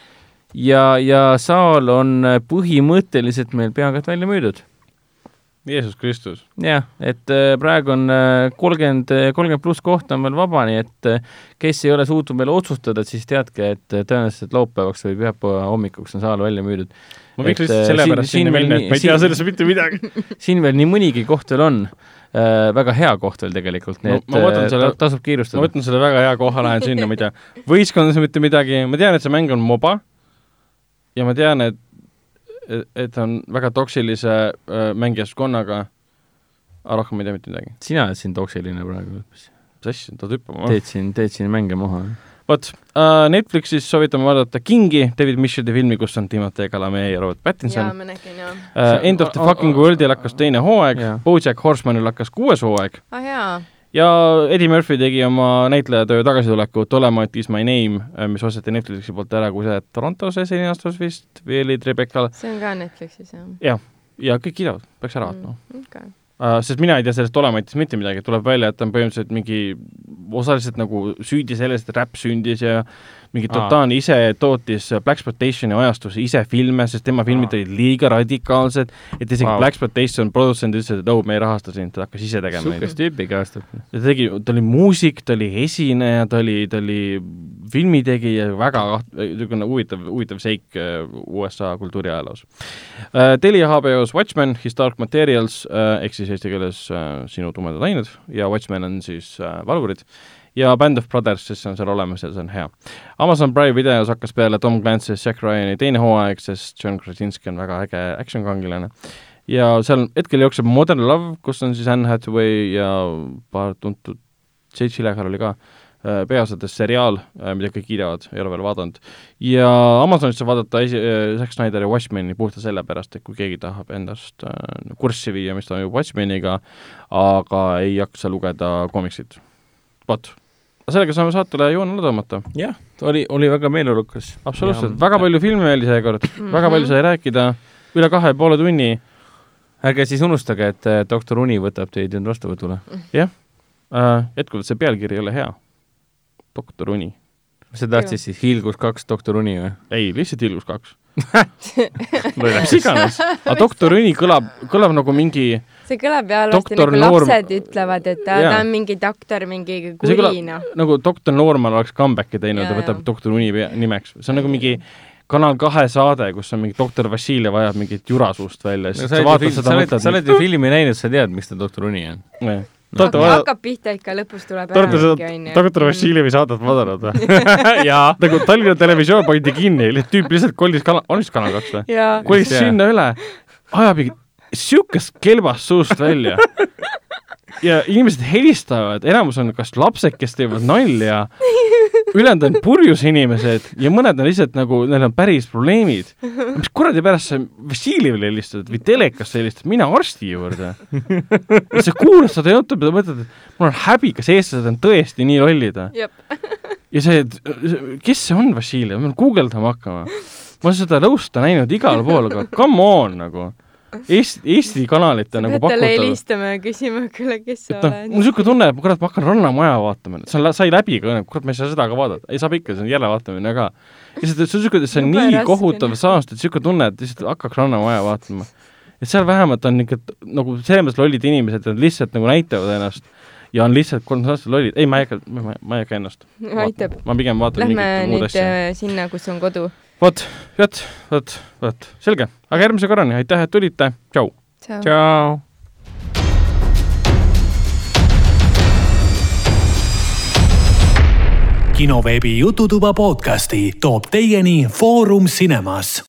Ja, ja saal on äh, põhimõtteliselt meil peaaegu et välja müüdud Jeesus Kristus. jah, et äh, praegu on kolmkümmend, kolmkümmend pluss kohta on veel vaba, nii et äh, kes ei ole suutnud veel otsustada, siis teadke, et äh, tõenäoliselt laupäevaks või pühapäeva hommikuks on saal välja müüdud. ma viiks Et, lihtsalt äh, sellepärast sinna minna, et ma ei tea sellest mitte midagi. siin veel nii mõnigi koht veel on äh,, väga hea koht veel tegelikult, nii et ma äh, selle- ta- tasub ma kiirustada. võtan selle väga hea koha, lähen sinna, ma ei tea, võistkonnas mitte midagi, ma tean, et see mäng on moba ja ma tean, et, et ta on väga toksilise mängijaskonnaga, aga rohkem ma ei tea mitte midagi. sina oled siin toksiline praegu, mis asja, ta hüppama. teed siin, teed siin mänge maha. vot uh,, Netflixis soovitame vaadata Kingi, David Mitchell'i filmi, kus on Timothée Chalamet ja Robert jaa, Pattinson. ma nägin jaa. Uh, End of the fucking world'il hakkas teine hooaeg Jaa., BoJack Horsemanil hakkas kuues hooaeg ah jaa, ja Eddie Murphy tegi oma näitlejatöö tagasituleku Dolemite is my name, mis osteti Netflixi poolt ära, kui see Torontos esilinastus vist või oli Rebecca see on ka Netflixis jah ja kõik kiidavad, peaks ära vaatama mm.. okei, uh,. sest mina ei tea sellest Dolemitest mitte midagi, tuleb välja, et ta on põhimõtteliselt mingi osaliselt nagu süüdi selles, et räpp sündis ja mingi Aa. totaalne ise tootis Blaxploitationi ajastus ise filme, sest tema filmid olid liiga radikaalsed, et isegi wow. Blaxploitation produtsendid ütlesid, et oh, me ei rahasta sind, ta hakkas ise tegema neid. sihukest tüüpi et ta tegi, ta oli muusik, ta oli esineja, ta oli, ta oli filmitegija, väga niisugune huvitav, huvitav seik äh, USA kultuuriajaloos uh,. Telia HBO-s Watchmen, His Dark Materials uh, ehk siis eesti keeles uh, Sinu tumedad ained ja Watchmen on siis uh, valvurid ja Band of Brothers, see on seal olemas ja see on hea. Amazon Prime videos hakkas peale Tom Clancy's Jack Ryan'i teine hooaeg, sest John Krasinski on väga äge action-kangilane ja seal hetkel jookseb Modern Love, kus on siis Anne Hathaway ja paar tuntud, Jake Gyllenhaal oli ka äh, peaosades seriaal, mida kõik kiidavad, ei ole veel vaadanud. ja Amazonis saab vaadata esi-, Zack Snyderi Watchmeni puhtalt sellepärast, et kui keegi tahab endast äh, kurssi viia, mis toimub Watchmeniga, aga ei jaksa lugeda komiksit. vot, sellega saame saatele joone alla tõmmata. jah, oli, oli väga meeleolukas. absoluutselt, väga palju filme oli seekord, väga Mhm. palju sai rääkida, üle kahe poole tunni ärge siis unustage, et äh, doktor Uni võtab teid nüüd vastuvõtule. äh,. jätkuvalt see pealkiri ei ole hea. doktor Uni. sa tahtsid siis Hiilgus kaks doktor Uni või? ei, lihtsalt Ilgus kaks. mis iganes, aga doktor Uni kõlab, kõlab nagu mingi, see kõlab ju halvasti, nagu Noorm- lapsed ütlevad, et ta, Jaa. ta on mingi doktor, mingi kuri, noh. nagu doktor Norman oleks comeback'i teinud ja Jaa, võtab doktor Uni nimeks, see on nagu mingi Kanal kahe saade, kus on mingi doktor Vassiljev ajab mingit jura suust välja, siis sa vaatad oled, seda sa oled, sa mõtled oled ju filmi näinud, sa tead, miks ta doktor Uni on. Te olete vaadanud, hakkab pihta ikka, lõpus tuleb ära seda onju. doktor Vassiljevi saadet vaadanud või? jaa. nagu Tallinna Televisioon pandi kinni, tüüp lihtsalt kolis kana-, on vist Kanal kaks või? kolis sinna üle, ajab mingit siukest kelbast suust välja. ja inimesed helistavad, enamus on kas lapsed, kes teevad nalja, ülejäänud on purjus inimesed ja mõned on lihtsalt nagu, neil on päris probleemid. mis kuradi pärast sa Vassiljevile helistad või telekasse helistad, mine arsti juurde. sa kuulad seda juttu ja mõtled, et mul on häbi, kas eestlased on tõesti nii lollid või? jep. ja see, kes see on Vassiljev, ma pean guugeldama hakkama. ma olen seda lõusta näinud igal pool, aga come on nagu. Eesti, Eesti kanalit on nagu pakutav. helistama ja küsima, kuule, kes sa noh, mul on oled. niisugune tunne, et ma kurat, ma hakkan Rannamaja vaatama, see on, sai läbi ka, kurat, ma ei saa seda ka vaadata, ei saab ikka, see on järelevaatamine ka. lihtsalt, see on niisugune, see on nii raske. kohutav saast, et niisugune tunne, et lihtsalt hakkaks Rannamaja vaatama. et seal vähemalt on niisugune nagu selles mõttes lollid inimesed, nad lihtsalt nagu näitavad ennast ja on lihtsalt kolmsada lollid, ei, ma ei hakka, ma ei hakka ennast. aitab. ma pigem vaatan Lähme mingit muud asja. äh, sinna, kus on kodu. vot, vot, vot, vot, selge, aga järgmise korrani, aitäh, et tulite, tšau. tšau. kinoveebi Jututuba podcasti toob teieni Foorum Cinemas